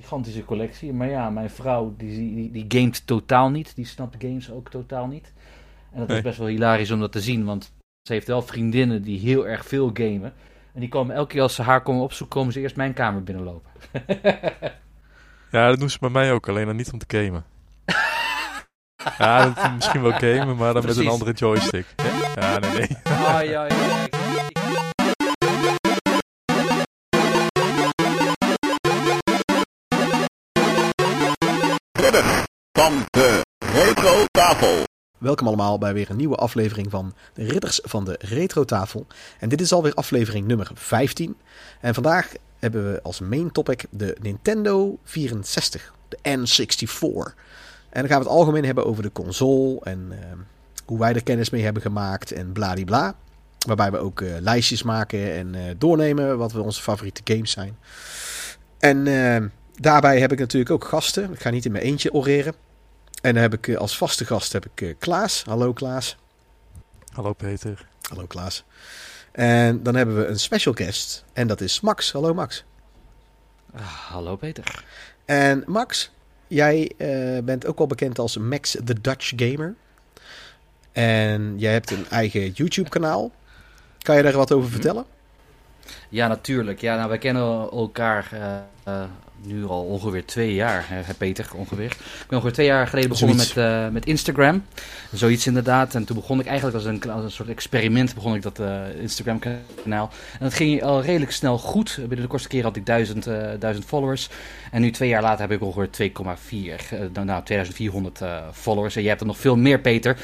gigantische collectie. Maar ja, mijn vrouw die, die, die gamet totaal niet. Die snapt games ook totaal niet. En dat Nee. is best wel hilarisch om dat te zien. Want ze heeft wel vriendinnen die heel erg veel gamen. En die komen elke keer als ze haar komen opzoeken, komen ze eerst mijn kamer binnenlopen. Ja, dat doen ze bij mij ook, alleen dan niet om te gamen. ja, dat misschien wel gamen, maar dan met een andere joystick. Ja, nee, nee. Ah, ja, ja. Van de Retro Tafel. Welkom allemaal bij weer een nieuwe aflevering van de Ridders van de Retro Tafel. En dit is alweer aflevering nummer 15. En vandaag hebben we als main topic de Nintendo 64, de N64. En dan gaan we het algemeen hebben over de console en eh, hoe wij er kennis mee hebben gemaakt en bladibla. Waarbij we ook eh, lijstjes maken en eh, doornemen wat we onze favoriete games zijn. En eh, daarbij heb ik natuurlijk ook gasten. Ik ga niet in mijn eentje oreren. En dan heb ik eh, als vaste gast heb ik eh, Klaas. Hallo Klaas. Hallo Peter. Hallo Klaas. En dan hebben we een special guest. En dat is Max. Hallo Max. Ah, hallo Peter. En Max, jij eh, bent ook wel bekend als Max the Dutch Gamer. En jij hebt een eigen YouTube kanaal. Kan je daar wat over vertellen? Ja, natuurlijk. Ja, nou, wij kennen elkaar nu al ongeveer twee jaar, hè, Peter, ongeveer. Ik ben ongeveer twee jaar geleden begonnen Zoiets. met, eh, met Instagram. Zoiets inderdaad. En toen begon ik eigenlijk als een, als een soort experiment, begon ik dat eh, Instagram-kanaal. En dat ging al redelijk snel goed. Binnen de kortste keer had ik duizend, duizend followers. En nu twee jaar later heb ik ongeveer 2,4, eh, nou, nou 2400 eh, followers. En jij hebt er nog veel meer, Peter.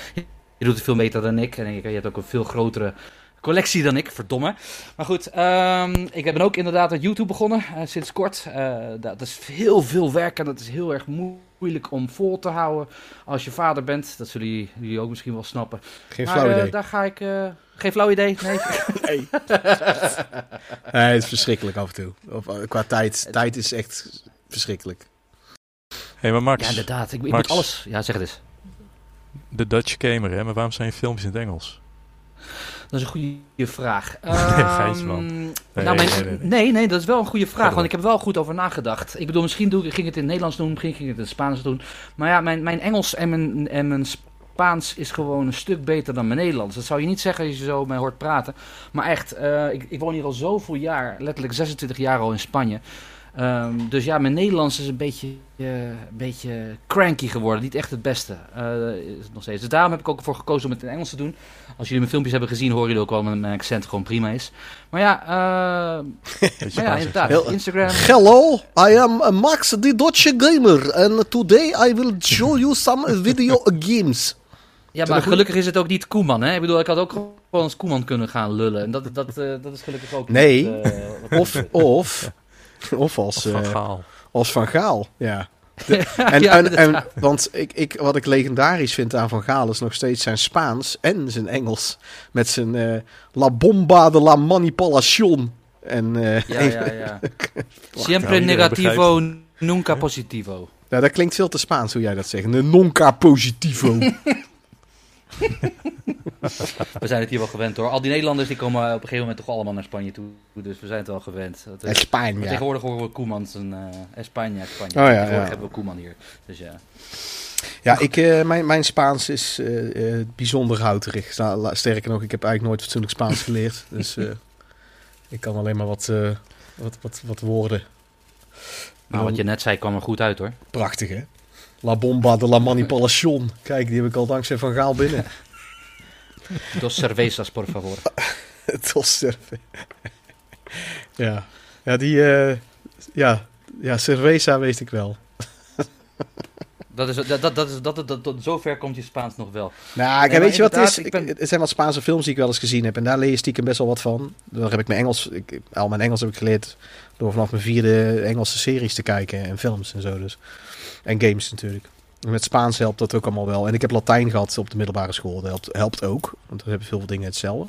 Je doet het veel beter dan ik. En je hebt ook een veel grotere collectie dan ik, verdomme. Maar goed, ehm, ik ben ook inderdaad met YouTube begonnen, eh, sinds kort. Eh, dat, is heel veel werk en dat is heel erg moe- moeilijk om vol te houden als je vader bent. Dat zullen jullie, jullie ook misschien wel snappen. Geen maar flauw eh, idee. daar ga ik... eh, geen flauw idee, nee. Nee. nee, het is verschrikkelijk af en toe. Of, qua tijd. Tijd is echt verschrikkelijk. Hé, hey, maar Max, ja, inderdaad. Ik, ik Max. moet alles... Ja, zeg het eens. de Dutch gamer, hè? Maar waarom zijn je filmpjes in het Engels? Dat is een goede vraag. Geintje, man. Ehm, Nee, nou, nee, nee, nee. dat is wel een goede vraag. Want ik heb wel goed over nagedacht. Ik bedoel, misschien doe, ik- ging ik het in het Nederlands doen, misschien ging ik het in het Spaans doen. Maar ja, mijn, mijn Engels en mijn, en mijn Spaans is gewoon een stuk beter dan mijn Nederlands. Dat zou je niet zeggen als je zo mij hoort praten. Maar echt, eh, ik, ik woon hier al zoveel jaar, letterlijk 26 jaar al in Spanje. Ehm, dus ja, mijn Nederlands is een beetje, eh, een beetje cranky geworden. Niet echt het beste. eh, is het nog steeds. Dus daarom heb ik ook ervoor gekozen om het in Engels te doen. Als jullie mijn filmpjes hebben gezien, horen jullie ook wel dat mijn accent gewoon prima is. Maar ja, eh, maar ja inderdaad. Heel- Instagram. Hello, I am Max the Dutch Gamer. And today I will show you some video games. Ja, maar gelukkig is het ook niet Koeman, hè? Ik bedoel, ik had ook gewoon als Koeman kunnen gaan lullen. En dat, dat, eh, dat is gelukkig ook Nee. niet, eh, Of, of, of als, Van eh, Gaal. als Van Gaal. Ja. De- en, Ja, en, en, want ik, ik, wat ik legendarisch vind aan Van Gaal is nog steeds zijn Spaans en zijn Engels. Met zijn eh, La Bomba de la Manipulación. En eh, Ja, ja, ja. Siempre negativo, nunca positivo. ja, dat klinkt veel te Spaans hoe jij dat zegt. De nonca positivo. We zijn het hier wel gewend hoor. Al die Nederlanders die komen op een gegeven moment toch allemaal naar Spanje toe. Dus we zijn het wel gewend. Dat, Spanje. Tegenwoordig horen we Koemans en eh Spanje, Spanje. Oh ja, tegenwoordig ja. hebben we Koeman hier. Dus ja. Ja, ik, eh, mijn, mijn Spaans is eh, bijzonder houterig. Sterker nog, ik heb eigenlijk nooit fatsoenlijk Spaans geleerd. dus ik kan alleen maar wat, wat, wat, wat woorden. Maar wat je net zei kwam er goed uit hoor. Prachtig, hè? La Bomba de la Manipulación. Kijk, die heb ik al dankzij Van Gaal binnen. Dos cervezas, por favor. Het was surfen. ja. Ja, die... eh, ja. ja, cerveza weet ik wel. Dat is, dat, dat, dat is, dat, dat, dat, tot zover komt je Spaans nog wel. Nou, Nee, kijk, weet je wat het is? ik ben- Ik- Er zijn wat Spaanse films die ik wel eens gezien heb. En daar leer je stiekem best wel wat van. Daar heb ik mijn Engels... Ik, al mijn Engels heb ik geleerd door vanaf mijn vierde Engelse series te kijken. En films en zo dus. En games natuurlijk. En Met Spaans helpt dat ook allemaal wel. En ik heb Latijn gehad op de middelbare school. Dat helpt, helpt ook. Want dan hebben veel dingen hetzelfde.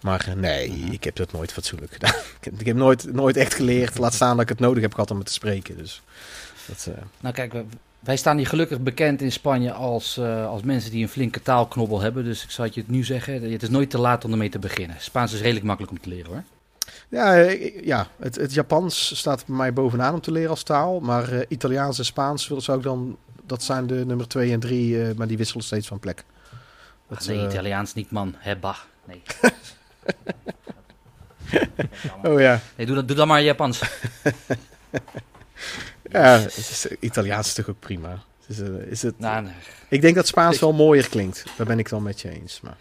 Maar eh, nee, ik heb dat nooit fatsoenlijk gedaan. Ik heb, nooit, nooit echt geleerd. Laat staan dat ik het nodig heb gehad om het te spreken. Dus dat, eh, Nou kijk, wij staan hier gelukkig bekend in Spanje als, eh, als mensen die een flinke taalknobbel hebben. Dus ik zal het je het nu zeggen, het is nooit te laat om ermee te beginnen. Spaans is redelijk makkelijk om te leren hoor. Ja, ja het, het Japans staat bij mij bovenaan om te leren als taal. Maar eh, Italiaans en Spaans zou ik dan... Dat zijn de nummer 2 en 3, maar die wisselen steeds van plek. Dat, Ah, nee, eh, Italiaans niet, man. Hebba. Nee. Oh ja. nee doe, dat, doe dan maar Japans. Ja, het is, Italiaans is toch ook prima. Is, eh, is het, Nou, nee. ik denk dat Spaans wel mooier klinkt. Daar ben ik dan met je eens. Maar...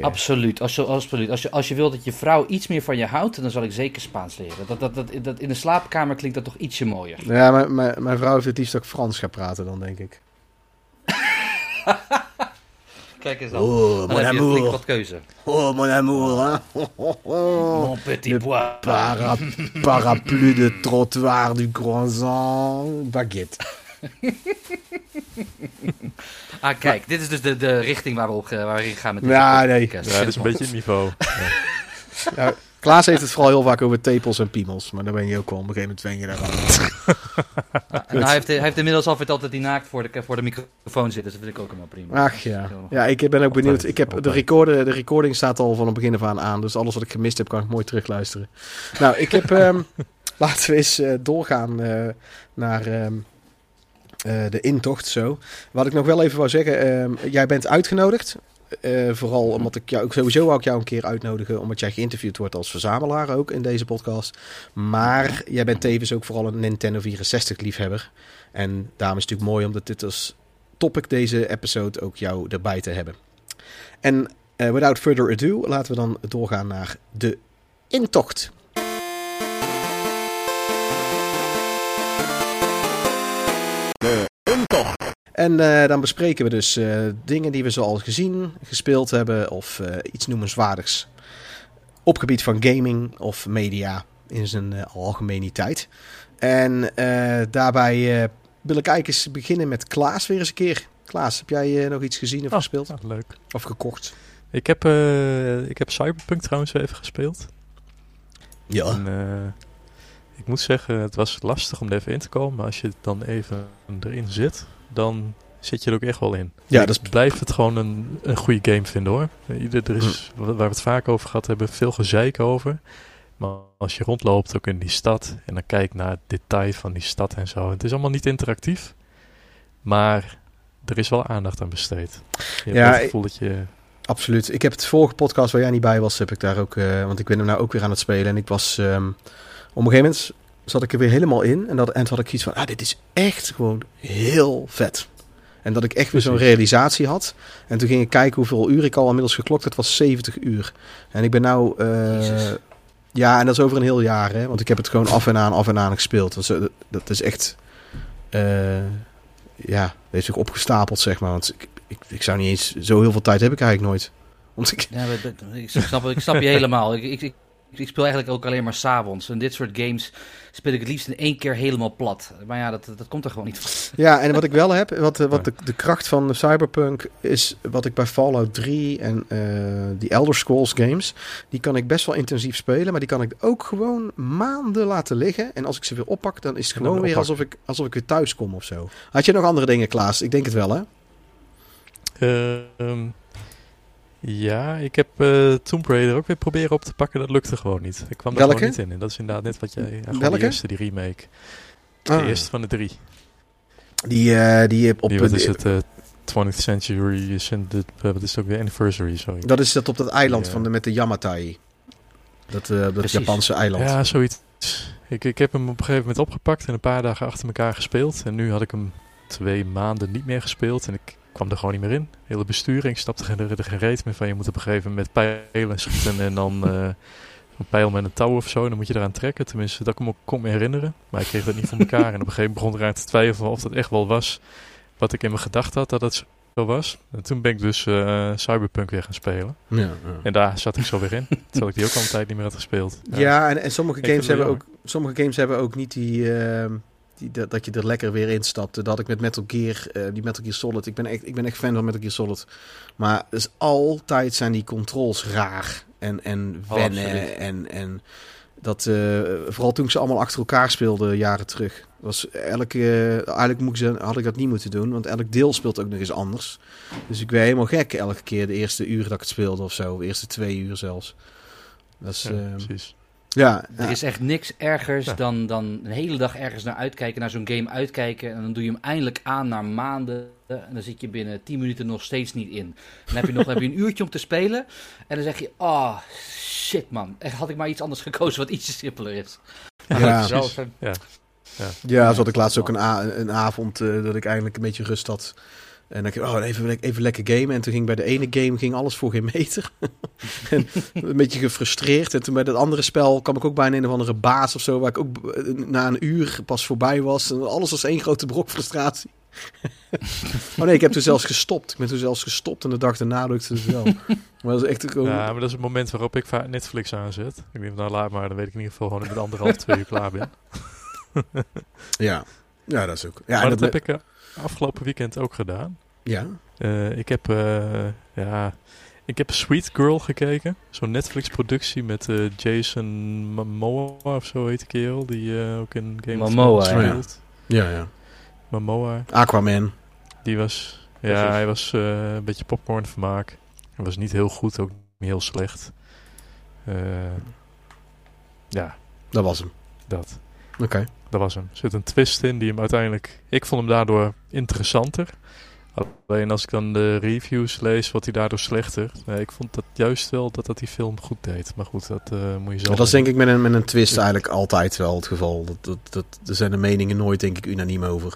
Absoluut. Als je, absoluut. Als, je, als je wil dat je vrouw iets meer van je houdt, dan zal ik zeker Spaans leren. Dat, dat, dat, dat, in de slaapkamer klinkt dat toch ietsje mooier. Ja, mijn, mijn, mijn vrouw heeft het liefst ik Frans ga praten dan, denk ik. Kijk eens dan. Oh, dan heb je flink wat keuze. Oh, mon amour. Hein? Oh, oh, oh. Mon petit Le bois. para, parapluie de trottoir du croissant baguette. Ah, kijk. Dit is dus de, de richting waar we, op, ge- waar we gaan met deze Ja, nee. podcast. Ja, dat is een beetje het niveau. Ja. Ja, Klaas heeft het vooral heel vaak over tepels en piemels. Maar dan ben je ook wel op een gegeven moment wen je. En hij, heeft, hij heeft inmiddels al verteld dat hij naakt voor de, voor de microfoon zit. Dus dat vind ik ook helemaal prima. Ach ja. Ja, ik ben ook benieuwd. Ik heb de, recorder, de recording staat al van het begin af aan aan. Dus alles wat ik gemist heb, kan ik mooi terugluisteren. Nou, ik heb... ehm, laten we eens eh, doorgaan eh, naar ehm, eh, de intocht zo. Wat ik nog wel even wou zeggen. ehm, jij bent uitgenodigd. Eh, vooral omdat ik jou... Sowieso wou ik jou een keer uitnodigen. Omdat jij geïnterviewd wordt als verzamelaar ook in deze podcast. Maar jij bent tevens ook vooral een Nintendo 64 liefhebber. En daarom is het natuurlijk mooi omdat dit als topic deze episode ook jou erbij te hebben. En eh, without further ado, laten we dan doorgaan naar de intocht. En eh, dan bespreken we dus eh, dingen die we zoal gezien, gespeeld hebben of eh, iets noemenswaardigs. Op gebied van gaming of media in zijn eh, algemeniteit. En eh, daarbij eh, wil ik eigenlijk eens beginnen met Klaas weer eens een keer. Klaas, heb jij nog iets gezien of Oh. gespeeld? Ja, leuk. Of gekocht? Ik heb, eh, ik heb Cyberpunk trouwens even gespeeld. Ja. En, eh, ik moet zeggen, het was lastig om er even in te komen. Maar als je dan even erin zit, dan zit je er ook echt wel in. Ja, ik dat is- blijf het gewoon een, een goede game vinden hoor. Ieder, er is, Hm. waar we het vaak over gehad hebben, veel gezeik over. Maar als je rondloopt ook in die stad en dan kijkt naar het detail van die stad en zo. Het is allemaal niet interactief, maar er is wel aandacht aan besteed. Je Ja, het gevoel dat je... Absoluut. Ik heb het vorige podcast waar jij niet bij was, heb ik daar ook, eh, want ik ben hem nou ook weer aan het spelen. En ik was, ehm, een gegeven moment zat ik er weer helemaal in. En dat en toen had ik iets van, ah, dit is echt gewoon heel vet. En dat ik echt weer zo'n realisatie had. En toen ging ik kijken hoeveel uur ik al inmiddels geklokt. Het was 70 uur. En ik ben nou, eh, ja, en dat is over een heel jaar, hè. Want ik heb het gewoon af en aan, af en aan gespeeld. Dat is, eh, dat is echt, eh, ja, dat heeft zich opgestapeld, zeg maar. Want ik, ik, ik zou niet eens, zo heel veel tijd heb ik eigenlijk nooit. Want ik, Ja, ik, snap, ik snap je helemaal. Ik, ik, ik, speel eigenlijk ook alleen maar s'avonds. En dit soort games speel ik het liefst in één keer helemaal plat. Maar ja, dat, dat komt er gewoon niet van. Ja, en wat ik wel heb, wat, eh, wat de, de kracht van Cyberpunk is, wat ik bij Fallout 3 en eh, die Elder Scrolls games, die kan ik best wel intensief spelen, maar die kan ik ook gewoon maanden laten liggen. En als ik ze weer oppak, dan is het gewoon weer alsof ik, alsof ik weer thuis kom of zo. Had je nog andere dingen, Klaas? Ik denk het wel, hè? Eh, ehm, ja, ik heb eh Tomb Raider ook weer proberen op te pakken. Dat lukte gewoon niet. Ik kwam er gewoon niet in. En dat is inderdaad net wat jij... Ja, Welke? De eerste, die remake. De Ah, eerste van de drie. die, eh, die op die, wat is het? eh 20th Century, de, eh, wat is ook weer? Anniversary, sorry. Dat is dat op dat eiland van de, met de Yamatai. Dat, eh, dat. Japanse eiland. Ja, zoiets. Ik, ik heb hem op een gegeven moment opgepakt en een paar dagen achter elkaar gespeeld. En nu had ik hem twee maanden niet meer gespeeld en ik kwam er gewoon niet meer in. De hele besturing stapte er, er geen reet meer van. Je moet op een gegeven moment pijlen schieten en dan eh, een pijl met een touw of zo. En dan moet je eraan trekken. Tenminste, dat ik me kon herinneren. Maar ik kreeg dat niet voor elkaar. En op een gegeven moment begon ik eraan te twijfelen of dat echt wel was wat ik in mijn gedachten had dat het zo was. En toen ben ik dus eh, Cyberpunk weer gaan spelen. Ja, ja. En daar zat ik zo weer in. terwijl ik die ook al een tijd niet meer had gespeeld. Ja, en, en sommige games hebben ook, sommige games hebben ook niet die, ehm, die dat, dat je er lekker weer instapt. Dat ik met Metal Gear, eh, die Metal Gear Solid. Ik ben echt, ik ben echt fan van Metal Gear Solid. Maar dus altijd zijn die controls raar en en Oh, wennen absoluut. en en dat eh, vooral toen ik ze allemaal achter elkaar speelde jaren terug. Was elke, eigenlijk moet ik ze, had ik dat niet moeten doen, want elk deel speelt ook nog eens anders. Dus ik werd helemaal gek elke keer de eerste uur dat ik het speelde of zo, de eerste twee uur zelfs. Dat is, Ja, eh, precies. Ja, ja. Er is echt niks ergers Ja. dan, dan een hele dag ergens naar uitkijken, naar zo'n game uitkijken. En dan doe je hem eindelijk aan na maanden. En dan zit je binnen 10 minuten nog steeds niet in. Dan heb je nog heb je een uurtje om te spelen. En dan zeg je, oh shit man. Echt, had ik maar iets anders gekozen wat ietsje simpeler is. Ja. Zo- Ja. Ja, zo had ik laatst ook een, a- een avond eh, dat ik eigenlijk een beetje rust had. En dan dacht ik, oh, even, even lekker gamen. En toen ging bij de ene game ging alles voor geen meter. en een beetje gefrustreerd. En toen bij dat andere spel kwam ik ook bij een of andere baas of zo. Waar ik ook eh, na een uur pas voorbij was. En alles was één grote brok frustratie. oh nee, ik heb toen zelfs gestopt. Ik ben toen zelfs gestopt en de dag daarna lukte het wel. Maar dat is echt gewoon... Ja, maar dat is het moment waarop ik Netflix aanzet. Ik denk, nou laat maar, dan weet ik in ieder geval gewoon met anderhalf, twee uur klaar ben. ja. ja, dat is ook... Ja, maar dat heb ik eh, afgelopen weekend ook gedaan. Ja, Eh, ik heb, eh, ja, ik heb Sweet Girl gekeken. Zo'n Netflix-productie met eh, Jason Momoa of zo heet die kerel. Die eh, ook in Game Momoa, of Thrones ja. speelt. ja, ja. Momoa. Aquaman. Die was, ja, Precies. hij was eh, een beetje popcorn vermaak. Hij was niet heel goed, ook niet heel slecht. Eh, ja, Dat was hem. dat. Oké. Dat was hem. Er zit een twist in die hem uiteindelijk... Ik vond hem daardoor interessanter. Alleen als ik dan de reviews lees, wordt hij daardoor slechter. Nee, ik vond dat juist wel dat dat die film goed deed. Maar goed, dat eh, moet je zelf... Maar dat is denk ik met een, met een twist eigenlijk altijd wel het geval. Dat, dat, dat, er zijn de meningen nooit denk ik unaniem over.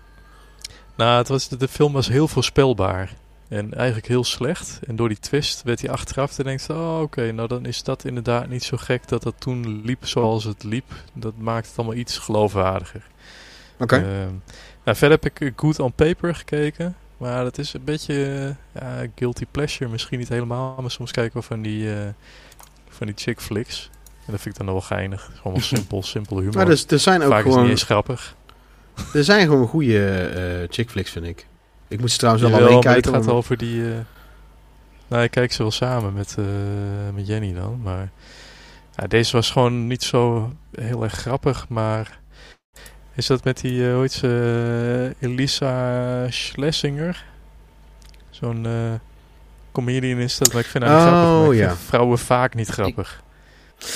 Nou, het was, de film was heel voorspelbaar. En eigenlijk heel slecht. En door die twist werd hij achteraf te denken... Oh, oké, nou dan is dat inderdaad niet zo gek dat dat toen liep zoals het liep. Dat maakt het allemaal iets geloofwaardiger. Oké. Ehm, nou, verder heb ik Good on Paper gekeken. Maar dat is een beetje ja, guilty pleasure. Misschien niet helemaal, maar soms kijken we van die, eh, van die chick flicks. En dat vind ik dan nog wel geinig. Gewoon wel simpel, simpel humor. maar dus, er zijn ook Vaak is het gewoon, niet eens grappig. er zijn gewoon goede eh chick flicks vind ik. Ik moet ze trouwens wel alleen kijken. Het gaat over die... eh, nou, ik kijk ze wel samen met, met Jenny dan. Maar ja, deze was gewoon niet zo heel erg grappig. Maar is dat met die, eh, hoe heet ze, eh, Elisa Schlesinger? Zo'n eh, comedian is dat, maar ik vind haar niet Oh, grappig. Maar ik ja. vind vrouwen vaak niet grappig.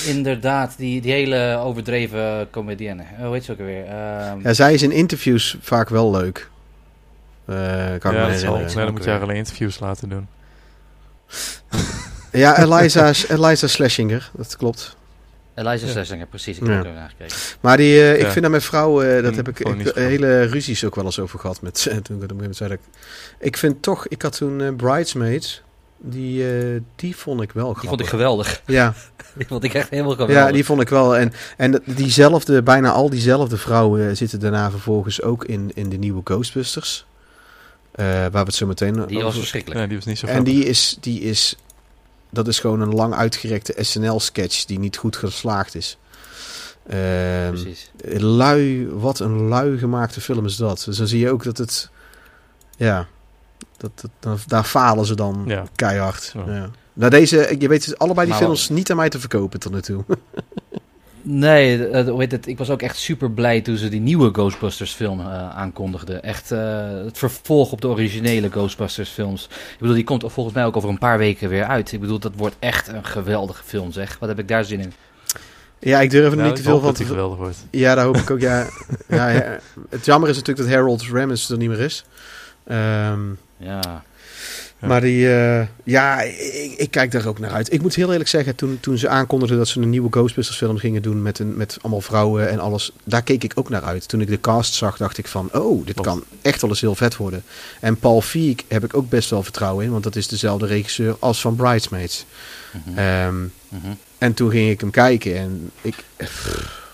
Inderdaad, die, die hele overdreven comedienne. Hoe heet ze ook alweer? Ehm, Ja, zij is in interviews vaak wel leuk. Eh kan ik Ja, me dat zal. herinneren. Nee, dan moet je haar alleen interviews laten doen. Ja, Eliza, Eliza Schlesinger, dat klopt. Eliza Ja. Schlesinger, precies. Ik Ja. heb er naar gekeken. Maar die, eh, ik Ja. vind dat met vrouwen, eh, dat Mm, heb ik, hele ruzies ook wel eens over gehad. Met, toen ik op een gegeven moment zei dat ik, ik vind toch, ik had toen eh, Bridesmaids, die, eh, die vond ik wel grappig. Die vond ik geweldig. Ja, Die vond ik echt helemaal geweldig. ja, die vond ik wel. En, en diezelfde, bijna al diezelfde vrouwen zitten daarna vervolgens ook in, in de nieuwe Ghostbusters. Eh, waar we het zo meteen Die was over- verschrikkelijk. Nee, die was niet zo En die is, die is, dat is gewoon een lang uitgerekte SNL-sketch die niet goed geslaagd is. Ehm, Precies. lui, wat een lui gemaakte film is dat. Dus dan zie je ook dat het, ja, dat, dat, dan- daar falen ze dan Ja. keihard. Ja. Ja. Nou, deze, je weet het, allebei die Maar films niet aan mij te verkopen tot nu toe. Nee, eh, hoe heet het? ik was ook echt super blij toen ze die nieuwe Ghostbusters film eh, aankondigden. Echt eh, het vervolg op de originele Ghostbusters films. Ik bedoel, die komt volgens mij ook over een paar weken weer uit. Ik bedoel, dat wordt echt een geweldige film zeg. Wat heb ik daar zin in? ja, ik durf er Nou, niet te ik veel hoop van dat die te geweldig wordt. Ja, daar hoop ik ook. Ja, ja, ja. Het jammer is natuurlijk dat Harold Ramis er niet meer is. Ehm, Ja. Ja. Maar die, eh, ja, ik, ik kijk daar ook naar uit. Ik moet heel eerlijk zeggen, toen, toen ze aankondigden dat ze een nieuwe Ghostbusters film gingen doen met, een, met allemaal vrouwen en alles, daar keek ik ook naar uit. Toen ik de cast zag, dacht ik van, oh, dit kan echt wel eens heel vet worden. En Paul Feig heb ik ook best wel vertrouwen in, want dat is dezelfde regisseur als van Bridesmaids. Mhm. Ehm, Mhm. en toen ging ik hem kijken en ik...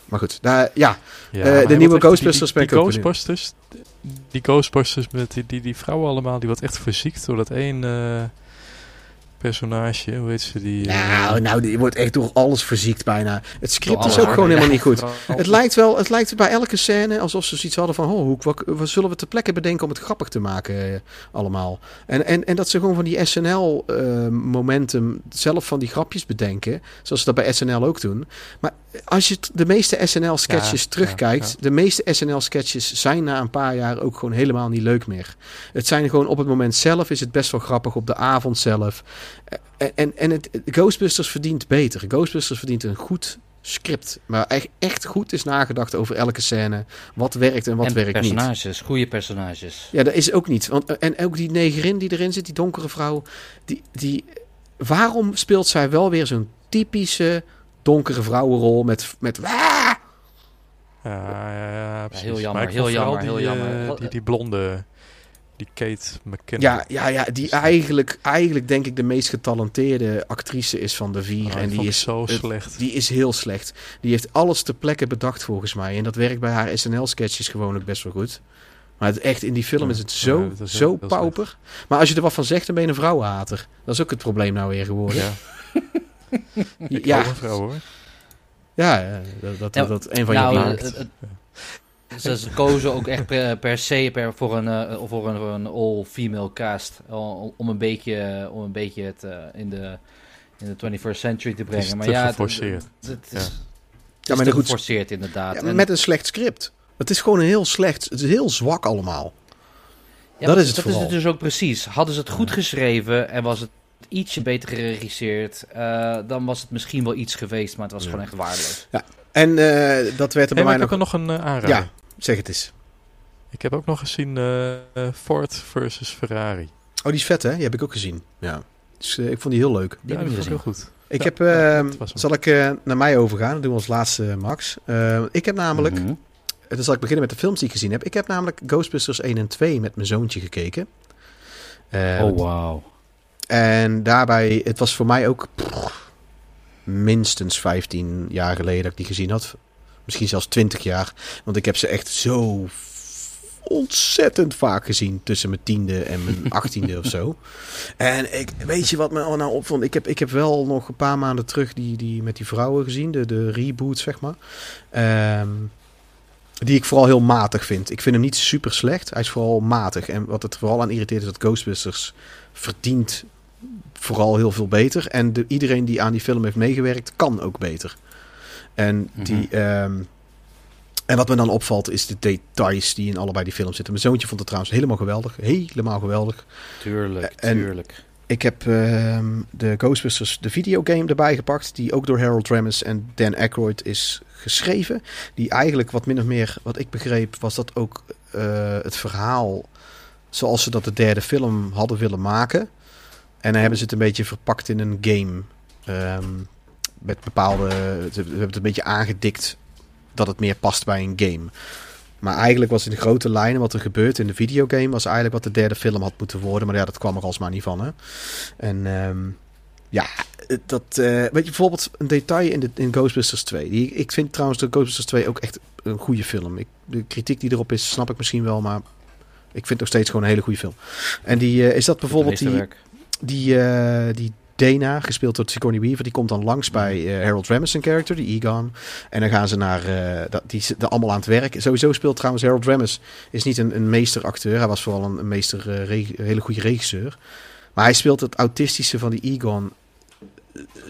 maar goed, daar, ja, Ja, Eh, maar de nieuwe Ghostbusters die, die Ghostbusters, die Ghostbusters met die, die, die vrouwen allemaal, die wordt echt verziekt door dat één eh, personage, hoe heet ze die? eh, nou, nou, die wordt echt door alles verziekt bijna. Het script is ook gewoon helemaal niet goed. Het lijkt wel, het lijkt bij elke scène alsof ze zoiets hadden van, oh, hoe, wat, wat zullen we ter plekke bedenken om het grappig te maken eh, allemaal. En, en, en dat ze gewoon van die SNL-momentum zelf van die grapjes bedenken, zoals ze dat bij SNL ook doen. Maar als je de meeste SNL-sketches Ja, terugkijkt, ja, de meeste SNL-sketches zijn na een paar jaar ook gewoon helemaal niet leuk meer. Het zijn gewoon op het moment zelf is het best wel grappig, op de avond zelf. En, en, en het, Ghostbusters verdient beter. Ghostbusters verdient een goed script. Maar echt, echt goed is nagedacht over elke scène. Wat werkt en wat en werkt niet. personages, goede personages. Ja, dat is ook niet. Want, en ook die negerin die erin zit, die donkere vrouw. Die, die, waarom speelt zij wel weer zo'n typische donkere vrouwenrol met... met ja, ja, ja, precies. heel jammer, heel jammer, heel jammer. eh, Wat- die, die blonde, die Kate McKinnon. ja, ja, ja, die eigenlijk, eigenlijk denk ik de meest getalenteerde actrice is van de vier. Oh, en die is zo het- slecht. Die is heel slecht. Die heeft alles ter plekke bedacht volgens mij. En dat werkt bij haar SNL-sketches gewoon ook best wel goed. Maar het, echt, in die film Ja, is het zo, ja, dat is zo heel- heel pauper. Maar als je er wat van zegt, dan ben je een vrouwenhater. Dat is ook het probleem nou weer geworden. Ja, ik ja, hoor. ja, ja, dat, dat, een van nou, je maakt. het- het- ze, ze kozen ook echt per, per se per, voor een, eh, voor een, voor een all-female cast. Om, om een beetje, om een beetje het eh, in, de, in de 21st century te brengen. is maar te ja, het- geforceerd. Het, het Ja. is, Ja, ja, maar goed- geforceerd inderdaad. Ja, En- met een slecht script. Het is gewoon een heel slecht, het is heel zwak allemaal. Ja, Dat is het dat vooral. is het dus ook precies. Hadden ze het goed geschreven en was het ietsje beter geregisseerd, eh, dan was het misschien wel iets geweest, maar het was Ja. gewoon echt waardeloos. En eh, dat werd er Hey, bij maar mij ik heb nog... nog een eh, aanrader. Ja, zeg het eens. Ik heb ook nog gezien eh, Ford versus Ferrari. Oh, die is vet hè? Die heb ik ook gezien. Ja. Dus, ik vond die heel leuk. Die ja, heb ik dat heel goed. Ik Ja, heb, ja, eh, dat hem. zal ik eh, naar mij overgaan? Dan doen we als laatste, Max. Eh, ik heb namelijk, en dan zal ik beginnen met de films die ik gezien heb. Ik heb namelijk Ghostbusters 1 en 2 met mijn zoontje gekeken. Eh, Oh, wauw. En daarbij, het was voor mij ook pff, minstens 15 jaar geleden dat ik die gezien had. Misschien zelfs 20 jaar. Want ik heb ze echt zo ontzettend vaak gezien tussen mijn tiende en mijn achttiende of zo. En ik, weet je wat me nou opvond? Ik heb, ik heb wel nog een paar maanden terug die, die met die vrouwen gezien. De, de reboot, zeg maar. Ehm, die ik vooral heel matig vind. Ik vind hem niet super slecht. Hij is vooral matig. En wat het vooral aan irriteert is dat Ghostbusters verdient vooral heel veel beter. En de, iedereen die aan die film heeft meegewerkt, kan ook beter. En, die, ehm, en wat me dan opvalt, is de details die in allebei die films zitten. Mijn zoontje vond het trouwens helemaal geweldig. Helemaal geweldig. Tuurlijk, En- tuurlijk. Ik heb ehm, de Ghostbusters, de videogame, erbij gepakt. Die ook door Harold Ramis en Dan Aykroyd is geschreven. Die eigenlijk wat min of meer, wat ik begreep, was dat ook eh, het verhaal zoals ze dat de derde film hadden willen maken. En dan hebben ze het een beetje verpakt in een game. Ehm, met bepaalde. Ze hebben het een beetje aangedikt dat het meer past bij een game. Maar eigenlijk was in de grote lijnen wat er gebeurt in de videogame, was eigenlijk wat de derde film had moeten worden. Maar ja, dat kwam er alsmaar niet van. Hè? En ehm, ja, dat. eh, weet je, bijvoorbeeld een detail in, de, in Ghostbusters 2. Die, ik vind trouwens de Ghostbusters 2 ook echt een goede film. Ik, de kritiek die erop is, snap ik misschien wel, maar ik vind het nog steeds gewoon een hele goede film. En die eh, is dat bijvoorbeeld die. Die, eh, die Dana, gespeeld door Sigourney Weaver, die komt dan langs bij eh, Harold Ramis, een character, die Egon. En dan gaan ze naar, eh, dat, die zitten allemaal aan het werk. Sowieso speelt trouwens Harold Ramis, is niet een, een meesteracteur. Hij was vooral een, een meester, hele goede regisseur. Maar hij speelt het autistische van die Egon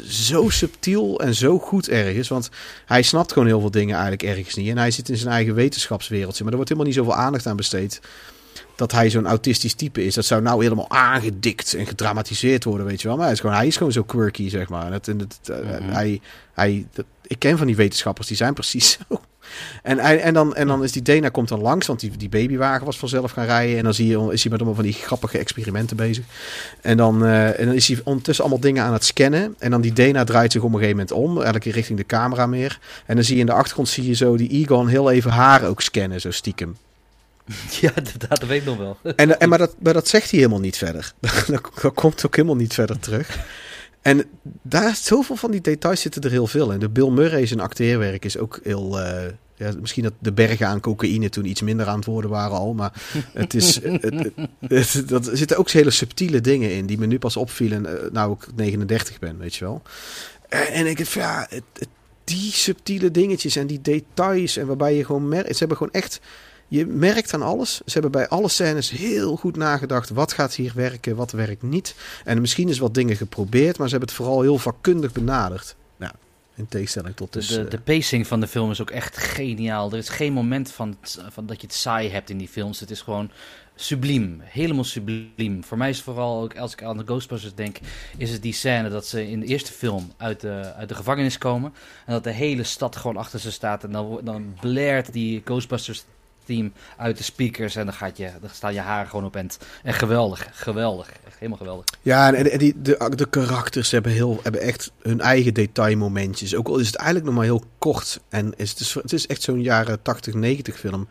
zo subtiel en zo goed ergens. Want hij snapt gewoon heel veel dingen eigenlijk ergens niet. En hij zit in zijn eigen wetenschapswereldje. Maar er wordt helemaal niet zoveel aandacht aan besteed dat hij zo'n autistisch type is. Dat zou nou helemaal aangedikt en gedramatiseerd worden, weet je wel. Maar hij is gewoon, hij is gewoon zo quirky, zeg maar. En het, en het, eh, Mhm. hij, hij, dat, ik ken van die wetenschappers, die zijn precies zo. En, en, dan, en dan is die Dana komt dan langs, want die, die babywagen was vanzelf gaan rijden. En dan zie je, is hij met allemaal van die grappige experimenten bezig. En dan, eh, en dan is hij ondertussen allemaal dingen aan het scannen. En dan die Dana draait zich op een gegeven moment om, eigenlijk richting de camera meer. En dan zie je in de achtergrond zie je zo die Egon heel even haar ook scannen, zo stiekem. Ja, dat, dat weet ik nog wel. En, en, maar, dat, maar dat zegt hij helemaal niet verder. dat, dat komt ook helemaal niet verder terug. En daar zoveel van die details zitten er heel veel in. De Bill Murray zijn acteerwerk is ook heel... eh, ja, misschien dat de bergen aan cocaïne toen iets minder aan het worden waren al. Maar het is, het, het, het- dat, er zitten ook hele subtiele dingen in die me nu pas opvielen. eh, nou ik 39 ben, weet je wel. En, en ik heb ja, het, het- die subtiele dingetjes en die details. En waarbij je gewoon merkt... Ze hebben gewoon echt... Je merkt aan alles. Ze hebben bij alle scènes heel goed nagedacht. Wat gaat hier werken, wat werkt niet. En misschien is wat dingen geprobeerd, maar ze hebben het vooral heel vakkundig benaderd. Nou, In tegenstelling tot dus... de, eh, de pacing van de film is ook echt geniaal. Er is geen moment van, van dat je het saai hebt in die films. Het is gewoon subliem. Helemaal subliem. Voor mij is vooral, ook als ik aan de Ghostbusters denk, is het die scène dat ze in de eerste film uit de, uit de gevangenis komen. En dat de hele stad gewoon achter ze staat. En dan, dan blaert die Ghostbusters team uit de speakers. En dan, gaat je, dan staan je haren gewoon op end. En geweldig, geweldig. Echt helemaal geweldig. Ja, en, en die, de, de karakters hebben, heel, hebben echt hun eigen detailmomentjes. Ook al is het eigenlijk nog maar heel kort. En is het, is, het is echt zo'n jaren 80, 90 film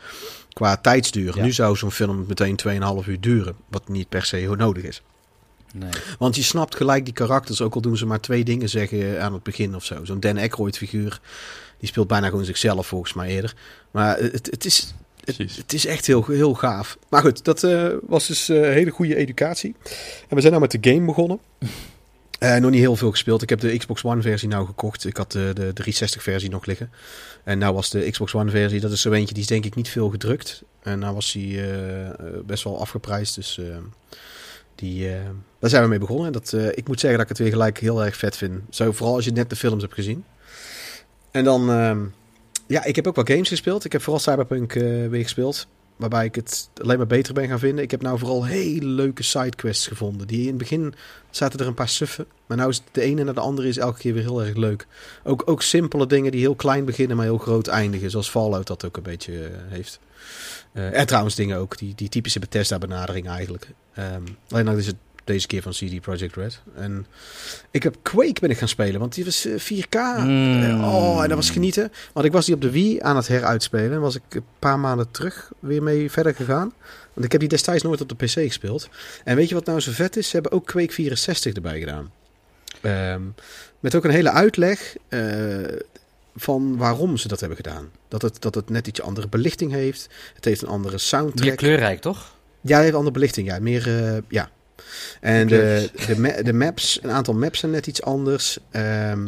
qua tijdsduur. Ja. Nu zou zo'n film meteen 2,5 uur duren. Wat niet per se heel nodig is. Nee. Want je snapt gelijk die karakters, ook al doen ze maar twee dingen zeggen aan het begin of zo. Zo'n Dan Aykroyd figuur, die speelt bijna gewoon zichzelf volgens mij eerder. Maar het, het, is, Precies. het is echt heel, heel gaaf. Maar goed, dat eh, was dus eh, hele goede educatie. En we zijn nou met de game begonnen. Eh, nog niet heel veel gespeeld. Ik heb de Xbox One versie nou gekocht. Ik had de, de 360 versie nog liggen. En nou was de Xbox One versie, dat is zo eentje, die is denk ik niet veel gedrukt. En nou was die best wel afgeprijsd. Dus die, daar zijn we mee begonnen. En dat, ik moet zeggen dat ik het weer gelijk heel erg vet vind. Zo, vooral als je net de films hebt gezien. En dan, ehm, ja, ik heb ook wel games gespeeld. Ik heb vooral Cyberpunk eh, weer gespeeld. Waarbij ik het alleen maar beter ben gaan vinden. Ik heb nou vooral hele leuke sidequests gevonden. Die in het begin zaten er een paar suffen. Maar nou is de ene naar de andere is elke keer weer heel erg leuk. Ook, ook simpele dingen die heel klein beginnen, maar heel groot eindigen. Zoals Fallout dat ook een beetje eh, heeft. Eh en trouwens dingen ook. Die, die typische Bethesda benadering eigenlijk. Ehm, alleen dan is het deze keer van CD Projekt Red. En ik heb Quake ben ik gaan spelen, want die was eh, 4K. Mm. Eh, oh, en dat was genieten. Want ik was die op de Wii aan het heruitspelen. En was ik een paar maanden terug weer mee verder gegaan. Want ik heb die destijds nooit op de PC gespeeld. En weet je wat nou zo vet is? Ze hebben ook Quake 64 erbij gedaan. Ehm, met ook een hele uitleg eh, van waarom ze dat hebben gedaan. Dat het, dat het net iets andere belichting heeft. Het heeft een andere soundtrack. Meer kleurrijk, toch? Ja, hij heeft andere belichting. Ja, meer. eh, ja. En de, de, ma- de maps, een aantal maps zijn net iets anders. Ehm,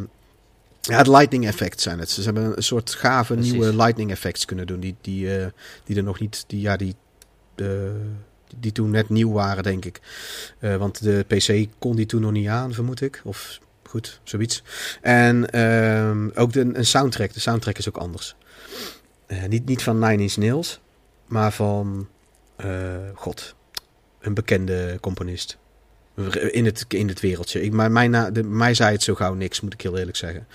ja, het lightning effect zijn het. Ze hebben een soort gave Precies. nieuwe lightning effects kunnen doen. Die, die, eh, die er nog niet. Die, ja, die, die toen net nieuw waren, denk ik. Eh, want de PC kon die toen nog niet aan, vermoed ik. Of goed, zoiets. En ehm, ook de, een soundtrack. De soundtrack is ook anders. Eh, niet, niet van Nine Inch Nails, maar van. God, een bekende componist. In het, in het wereldje. Ik, maar mij, mij zei het zo gauw niks, moet ik heel eerlijk zeggen.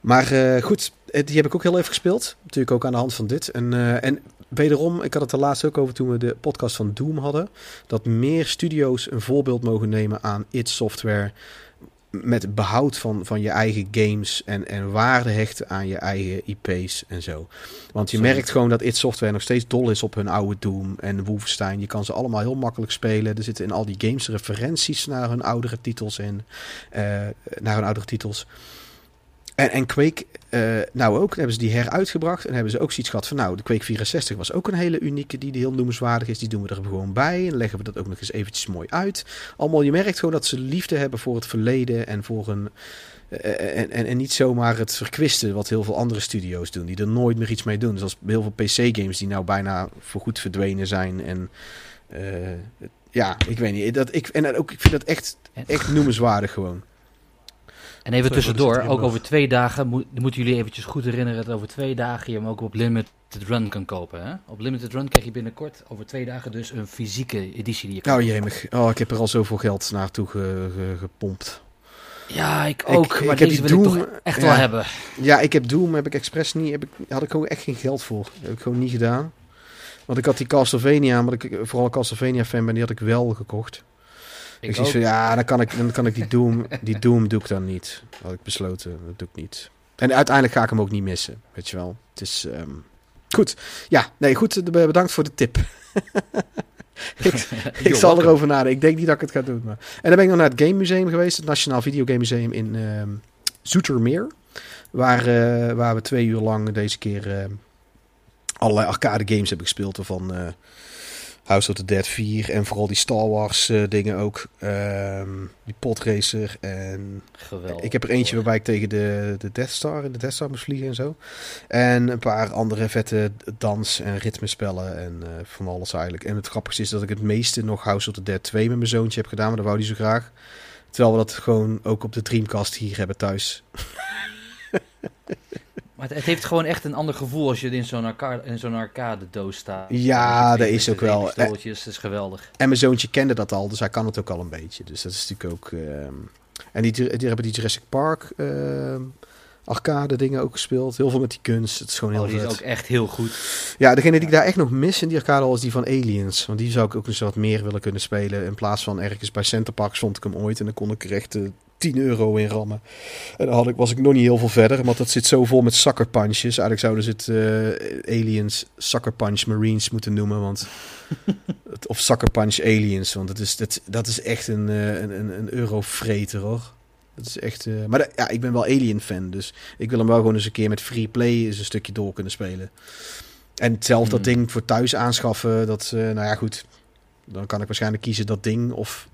Maar eh, goed, die heb ik ook heel even gespeeld. Natuurlijk ook aan de hand van dit. En, eh, en wederom, ik had het er laatst ook over toen we de podcast van Doom hadden. Dat meer studio's een voorbeeld mogen nemen aan id Software. Met behoud van, van je eigen games en, en waarde hechten aan je eigen IP's en zo. Want je merkt gewoon dat id Software nog steeds dol is op hun oude Doom en Wolfenstein. Je kan ze allemaal heel makkelijk spelen. Er zitten in al die games referenties naar hun oudere titels en eh, naar hun oudere titels. En, en Quake, eh, nou ook, hebben ze die heruitgebracht. En hebben ze ook zoiets gehad van, nou, de Quake 64 was ook een hele unieke, die heel noemenswaardig is. Die doen we er gewoon bij. En leggen we dat ook nog eens eventjes mooi uit. Allemaal, je merkt gewoon dat ze liefde hebben voor het verleden en voor een... eh, En, en, en niet zomaar het verkwisten wat heel veel andere studio's doen. Die er nooit meer iets mee doen. Zoals heel veel PC-games die nou bijna voorgoed verdwenen zijn. En eh, ja, ik weet niet. Dat, ik, en ook, ik vind dat echt, echt noemenswaardig gewoon. En even tussendoor, ook over twee dagen, moet, moeten jullie eventjes goed herinneren dat over twee dagen je hem ook op Limited Run kan kopen. Hè? Op Limited Run krijg je binnenkort over twee dagen dus een fysieke editie die je kan Oh jemig. Oh, ik heb er al zoveel geld naartoe ge, ge- gepompt. Ja, ik Ik- ook, ik maar heb deze die wil ik Doom- toch echt ja. wel hebben. Ja, ik heb Doom, heb ik expres niet, heb ik, had ik gewoon echt geen geld voor. Dat heb ik gewoon niet gedaan. Want ik had die Castlevania, omdat ik vooral een Castlevania fan ben, die had ik wel gekocht. Ik, zie ook. van, ja, dan kan ik, dan kan ik die Doom, die Doom doe ik dan niet. Had ik besloten, dat doe ik niet. En uiteindelijk ga ik hem ook niet missen, weet je wel. Het is, ehm, goed. Ja, nee, goed, eh, bedankt voor de tip. ik, zal welcome. erover nadenken. Ik denk niet dat ik het ga doen. Maar... En dan ben ik nog naar het Game Museum geweest. Het Nationaal Videogame Museum in ehm Zoetermeer. Waar, eh, waar we twee uur lang deze keer eh, allerlei arcade games hebben gespeeld. Eh House of the Dead 4 en vooral die Star Wars eh, dingen ook. Ehm, die podracer en Geweldig. ik heb er eentje waarbij ik tegen de, de Death Star in de Death Star moest vliegen en zo. En een paar andere vette dans- en ritmespellen en eh, van alles eigenlijk. En het grappigste is dat ik het meeste nog House of the Dead 2 met mijn zoontje heb gedaan, maar dat wou hij zo graag. Terwijl we dat gewoon ook op de Dreamcast hier hebben thuis. Maar het, het heeft gewoon echt een ander gevoel als je in zo'n arcade, in zo'n arcade doos staat. Ja, dat is ook wel. pistooltjes, dat is geweldig. En mijn zoontje kende dat al, dus hij kan het ook al een beetje. Dus dat is natuurlijk ook... ehm, En die, die hebben die Jurassic Park ehm, arcade dingen ook gespeeld. Heel veel met die kunst. Het is gewoon heel Oh, die is vet. ook echt heel goed. Ja, degene die ik daar echt nog mis in die arcade al is die van Aliens. Want die zou ik ook eens wat meer willen kunnen spelen. In plaats van ergens bij Centerparks vond ik hem ooit. En dan kon ik er echt eh, 10 euro in rammen. En dan had ik, was ik nog niet heel veel verder. Want dat zit zo vol met sucker punches. Eigenlijk zouden ze het eh, Aliens Sucker Punch Marines moeten noemen. Want, of Sucker Punch Aliens. Want dat is, dat, dat is echt een, eh, een, een, een eurofreter hoor. Dat is echt, eh, maar ja, ik ben wel Alien fan. Dus ik wil hem wel gewoon eens een keer met free play eens een stukje door kunnen spelen. En zelf dat Hmm. ding voor thuis aanschaffen, dat, eh, nou ja, goed. Dan kan ik waarschijnlijk kiezen dat ding of,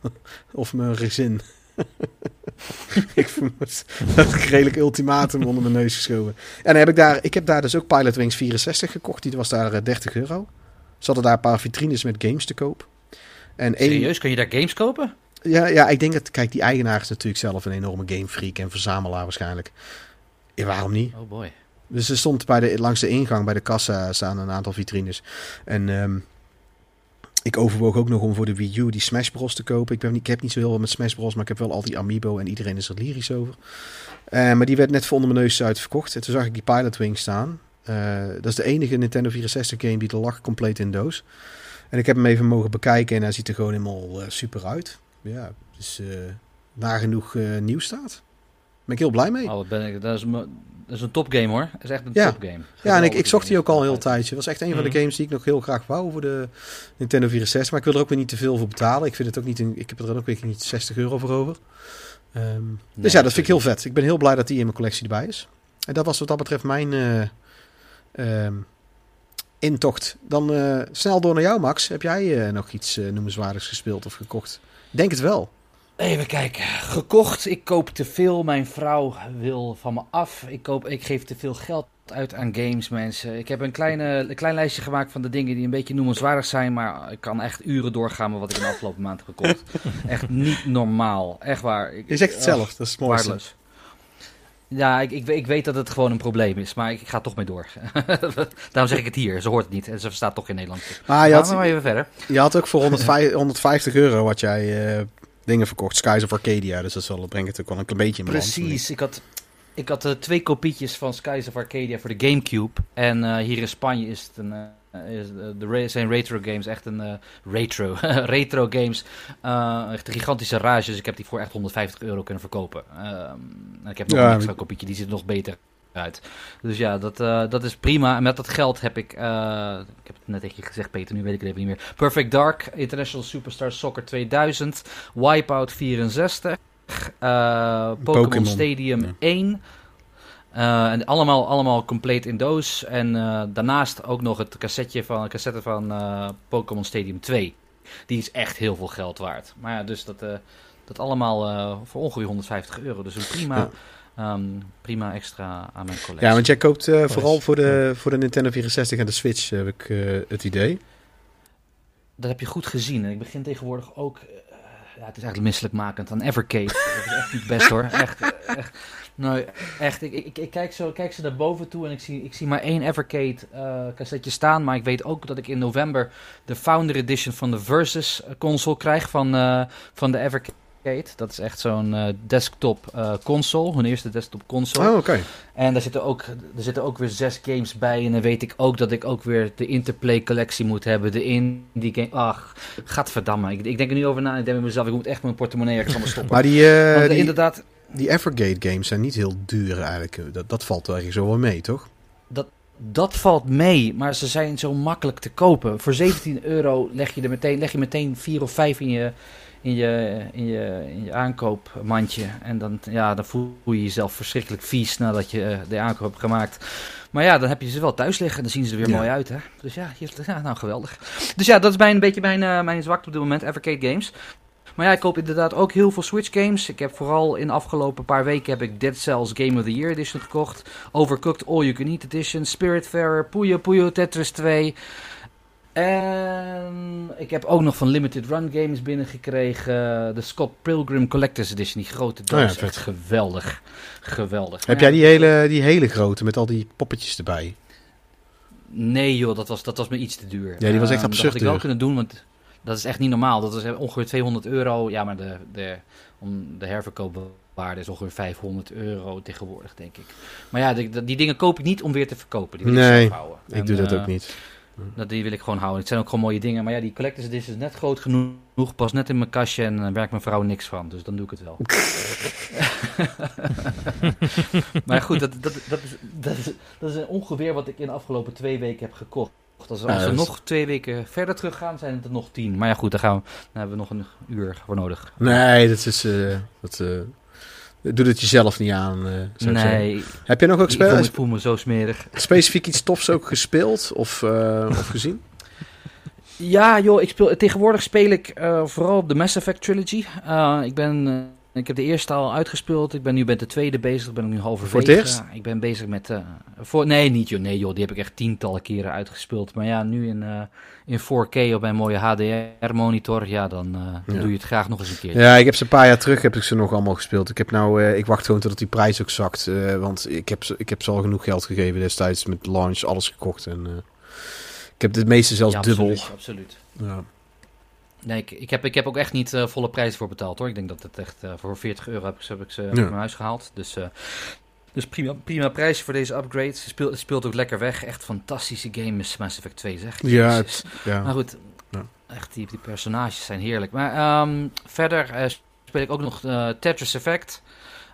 of mijn gezin. ik vermoed dat ik redelijk ultimatum onder mijn neus geschoven. En dan heb ik daar, ik heb daar dus ook Pilot Wings 64 gekocht. Die was daar eh, 30 euro. Ze hadden daar een paar vitrines met games te koop. En Serieus, kun je daar games kopen? ja, ja, ik denk dat, kijk, die eigenaar is natuurlijk zelf een enorme gamefreak en verzamelaar waarschijnlijk. Ja, waarom niet? Oh boy. Dus er stond bij de, langs de ingang bij de kassa staan een aantal vitrines. En ehm, ik overwoog ook nog om voor de Wii U die Smash Bros te kopen. Ik, ben ik heb niet zo heel veel met Smash Bros, maar ik heb wel al die Amiibo en iedereen is er lyrisch over. Eh, maar die werd net voor onder mijn neus uitverkocht. En toen zag ik die Pilot Wing staan. Eh, dat is de enige Nintendo 64 game die er lag compleet in doos. En ik heb hem even mogen bekijken en hij ziet er gewoon helemaal eh, super uit. Ja, dus nagenoeg nieuw staat. Daar ben ik heel blij mee. Oh, ben ik, dat, is, dat is een topgame hoor. Dat is echt een Ja. topgame. Ja, en ik, ik zocht die ook al een heel tijdje. Het was echt een van de Mhm. games die ik nog heel graag wou voor de Nintendo 64. Maar ik wil er ook weer niet te veel voor betalen. Ik vind het ook niet een, ik heb er ook weer niet 60 euro voor over. Ehm, Nee, dus ja, dat vind ik heel vet. Ik ben heel blij dat die in mijn collectie erbij is. En dat was wat dat betreft mijn eh, ehm, intocht. Dan eh, snel door naar jou, Max. Heb jij eh, nog iets noemenswaardigs gespeeld of gekocht? Denk het wel. Even kijken. Gekocht. Ik koop te veel. Mijn vrouw wil van me af. Ik, koop, ik geef te veel geld uit aan games, mensen. Ik heb een, kleine, een klein lijstje gemaakt van de dingen die een beetje noemenswaardig zijn. Maar ik kan echt uren doorgaan met wat ik in de afgelopen maand heb gekocht. echt niet normaal. Echt waar. Ik, Je zegt het zelf. Dat is. Waardeloos. Ja, ik, ik, ik weet dat het gewoon een probleem is, maar ik, ik ga toch mee door. Daarom zeg ik het hier. Ze hoort het niet en ze verstaat toch geen Nederlands. Maar je Gaan had, we maar even verder. Je had ook voor 150, 150 euro wat jij eh, dingen verkocht. Skies of Arcadia. Dus dat zal, brengt het ook wel een klein beetje in. Precies, ik had, ik had eh, twee kopietjes van Skies of Arcadia voor de Gamecube. En eh, hier in Spanje is het een, eh, is, de zijn retro games echt een retro, retro games. echt een gigantische rage, dus ik heb die voor echt 150 euro kunnen verkopen. En ik heb nog Ja, een extra kopietje, die ziet er nog beter uit. Dus ja, dat, eh, dat is prima. En met dat geld heb ik, eh, ik heb het net tegen je gezegd Peter, nu weet ik het even niet meer. Perfect Dark, International Superstar Soccer 2000, Wipeout 64, eh, Pokémon Stadium ja. 1. Eh, en allemaal, allemaal compleet in doos. En daarnaast ook nog het cassetje van, cassette van Pokémon Stadium 2. Die is echt heel veel geld waard. Maar ja, dus dat, dat allemaal voor ongeveer 150 euro. Dus een prima, Ja. Ehm, prima extra aan mijn collectie. Ja, want jij koopt eh, vooral voor de, voor de Nintendo 64 en de Switch, heb ik eh, het idee. Dat heb je goed gezien. En ik begin tegenwoordig ook... eh, ja, het is eigenlijk misselijkmakend aan Evercade. dat is echt niet best hoor. Echt, echt. Nee, echt. Ik, ik, ik kijk, zo, kijk ze naar boven toe en ik zie, ik zie maar één Evercade cassetje staan. Maar ik weet ook dat ik in november de Founder Edition van de Versus console krijg van, van de Evercade. Dat is echt zo'n eh, desktop eh, console. Hun eerste desktop console. Oh, oké. En daar zitten, ook, er zitten ook weer zes games bij. En dan weet ik ook dat ik ook weer de Interplay collectie moet hebben. De indie game. Ach, gadverdamme. Ik, ik denk er nu over na. Ik denk bij mezelf, ik moet echt mijn portemonnee ergens anders stoppen. Maar die, eh, Want, die, inderdaad, die Evergate games zijn niet heel duur eigenlijk. Dat, dat valt ergens zo wel mee, toch? dat valt mee. Maar ze zijn zo makkelijk te kopen. Voor 17 euro leg je er meteen, leg je meteen vier of vijf in je, in je, in je, in je aankoopmandje. En dan, ja, dan voel je jezelf verschrikkelijk vies nadat je eh, de aankoop hebt gemaakt. Maar ja, dan heb je ze wel thuis liggen. Dan zien ze er weer Ja. mooi uit, hè. Dus ja, ja, nou geweldig. Dus ja, dat is mijn, een beetje mijn, eh, mijn zwakte op dit moment, Evercade Games. Maar ja, ik koop inderdaad ook heel veel Switch games. Ik heb vooral in de afgelopen paar weken heb ik Dead Cells Game of the Year Edition gekocht. Overcooked All You Can Eat Edition, Spiritfarer, Puyo Puyo Tetris 2. En ik heb ook nog van Limited Run Games binnengekregen de Scott Pilgrim Collector's Edition, die grote doos. Oh ja, Echt geweldig. Geweldig. Heb Ja, jij die hele, die hele grote met al die poppetjes erbij? Nee joh, dat was, dat was me iets te duur. Ja, die was echt Ehm, absurd Dat had ik wel kunnen doen, want dat is echt niet normaal. Dat is ongeveer 200 euro. Ja, maar de, de, om de herverkoopwaarde is ongeveer 500 euro tegenwoordig, denk ik. Maar ja, die, die dingen koop ik niet om weer te verkopen. Die wil ik zelf houden. Ik En, doe dat eh, ook niet. Dat, die wil ik gewoon houden. Het zijn ook gewoon mooie dingen. Maar ja, die Collector's Edition is net groot genoeg. Past net in mijn kastje en daar werkt mijn vrouw niks van. Dus dan doe ik het wel. maar goed, dat, dat, dat, is, dat, is, dat is ongeveer wat ik in de afgelopen twee weken heb gekocht. Als, we- als is- nog twee weken verder teruggaan, zijn het er nog tien. Maar ja, goed, daar, gaan we, daar hebben we nog een uur voor nodig. Nee, dat is... eh dat, eh, doe het jezelf niet aan, eh, zou ik nee, Heb je nog ook ik spe- ik voel me zo smerig. specifiek iets tofs ook gespeeld of, eh, of gezien? Ja, joh, ik speel, tegenwoordig speel ik eh, vooral op de Mass Effect Trilogy. Ik, ben, ik heb de eerste al uitgespeeld. Ik ben nu met de tweede bezig. Ik ben nu halverwege. Voor het eerst? Ik ben bezig met... eh, voor, nee, niet joh. Nee joh, die heb ik echt tientallen keren uitgespeeld. Maar ja, nu in, eh, in 4K op mijn mooie HDR-monitor. Ja, dan, eh, dan Ja. doe je het graag nog eens een keer. Ja, ik heb ze een paar jaar terug heb ik ze nog allemaal gespeeld. Ik heb nou, ik wacht gewoon totdat die prijs ook zakt. want ik heb, ze, ik heb ze al genoeg geld gegeven destijds met launch, alles gekocht. En, ik heb de meeste zelfs Ja, dubbel. Absoluut, absoluut. Ja. Nee, ik, ik, heb, ik heb ook echt niet eh, volle prijs voor betaald hoor. Ik denk dat het echt eh, voor 40 euro heb ik, ze- heb ik ze uit Ja. mijn huis gehaald. Dus, eh, dus prima, prima prijs voor deze upgrade. Het speelt, het speelt ook lekker weg. Echt fantastische game is Mass Effect 2 zeg. Ja, het, ja. Maar goed, Ja. echt die, die personages zijn heerlijk. Maar ehm, verder speel ik ook nog Tetris Effect.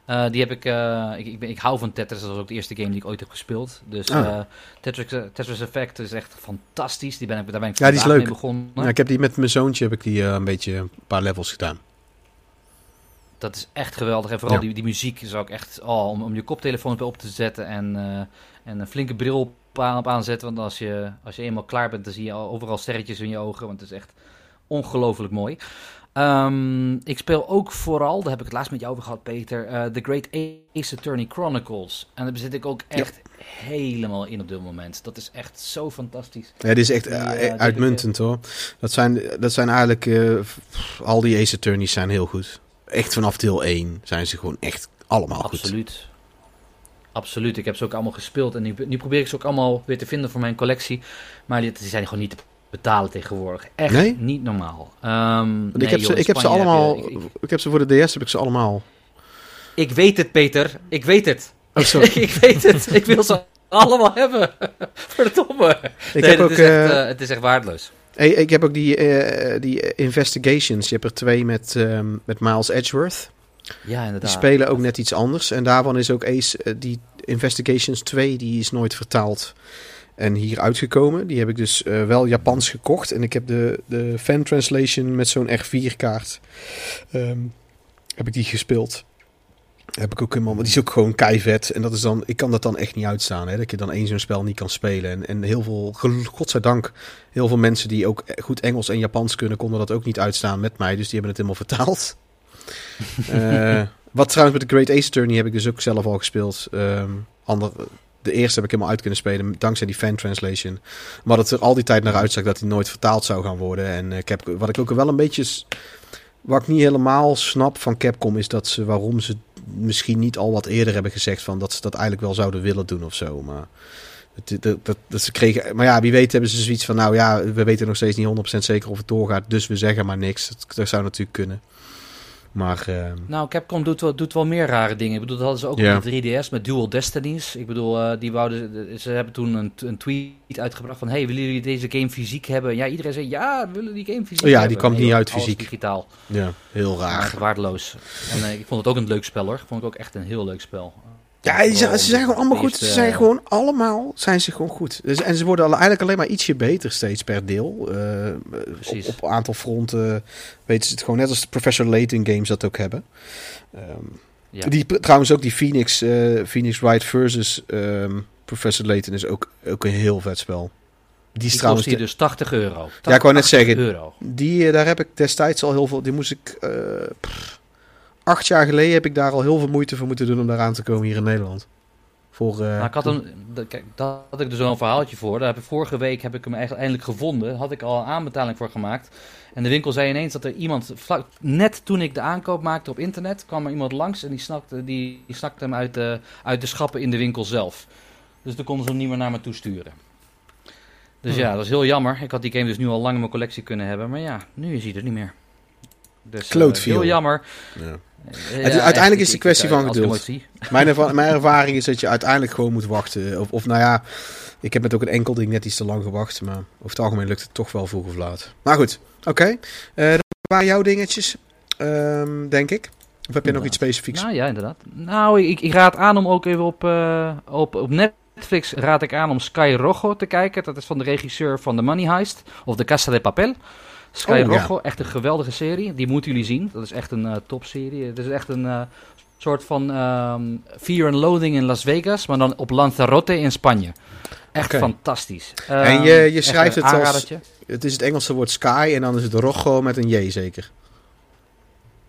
Eh, die heb ik, eh, ik, ik, ben, ik hou van Tetris, dat was ook de eerste game die ik ooit heb gespeeld. Dus Ah. eh, Tetris, Tetris Effect is echt fantastisch. Die ben ik, daar ben ik Ja, die is leuk. mee begonnen. Ja, ik heb die met mijn zoontje heb ik die een beetje een paar levels gedaan. Dat is echt geweldig. En vooral Ja. die, die muziek is ook echt... Oh, om, om je koptelefoon op te zetten en, en een flinke bril op, aan, op aanzetten. Want als je, als je eenmaal klaar bent, dan zie je al overal sterretjes in je ogen. Want het is echt ongelooflijk mooi. Ehm, ik speel ook vooral, daar heb ik het laatst met jou over gehad, Peter, eh, The Great Ace Attorney Chronicles. En daar zit ik ook echt helemaal in op dit moment. Dat is echt zo fantastisch. Ja, dit is echt Die, eh, eh, die uitmuntend hoor. Dat zijn, dat zijn eigenlijk, eh, al die Ace Attorneys zijn heel goed. Echt vanaf deel 1 zijn ze gewoon echt allemaal goed. Absoluut. Absoluut. Ik heb ze ook allemaal gespeeld. En nu, nu probeer ik ze ook allemaal weer te vinden voor mijn collectie. Maar die, die zijn gewoon niet te betalen tegenwoordig. Echt Nee? niet normaal. Ehm, nee, ik, heb joh, ze, ik heb ze heb allemaal, je- ik, ik- ik heb ze voor de DS heb ik ze allemaal. ik weet het, Peter. Ik weet het. Oh, sorry. ik weet het. Ik wil ze allemaal hebben. Verdomme. Ik nee, heb ook, is echt, eh, eh, het is echt waardeloos. Hey, ik heb ook die, eh, die investigations. Je hebt er twee met, ehm, met Miles Edgeworth. Ja, inderdaad. Die spelen ook net iets anders. En daarvan is ook Ace, die Investigations 2, die is nooit vertaald en hier uitgekomen. Die heb ik dus eh, wel Japans gekocht. En ik heb de, de fan translation met zo'n R4 kaart. ehm, heb ik die gespeeld. Heb ik ook helemaal, maar die is ook gewoon keivet. En dat is dan, ik kan dat dan echt niet uitstaan. Hè, dat je dan één zo'n spel niet kan spelen. En, en heel veel, godzijdank, heel veel mensen die ook goed Engels en Japans kunnen, konden dat ook niet uitstaan met mij. Dus die hebben het helemaal vertaald. Eh, wat trouwens met de Great Ace Attorney heb ik dus ook zelf al gespeeld. Ehm, ander, de eerste heb ik helemaal uit kunnen spelen dankzij die fan translation. Maar dat er al die tijd naar uitzag dat hij nooit vertaald zou gaan worden. En eh, Cap, wat ik ook wel een beetje... Wat ik niet helemaal snap van Capcom is dat ze waarom ze misschien niet al wat eerder hebben gezegd van dat ze dat eigenlijk wel zouden willen doen of zo. Maar dat, dat, ze kregen. Maar ja, wie weet hebben ze zoiets van nou ja, we weten nog steeds niet 100% zeker of het doorgaat, dus we zeggen maar niks. Dat zou natuurlijk kunnen. Maar ehm, Nou, Capcom doet wel, doet wel meer rare dingen. Ik bedoel, dat hadden ze ook op de 3DS met Dual Destinies. Ik bedoel, eh, die wouden, ze hebben toen een, een tweet uitgebracht van... Hey, willen jullie deze game fysiek hebben? Ja, iedereen zei, ja, we willen die game fysiek Oh ja, die kwam niet uit fysiek. digitaal. ja, heel raar. waardeloos. En eh, ik vond het ook een leuk spel hoor. Vond ik ook echt een heel leuk spel. Ja, zijn, ze zijn gewoon allemaal goed. Ze zijn eh, gewoon allemaal zijn ze gewoon goed. Dus, en ze worden eigenlijk alleen maar ietsje beter steeds per deel. Eh. Op, op een aantal fronten weten ze het gewoon net als de Professor Layton games dat ook hebben. Ehm, Ja. Die, trouwens ook die Phoenix, eh, Phoenix Wright versus ehm, Professor Layton is ook, ook een heel vet spel. Die is Die trouwens... hier dus 80 euro. Ja, ik wou net 80 zeggen, euro. Die, daar heb ik destijds al heel veel. Die moest ik. pff, acht jaar geleden heb ik daar al heel veel moeite voor moeten doen om daar aan te komen hier in Nederland. Voor, eh, Nou, ik had een, dat- kijk, daar had ik dus wel een verhaaltje voor. Daar heb ik, vorige week heb ik hem eigenlijk eindelijk gevonden. Had ik al een aanbetaling voor gemaakt. En de winkel zei ineens dat er iemand, vlak, net toen ik de aankoop maakte op internet, kwam er iemand langs en die snakte, die, die snakte hem uit de, uit de schappen in de winkel zelf. Dus toen konden ze hem niet meer naar me toe sturen. Dus Hmm. ja, dat is heel jammer. Ik had die game dus nu al lang in mijn collectie kunnen hebben. Maar ja, nu is hij er niet meer. Dus Klootviool. heel jammer. ja. Eh, ja, uiteindelijk is het een kwestie ik- van geduld. Mijn, erva- mijn ervaring is dat je uiteindelijk gewoon moet wachten. Of, of nou ja, ik heb met ook een enkel ding net iets te lang gewacht. Maar over het algemeen lukt het toch wel vroeg of laat. Maar goed, oké. Eh, dat waren jouw dingetjes, ehm, denk ik. Of heb je nog iets specifieks? Nou ja, inderdaad. Nou, ik, ik raad aan om ook even op, eh, op, op Netflix raad ik aan om Sky Rojo te kijken. Dat is van de regisseur van The Money Heist of The Casa de Papel. Sky Oh, ja. Rojo, echt een geweldige serie. Die moeten jullie zien. Dat is echt een eh, topserie. Het is echt een eh, soort van ehm, Fear and Loathing in Las Vegas, maar dan op Lanzarote in Spanje. Echt fantastisch. En Ehm, je- je schrijft het als-. Het is het Engelse woord sky en dan is het rojo met een J zeker.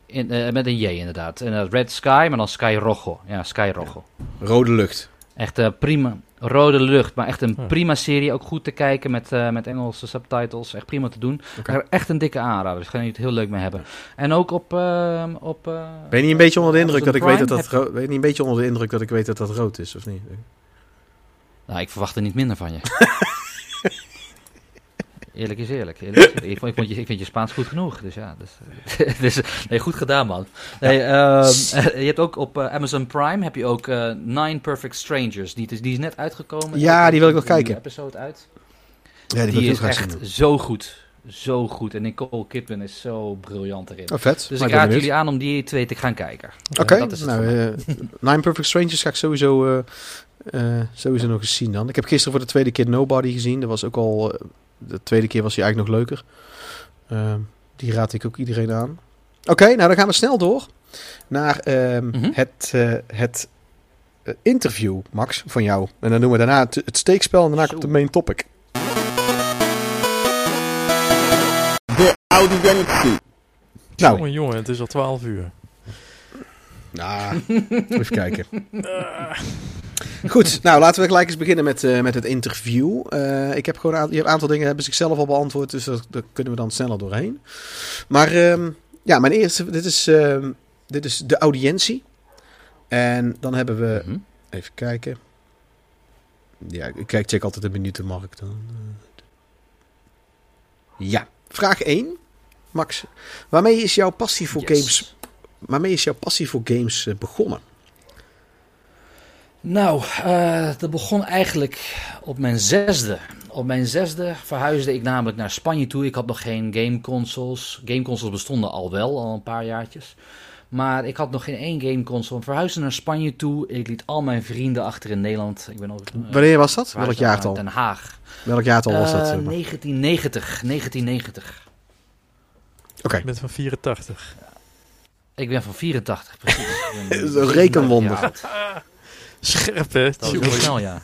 In, eh, met een J inderdaad. En, Red Sky, maar dan Sky Rojo. Ja, Sky Rojo. Rode lucht. Echt prima. Rode lucht, maar echt een Ja. prima serie. Ook goed te kijken met, eh, met Engelse subtitles. Echt prima te doen. Maar Echt een dikke aanrader. Dus ga je het heel leuk mee hebben. En ook op... eh, op eh, Ben je niet een beetje onder de indruk dat ik weet dat dat rood... Ben je niet een beetje onder de indruk dat ik weet dat dat rood is, of niet? Nou, ik verwacht er niet minder van je. Eerlijk is eerlijk. eerlijk, is eerlijk. Ik, vond, ik, vond je, ik vind je Spaans goed genoeg. Dus ja, dus, dus, nee, goed gedaan man. Nee, ehm, je hebt ook op eh, Amazon Prime heb je ook eh, Nine Perfect Strangers. Die, is- die is net uitgekomen. Ja, die wil ik nog kijken. episode uit. Ja, die, Die ik is echt zien. zo goed. Zo goed. En Nicole Kidman is zo briljant erin. Oh, vet. Dus Maar ik ben raad jullie aan om die twee te gaan kijken. Oké, nou, eh, Nine Perfect Strangers ga ik sowieso, eh, eh, sowieso nog eens zien dan. Ik heb gisteren voor de tweede keer Nobody gezien. Dat was ook al, eh, de tweede keer was hij eigenlijk nog leuker. Eh, die raad ik ook iedereen aan. Oké, nou dan gaan we snel door naar ehm, Mhm. het, eh, het eh, interview, Max, van jou. En dan doen we daarna het, het steekspel en daarna komt de main topic. De audiëntie. Nou, Jongen, jongen, het is al 12 uur. Nou, even kijken. Goed, nou laten we gelijk eens beginnen met, eh, met het interview. Eh, ik heb gewoon een, aantal- je hebt een aantal dingen hebben zichzelf al beantwoord, dus dat- daar kunnen we dan sneller doorheen. Maar ehm, ja, mijn eerste, dit is, ehm, dit is de audiëntie. En dan hebben we, Mhm. even kijken. Ja, ik kijk, check altijd de minutenmarkt dan. Ja, vraag 1. Max, waarmee is jouw passie voor Yes. games Waarmee is jouw passie voor games eh, begonnen? Nou, eh, dat begon eigenlijk op mijn zesde. Op mijn zesde verhuisde ik namelijk naar Spanje toe. Ik had nog geen gameconsoles. Gameconsoles bestonden al wel, al een paar jaartjes. Maar ik had nog geen één gameconsole. Ik verhuisde naar Spanje toe. Ik liet al mijn vrienden achter in Nederland. Ik ben ook, eh, Wanneer was dat? Welk jaartal? Den Haag. Welk jaartal was dat? Eh, zeg maar? 1990. 1990. Oké. Ik ben van 84. Ik ben van 84, precies. Een rekenwonder. Scherp, hè? Dat is heel snel, ja.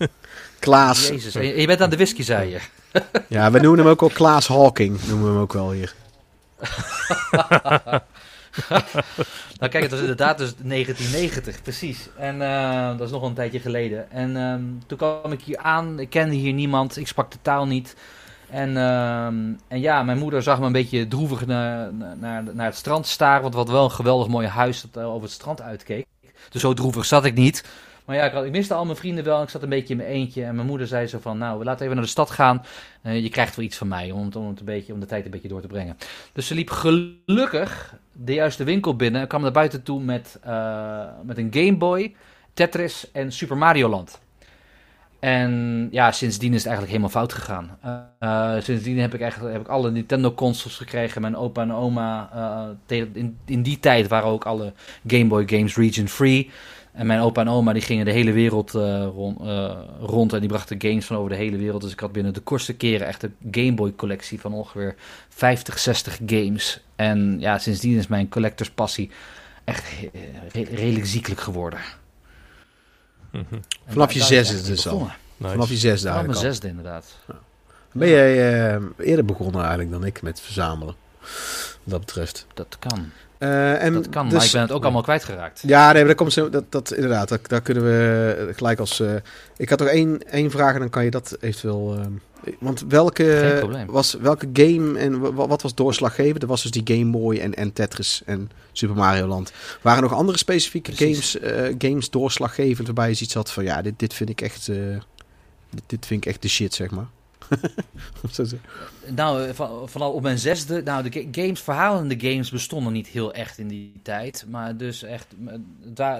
Klaas. Jezus. Je bent aan de whisky, zei je. Ja, we noemen hem ook al Klaas Hawking. Noemen we hem ook wel hier. Nou kijk, het was inderdaad dus 1990, precies. En eh, dat is nog wel een tijdje geleden. En ehm, toen kwam ik hier aan, ik kende hier niemand, ik sprak de taal niet. En, ehm, en ja, mijn moeder zag me een beetje droevig naar, naar, naar het strand staren, want we hadden wel een geweldig mooi huis dat eh, over het strand uitkeek. Dus zo droevig zat ik niet. Maar ja, ik, had- ik miste al mijn vrienden wel. Ik zat een beetje in mijn eentje. En mijn moeder zei zo van, nou, we laten even naar de stad gaan. Eh, je krijgt wel iets van mij om, om, een beetje, om de tijd een beetje door te brengen. Dus ze liep gelukkig de juiste winkel binnen. En kwam naar buiten toe met, eh, met een Game Boy, Tetris en Super Mario Land. En ja, sindsdien is het eigenlijk helemaal fout gegaan. Eh, eh, sindsdien heb ik eigenlijk heb ik alle Nintendo consoles gekregen. Mijn opa en oma. eh, in, in die tijd waren ook alle Game Boy games region free. En mijn opa en oma die gingen de hele wereld rond, rond en die brachten games van over de hele wereld. Dus ik had binnen de kortste keren echt een Game Boy collectie van ongeveer 50, 60 games. En ja, sindsdien is mijn collectors passie echt re- redelijk ziekelijk geworden. Mhm. Vanaf je zesde is het dus al. Nice. Vanaf je zesde Vanaf mijn zesde inderdaad. Ben jij eh, eerder begonnen eigenlijk dan ik met verzamelen? Wat dat betreft. Dat kan. Eh, en dat kan, dus- maar ik ben het ook allemaal kwijtgeraakt. Ja, nee, maar dat komt zo, dat, dat inderdaad, dat, daar kunnen we gelijk als. eh, ik had nog één, één vraag en dan kan je dat eventueel. ehm, want welke was welke game en wa- wat was doorslaggevend? Er was dus die Game Boy en, en Tetris en Super Mario Land. Waren er nog andere specifieke Precies. games, eh, games doorslaggevend waarbij je iets had van ja, dit, dit vind ik echt, eh, dit, dit vind ik echt de shit, zeg maar. Nou, eh, vanaf op mijn zesde, nou, de ga- games, verhalende games bestonden niet heel echt in die tijd. Maar dus echt,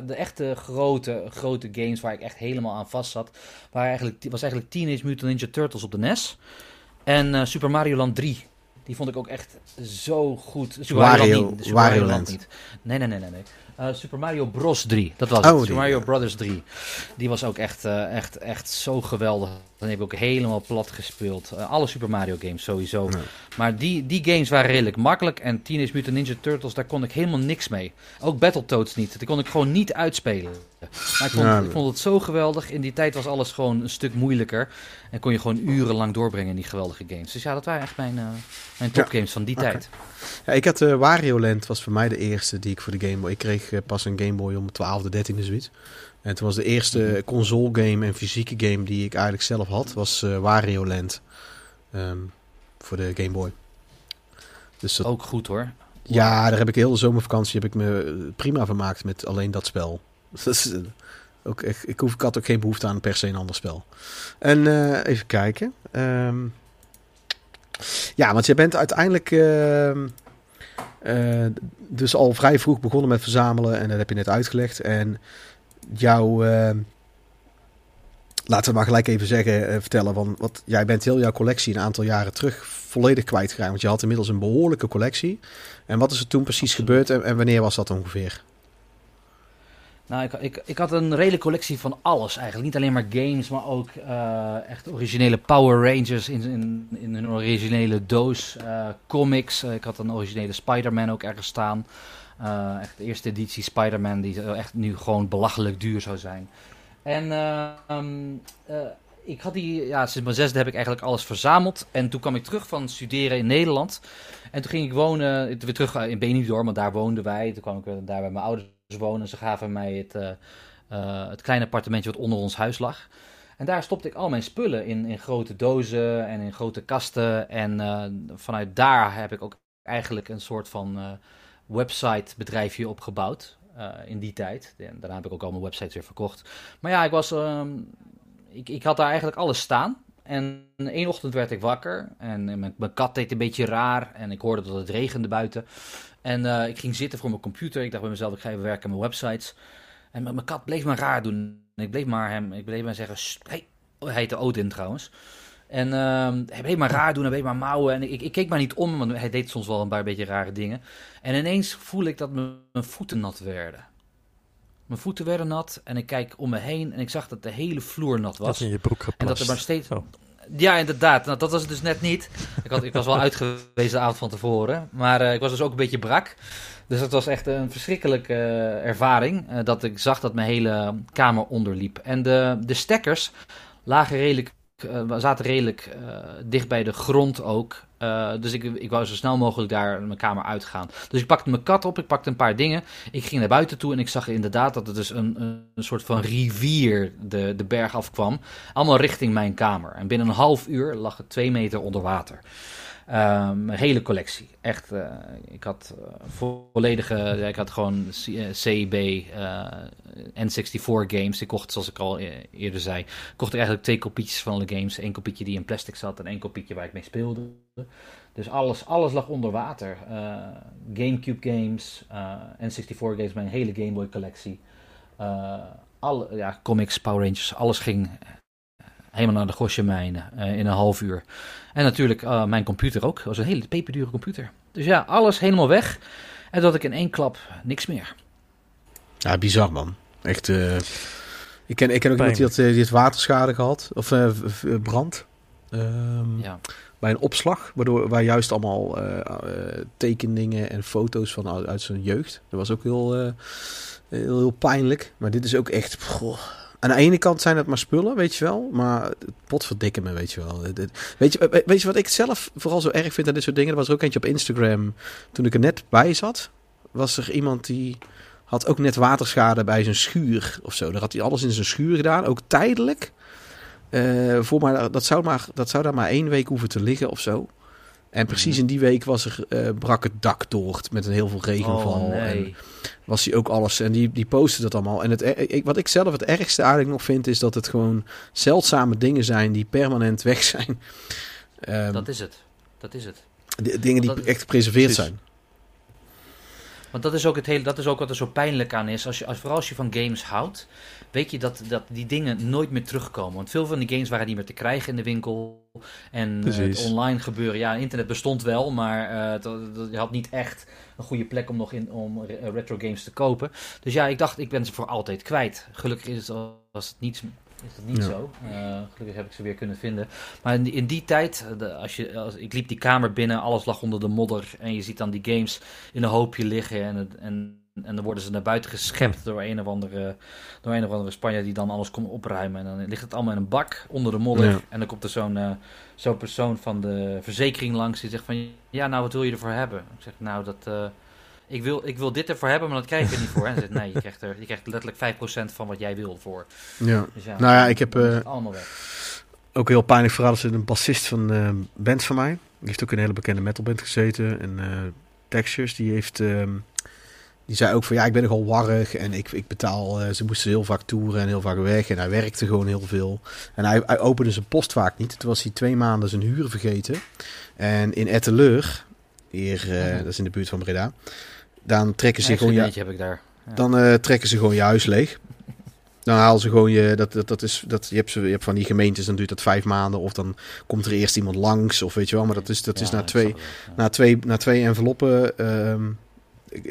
de echte grote, grote games waar ik echt helemaal aan vast zat, waren eigenlijk, was eigenlijk Teenage Mutant Ninja Turtles op de NES. En eh, Super Mario Land 3. Die vond ik ook echt zo goed. Super Mario, Wario- Land niet. Super Mario Wario Land Land. niet. Nee, nee, nee, nee. nee. Eh, Super Mario Bros 3. Dat was Oh, het. Super Mario. Brothers 3. Die was ook echt, echt, echt zo geweldig. Dan heb ik ook helemaal plat gespeeld. Eh, alle Super Mario games sowieso. Maar die, die games waren redelijk makkelijk. En Teenage Mutant Ninja Turtles, daar kon ik helemaal niks mee. Ook Battletoads niet. Die kon ik gewoon niet uitspelen. Maar ik vond, Ja. ik vond het zo geweldig. In die tijd was alles gewoon een stuk moeilijker. En kon je gewoon urenlang doorbrengen in die geweldige games. Dus ja, dat waren echt mijn, eh mijn Ja. topgames van die tijd. Ja, ik had eh, Wario Land, was voor mij de eerste die ik voor de Game Boy. Ik kreeg pas een Game Boy om 12e, 13e zoiets. En toen was de eerste console game en fysieke game die ik eigenlijk zelf had, was eh, Wario Land. Ehm, voor de Game Boy. Dus dat, Ook goed hoor. ja, daar heb ik heel de zomervakantie heb ik me eh, prima vermaakt met alleen dat spel. Dat is, eh, ook echt, ik, hoef, ik had ook geen behoefte aan per se een ander spel. En even kijken. Ehm, ja, want je bent uiteindelijk ehm, eh, dus al vrij vroeg begonnen met verzamelen. En dat heb je net uitgelegd. En jouw... ehm, laten we maar gelijk even zeggen, eh, vertellen. Want wat, jij bent heel jouw collectie een aantal jaren terug volledig kwijtgeraakt. Want je had inmiddels een behoorlijke collectie. En wat is er toen precies Absoluut. gebeurd en, en wanneer was dat ongeveer? Nou, ik, ik, ik had een redelijke collectie van alles eigenlijk. Niet alleen maar games, maar ook eh, echt originele Power Rangers in, in, in een originele doos. eh, comics. Eh, ik had een originele Spider-Man ook ergens staan. Echt de eerste editie Spider-Man, die echt nu gewoon belachelijk duur zou zijn. En eh, ehm, eh, ik had die, ja, sinds mijn zesde heb ik eigenlijk alles verzameld. En toen kwam ik terug van studeren in Nederland. En toen ging ik wonen, weer terug in Benidorm, want daar woonden wij. Toen kwam ik daar bij mijn ouders wonen. Ze gaven mij het, eh, eh, het kleine appartementje wat onder ons huis lag. En daar stopte ik al mijn spullen in, in grote dozen en in grote kasten. En eh, vanuit daar heb ik ook eigenlijk een soort van eh, website bedrijfje opgebouwd. in die tijd. En daarna heb ik ook al mijn websites weer verkocht. Maar ja, ik was. ehm, ik, ik had daar eigenlijk alles staan. En één ochtend werd ik wakker. En mijn kat deed een beetje raar. En ik hoorde dat het regende buiten. En eh, ik ging zitten voor mijn computer. Ik dacht bij mezelf, ik ga even werken aan mijn websites. En mijn mijn kat bleef maar raar doen. En ik bleef maar hem, ik bleef maar zeggen, "Sst, hey. Hij heette Odin trouwens. En ehm, hij bleef maar raar doen, hij bleef maar mouwen. En ik, ik, keek maar niet om, want hij deed soms wel een paar beetje rare dingen. En ineens voel ik dat mijn, mijn voeten nat werden. Mijn voeten werden nat en ik kijk om me heen en ik zag dat de hele vloer nat Dat was. in je broek geplast. En dat er maar steeds. Oh. Ja, inderdaad. Nou, dat was het dus net niet. Ik, had, ik was wel uitgewezen de avond van tevoren. Maar eh, ik was dus ook een beetje brak. Dus het was echt een verschrikkelijke eh, ervaring. eh, dat ik zag dat mijn hele kamer onderliep. En de, de stekkers lagen redelijk, eh, zaten redelijk eh, dicht bij de grond ook. Eh, dus ik, ik wou zo snel mogelijk daar mijn kamer uitgaan. Dus ik pakte mijn kat op, ik pakte een paar dingen. Ik ging naar buiten toe en ik zag inderdaad dat er dus een, een, een soort van rivier de, de berg afkwam. Allemaal richting mijn kamer. En binnen een half uur lag het twee meter onder water. Ehm, Mijn hele collectie. Echt, eh, ik had eh, volledige, ik had gewoon CB, eh, N64 games. Ik kocht, zoals ik al e- eerder zei, kocht ik eigenlijk twee kopietjes van alle games. Eén kopietje die in plastic zat en één kopietje waar ik mee speelde. Dus alles, alles lag onder water. Eh, Gamecube games, eh, N64 games, mijn hele Game Boy collectie. Alle, ja, comics, Power Rangers, alles ging helemaal naar de gosjemijnen eh in een half uur. En natuurlijk eh, mijn computer ook. Dat was een hele peperdure computer. Dus ja, alles helemaal weg. En dat ik in één klap niks meer. Ja, bizar man. Echt. eh, ik, ken, ik ken ook iemand die had, eh, die heeft waterschade gehad. Of eh, brand. Ehm, Ja. Bij een opslag. Waardoor, waar juist allemaal tekeningen en foto's van uit, uit zijn jeugd. Dat was ook heel, eh, heel, heel pijnlijk. Maar dit is ook echt. goh. Aan de ene kant zijn het maar spullen, weet je wel. Maar het potverdikke me, weet je wel. Weet je, we- weet je wat ik zelf vooral zo erg vind aan dit soort dingen? Er was er ook eentje op Instagram toen ik er net bij zat. was er iemand die had ook net waterschade bij zijn schuur of zo. Daar had hij alles in zijn schuur gedaan, ook tijdelijk. Eh, voor maar, dat, zou maar, dat zou daar maar één week hoeven te liggen of zo. En precies Mhm. in die week was er, eh, brak het dak door met een heel veel regenval. Oh, En was hij ook alles. En die, die postte dat allemaal. En het, er- ik, wat ik zelf het ergste eigenlijk nog vind, is dat het gewoon zeldzame dingen zijn die permanent weg zijn. Ehm, Dat is het. Dat is het. de- dingen die echt gepreserveerd zijn. Want dat is ook, het hele, dat is ook wat er zo pijnlijk aan is. Als je, als, vooral als je van games houdt, weet je dat, dat die dingen nooit meer terugkomen. Want veel van die games waren niet meer te krijgen in de winkel. En eh, het online gebeuren, ja, internet bestond wel, maar eh, het- het- je had niet echt een goede plek om nog in, om re- eh, retro games te kopen. Dus ja, ik dacht, ik ben ze voor altijd kwijt. Gelukkig is het, was het niet, is het niet Ja. zo. Eh, gelukkig heb ik ze weer kunnen vinden. Maar in die, in die tijd, eh, de, als je, als, ik liep die kamer binnen, alles lag onder de modder. En je ziet dan die games in een hoopje liggen. En, het, en, en dan worden ze naar buiten geschept door een of andere, door een of andere Spanjaard die dan alles komt opruimen. En dan ligt het allemaal in een bak onder de modder. Ja. En dan komt er zo'n eh, zo'n persoon van de verzekering langs die zegt van... Ja, nou, wat wil je ervoor hebben? Ik zeg, nou, dat... eh, ik wil, ik wil dit ervoor hebben, maar dat krijg je er niet voor. En zegt, nee, je krijgt, er, je krijgt letterlijk 5% van wat jij wil voor. Ja. Dus ja, Nou ja, ik heb, het allemaal weg. Ook heel pijnlijk verhaal is een bassist van een band van mij. Die heeft ook een hele bekende metalband gezeten. En Textures, die heeft... ehm, die zei ook van ja, ik ben nogal warrig en ik, ik betaal. eh, ze moesten heel vaak toeren en heel vaak weg. En hij werkte gewoon heel veel. En hij, hij opende zijn post vaak niet. Toen was hij twee maanden zijn huur vergeten. En in Etteleur, hier, eh, Mhm. dat is in de buurt van Breda. Dan trekken ze Ja, gewoon. Heb ik daar. Ja. dan eh, trekken ze gewoon je huis leeg. Dan halen ze gewoon je. Dat, dat, dat is, dat, je, hebt ze, je hebt van die gemeentes, dan duurt dat vijf maanden. Of dan komt er eerst iemand langs. Of weet je wel. Maar dat is, dat is na, twee, na, twee, na twee enveloppen. ehm,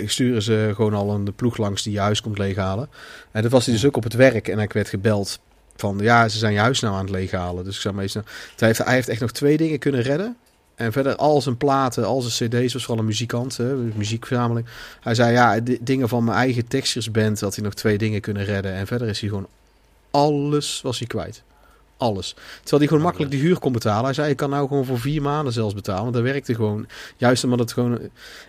sturen ze gewoon al een ploeg langs die je huis komt leeghalen. En dat was hij dus ook op het werk. En ik werd gebeld van ja, ze zijn je huis nou aan het leeghalen. Dus ik zou meestal. Hij heeft, hij heeft echt nog twee dingen kunnen redden. En verder al zijn platen, al zijn cd's, was vooral een muzikant, hè, muziekverzameling. Hij zei ja, di- dingen van mijn eigen textures band, had hij nog twee dingen kunnen redden. En verder is hij gewoon alles was hij kwijt. Alles. Terwijl hij gewoon makkelijk die huur kon betalen. Hij zei, ik kan nou gewoon voor vier maanden zelfs betalen. Want dat werkte gewoon. Juist omdat het gewoon...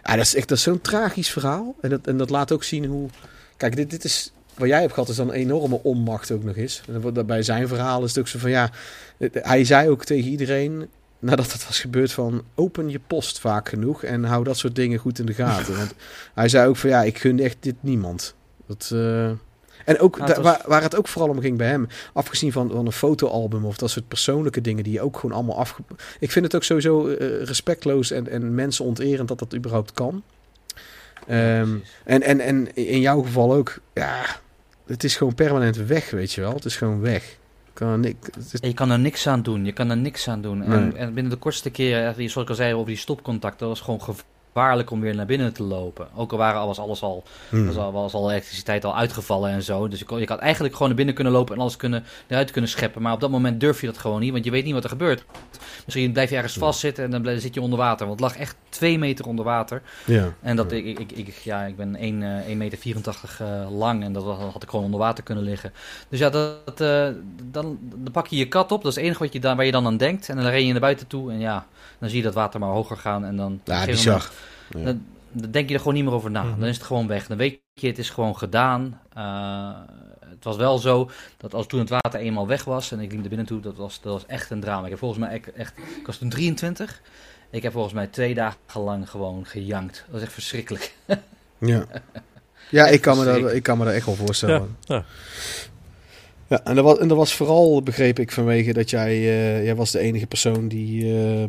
Ja, dat is echt dat is zo'n tragisch verhaal. En dat, en dat laat ook zien hoe... Kijk, dit, dit is... Wat jij hebt gehad is dan een enorme onmacht ook nog eens. En bij zijn verhaal is het ook zo van ja... Hij zei ook tegen iedereen, nadat dat was gebeurd, van open je post vaak genoeg. En hou dat soort dingen goed in de gaten. Want hij zei ook van ja, ik gun echt dit niemand. Dat... eh, En ook da- waar, waar het ook vooral om ging bij hem, afgezien van, van een fotoalbum of dat soort persoonlijke dingen die je ook gewoon allemaal afge... Ik vind het ook sowieso eh, respectloos en, en mensen onterend dat dat überhaupt kan. Ehm, en, en, en in jouw geval ook, ja, het is gewoon permanent weg, weet je wel. Het is gewoon weg. Kan niks, is- je kan er niks aan doen. Je kan er niks aan doen. En, Nee. en binnen de kortste keer, eh, zoals ik al zei over die stopcontacten, dat was gewoon gevaarlijk om weer naar binnen te lopen. Ook al waren alles, alles al, Hmm. was al, was al elektriciteit al uitgevallen en zo. Dus je, kon, je had eigenlijk gewoon naar binnen kunnen lopen en alles kunnen, eruit kunnen scheppen. Maar op dat moment durf je dat gewoon niet, want je weet niet wat er gebeurt. Misschien blijf je ergens vastzitten en dan blijf- zit je onder water. Want het lag echt twee meter onder water. Ja. En dat ik, ik, ik, ja, ik ben 1, eh 1 meter 84 eh, lang en dat was- had ik gewoon onder water kunnen liggen. Dus ja, dat, eh, dan, dan pak je je kat op. Dat is het enige wat je dan, waar je dan aan denkt. En dan ren je naar buiten toe en ja, dan zie je dat water maar hoger gaan. En dan, Ja, bizar. moment- Dan, dan denk je er gewoon niet meer over na. Mhm. Dan is het gewoon weg. Dan weet je, het is gewoon gedaan. Eh, het was wel zo dat als toen het water eenmaal weg was en ik liep er binnen toe, dat was, dat was echt een drama. Ik heb volgens mij echt, echt ik was toen 23. Ik heb volgens mij twee dagen lang gewoon gejankt. Dat was echt verschrikkelijk. Ja, ja ik, kan me dat, ik kan me dat echt wel voorstellen. Ja, Ja, ja. en, dat was, en dat was vooral, begreep ik, vanwege dat jij, eh, jij was de enige persoon die, eh,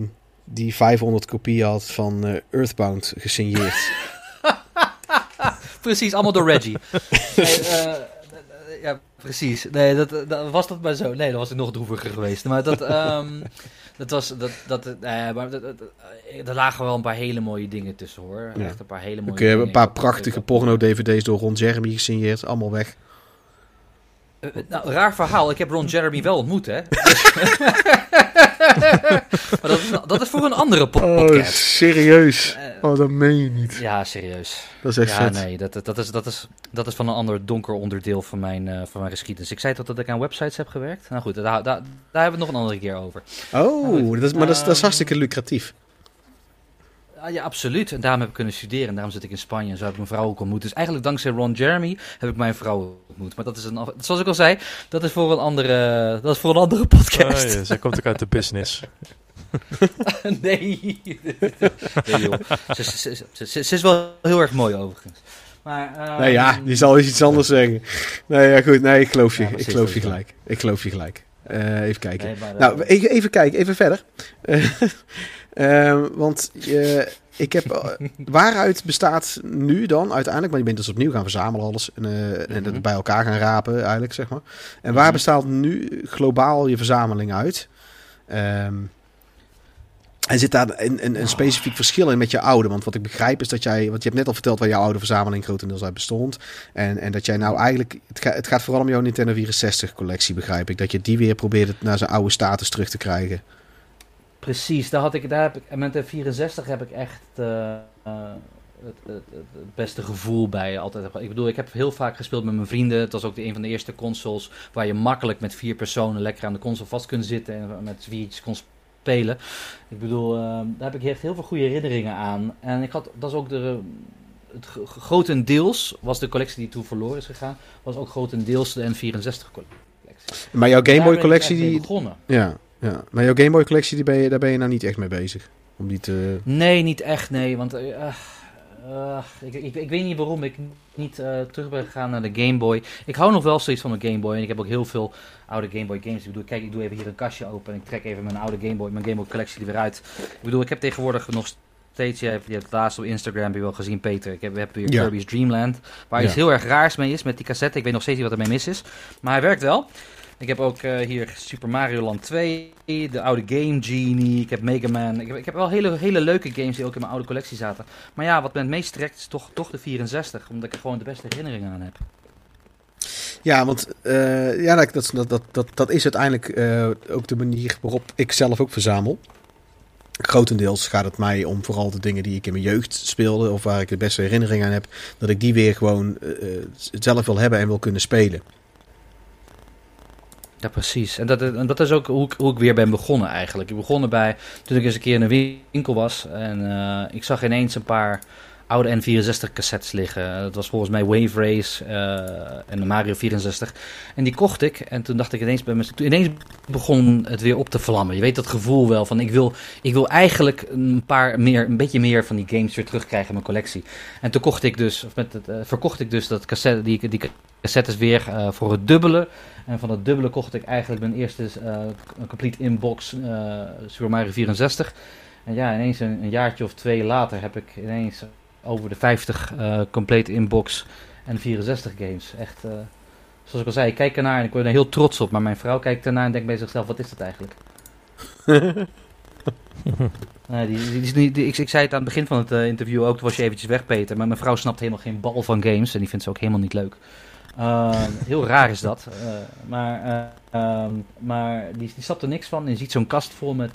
die 500 kopieën had van eh, Earthbound gesigneerd. Precies, allemaal door Reggie. nee, eh, ja, precies. Nee, dat, dat, was dat maar zo. Nee, dat was ik nog droeviger geweest. Maar dat, ehm, dat was, dat, dat, eh, maar dat, eh, er lagen wel een paar hele mooie dingen tussen hoor. Ja. Echt een paar hele mooie eh, dingen. een paar prachtige porno-dvd's door Ron Jeremy gesigneerd, allemaal weg. Nou, raar verhaal. Ik heb Ron Jeremy wel ontmoet, hè. maar dat is, dat is voor een andere po- podcast. serieus? Eh, Oh, dat meen je niet. ja, serieus. Dat is echt Ja, vet. nee, dat, dat, is, dat, is, dat is van een ander donker onderdeel van mijn, eh, van mijn geschiedenis. Ik zei toch dat ik aan websites heb gewerkt? Nou goed, daar, daar, daar hebben we het nog een andere keer over. Oh, dat is, maar dat is, dat is Ehm, hartstikke lucratief. Ah, ja, absoluut. En daarom heb ik kunnen studeren. En daarom zit ik in Spanje. En zo heb ik mijn vrouw ook ontmoet. Dus eigenlijk dankzij Ron Jeremy heb ik mijn vrouw ontmoet. Maar dat is een, af- zoals ik al zei, dat is voor een andere, dat is voor een andere podcast. Ja, zij komt ook uit de business. nee. nee joh. Ze, ze, ze, ze- ze- ze is wel heel erg mooi overigens. Maar, Nee, ja, die zal eens iets anders zeggen. Nee, ja, goed. Nee, ik geloof je. Ja, ik geloof je gelijk. Ik geloof je gelijk. Eh, even kijken. nee, maar, eh, Nou, even, even kijken, even verder. Eh, eh, want eh, ik heb. waaruit bestaat nu dan uiteindelijk? Maar je bent dus opnieuw gaan verzamelen alles. En, eh, en Mhm. het bij elkaar gaan rapen, eigenlijk, zeg maar. En waar Mhm. bestaat nu globaal je verzameling uit? Ehm, en zit daar een, een, een specifiek verschil in met je oude? Want wat ik begrijp is dat jij. Want je hebt net al verteld waar jouw oude verzameling grotendeels uit bestond. En, en dat jij nou eigenlijk. Het, ga- het gaat vooral om jouw Nintendo 64 collectie, begrijp ik. Dat je die weer probeert naar zijn oude status terug te krijgen. Precies, daar, had ik, daar heb ik, met de 64 heb ik echt eh, eh, het, het, het, beste gevoel bij altijd. Ik bedoel, ik heb heel vaak gespeeld met mijn vrienden. Het was ook de, een van de eerste consoles waar je makkelijk met vier personen lekker aan de console vast kunt zitten en met viertjes kon spelen. Ik bedoel, eh, daar heb ik echt heel veel goede herinneringen aan. En ik had, dat is ook de, het gro- grotendeels was de collectie die toen verloren is gegaan, was ook grotendeels de N64 collectie. Maar jouw Game Boy collectie, die, begonnen. ja, ja. Maar jouw Game Boy collectie, die ben je, daar ben je nou niet echt mee bezig. Om die te... Nee, niet echt, nee. Want eh, eh, eh, ik, ik, ik weet niet waarom ik niet terug ben gegaan naar de Game Boy. Ik hou nog wel steeds van de Game Boy. En ik heb ook heel veel oude Game Boy games. Ik bedoel, kijk, ik doe even hier een kastje open. En ik trek even mijn oude Game Boy, mijn Game Boy collectie er weer uit. Ik bedoel, ik heb tegenwoordig nog steeds... Je hebt, je hebt laatst op Instagram heb je wel gezien, Peter. Ik heb, we hebben weer Ja. Kirby's Dream Land. Waar Ja. iets heel erg raars mee is met die cassette. Ik weet nog steeds niet wat ermee mis is. Maar hij werkt wel. Ik heb ook eh, hier Super Mario Land 2, de oude Game Genie, ik heb Mega Man. Ik heb, ik heb wel hele, hele leuke games die ook in mijn oude collectie zaten. Maar ja, wat me het meest trekt is toch, toch de 64, omdat ik er gewoon de beste herinneringen aan heb. Ja, want eh, ja, dat, dat, dat, dat, is uiteindelijk eh, ook de manier waarop ik zelf ook verzamel. Grotendeels gaat het mij om vooral de dingen die ik in mijn jeugd speelde, of waar ik de beste herinneringen aan heb, dat ik die weer gewoon zelf wil hebben en wil kunnen spelen. Ja, precies. En dat, en dat is ook hoe ik, hoe ik weer ben begonnen eigenlijk. Ik begon bij toen ik eens een keer in een winkel was en eh, ik zag ineens een paar oude N64 cassettes liggen. Dat was volgens mij Wave Race eh, en de Mario 64. En die kocht ik en toen dacht ik ineens bij mezelf, ineens begon het weer op te vlammen. Je weet dat gevoel wel van ik wil, ik wil eigenlijk een paar meer, een beetje meer van die games weer terugkrijgen in mijn collectie. En toen kocht ik dus, of met het, eh, verkocht ik dus dat cassette, die, die cassettes weer eh, voor het dubbele. En van dat dubbele kocht ik eigenlijk mijn eerste complete inbox Super Mario 64. En ja, ineens een, een jaartje of twee later heb ik ineens over de 50 eh complete inbox en 64 games. Echt, eh, zoals ik al zei, ik kijk ernaar en ik word er heel trots op. Maar mijn vrouw kijkt ernaar en denkt bij zichzelf, wat is dat eigenlijk? Nee, die, die, die- die- die- ik, ik zei het aan het begin van het eh, interview ook, toen was je eventjes weg Peter. Maar mijn vrouw snapt helemaal geen bal van games en die vindt ze ook helemaal niet leuk. Uh, heel raar is dat. Uh, maar uh, um, maar die, die snapt er niks van. En je ziet zo'n kast vol met,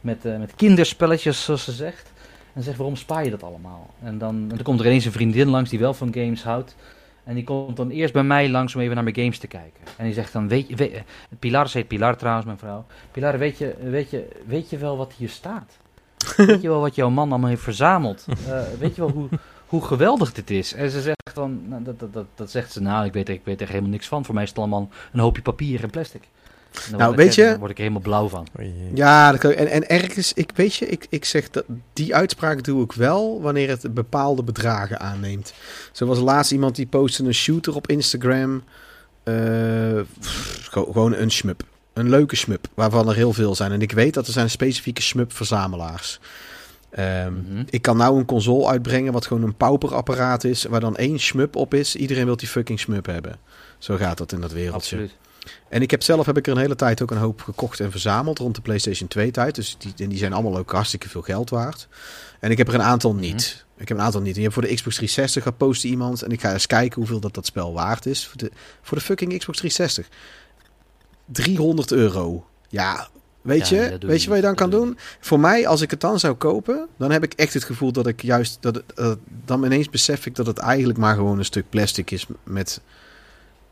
met, met kinderspelletjes, zoals ze zegt. En zegt, waarom spaar je dat allemaal? En dan, en dan komt er ineens een vriendin langs die wel van games houdt. En die komt dan eerst bij mij langs om even naar mijn games te kijken. En die zegt dan, weet je, weet, Pilar, ze heet Pilar trouwens, mijn vrouw. Pilar, weet je, weet, je, weet je wel wat hier staat? weet je wel wat jouw man allemaal heeft verzameld? Uh, weet je wel hoe, hoe geweldig dit is? En ze zegt dan, nou, dat, dat, dat, dat, zegt ze, nou, ik weet, ik weet er helemaal niks van. Voor mij is het allemaal een hoopje papier en plastic. Nou, weet je... Daar word ik helemaal blauw van. Ja, dat kan, en, en ergens, ik weet je, ik, ik zeg dat die uitspraak doe ik wel wanneer het bepaalde bedragen aanneemt. Zo was laatst iemand die postte een shooter op Instagram. Uh, pff, gewoon een shmup. Een leuke shmup, waarvan er heel veel zijn. En ik weet dat er zijn specifieke shmup-verzamelaars. Um, mm -hmm. Ik kan nou een console uitbrengen wat gewoon een pauperapparaat is, waar dan één shmup op is. Iedereen wil die fucking shmup hebben. Zo gaat dat in dat wereldje. Absoluut. En ik heb zelf heb ik er een hele tijd ook een hoop gekocht en verzameld rond de PlayStation 2 tijd. Dus die, en die zijn allemaal ook hartstikke veel geld waard. En ik heb er een aantal niet. Mm -hmm. Ik heb een aantal niet. En je hebt voor de Xbox 360 gepost iemand. En ik ga eens kijken hoeveel dat, dat spel waard is. Voor de, voor de fucking Xbox 360. 300 euro. Ja, Weet ja, je, weet je wat je dan kan doen? Niet. Voor mij, als ik het dan zou kopen, dan heb ik echt het gevoel dat ik juist, dat het, uh, dan ineens besef ik dat het eigenlijk maar gewoon een stuk plastic is met,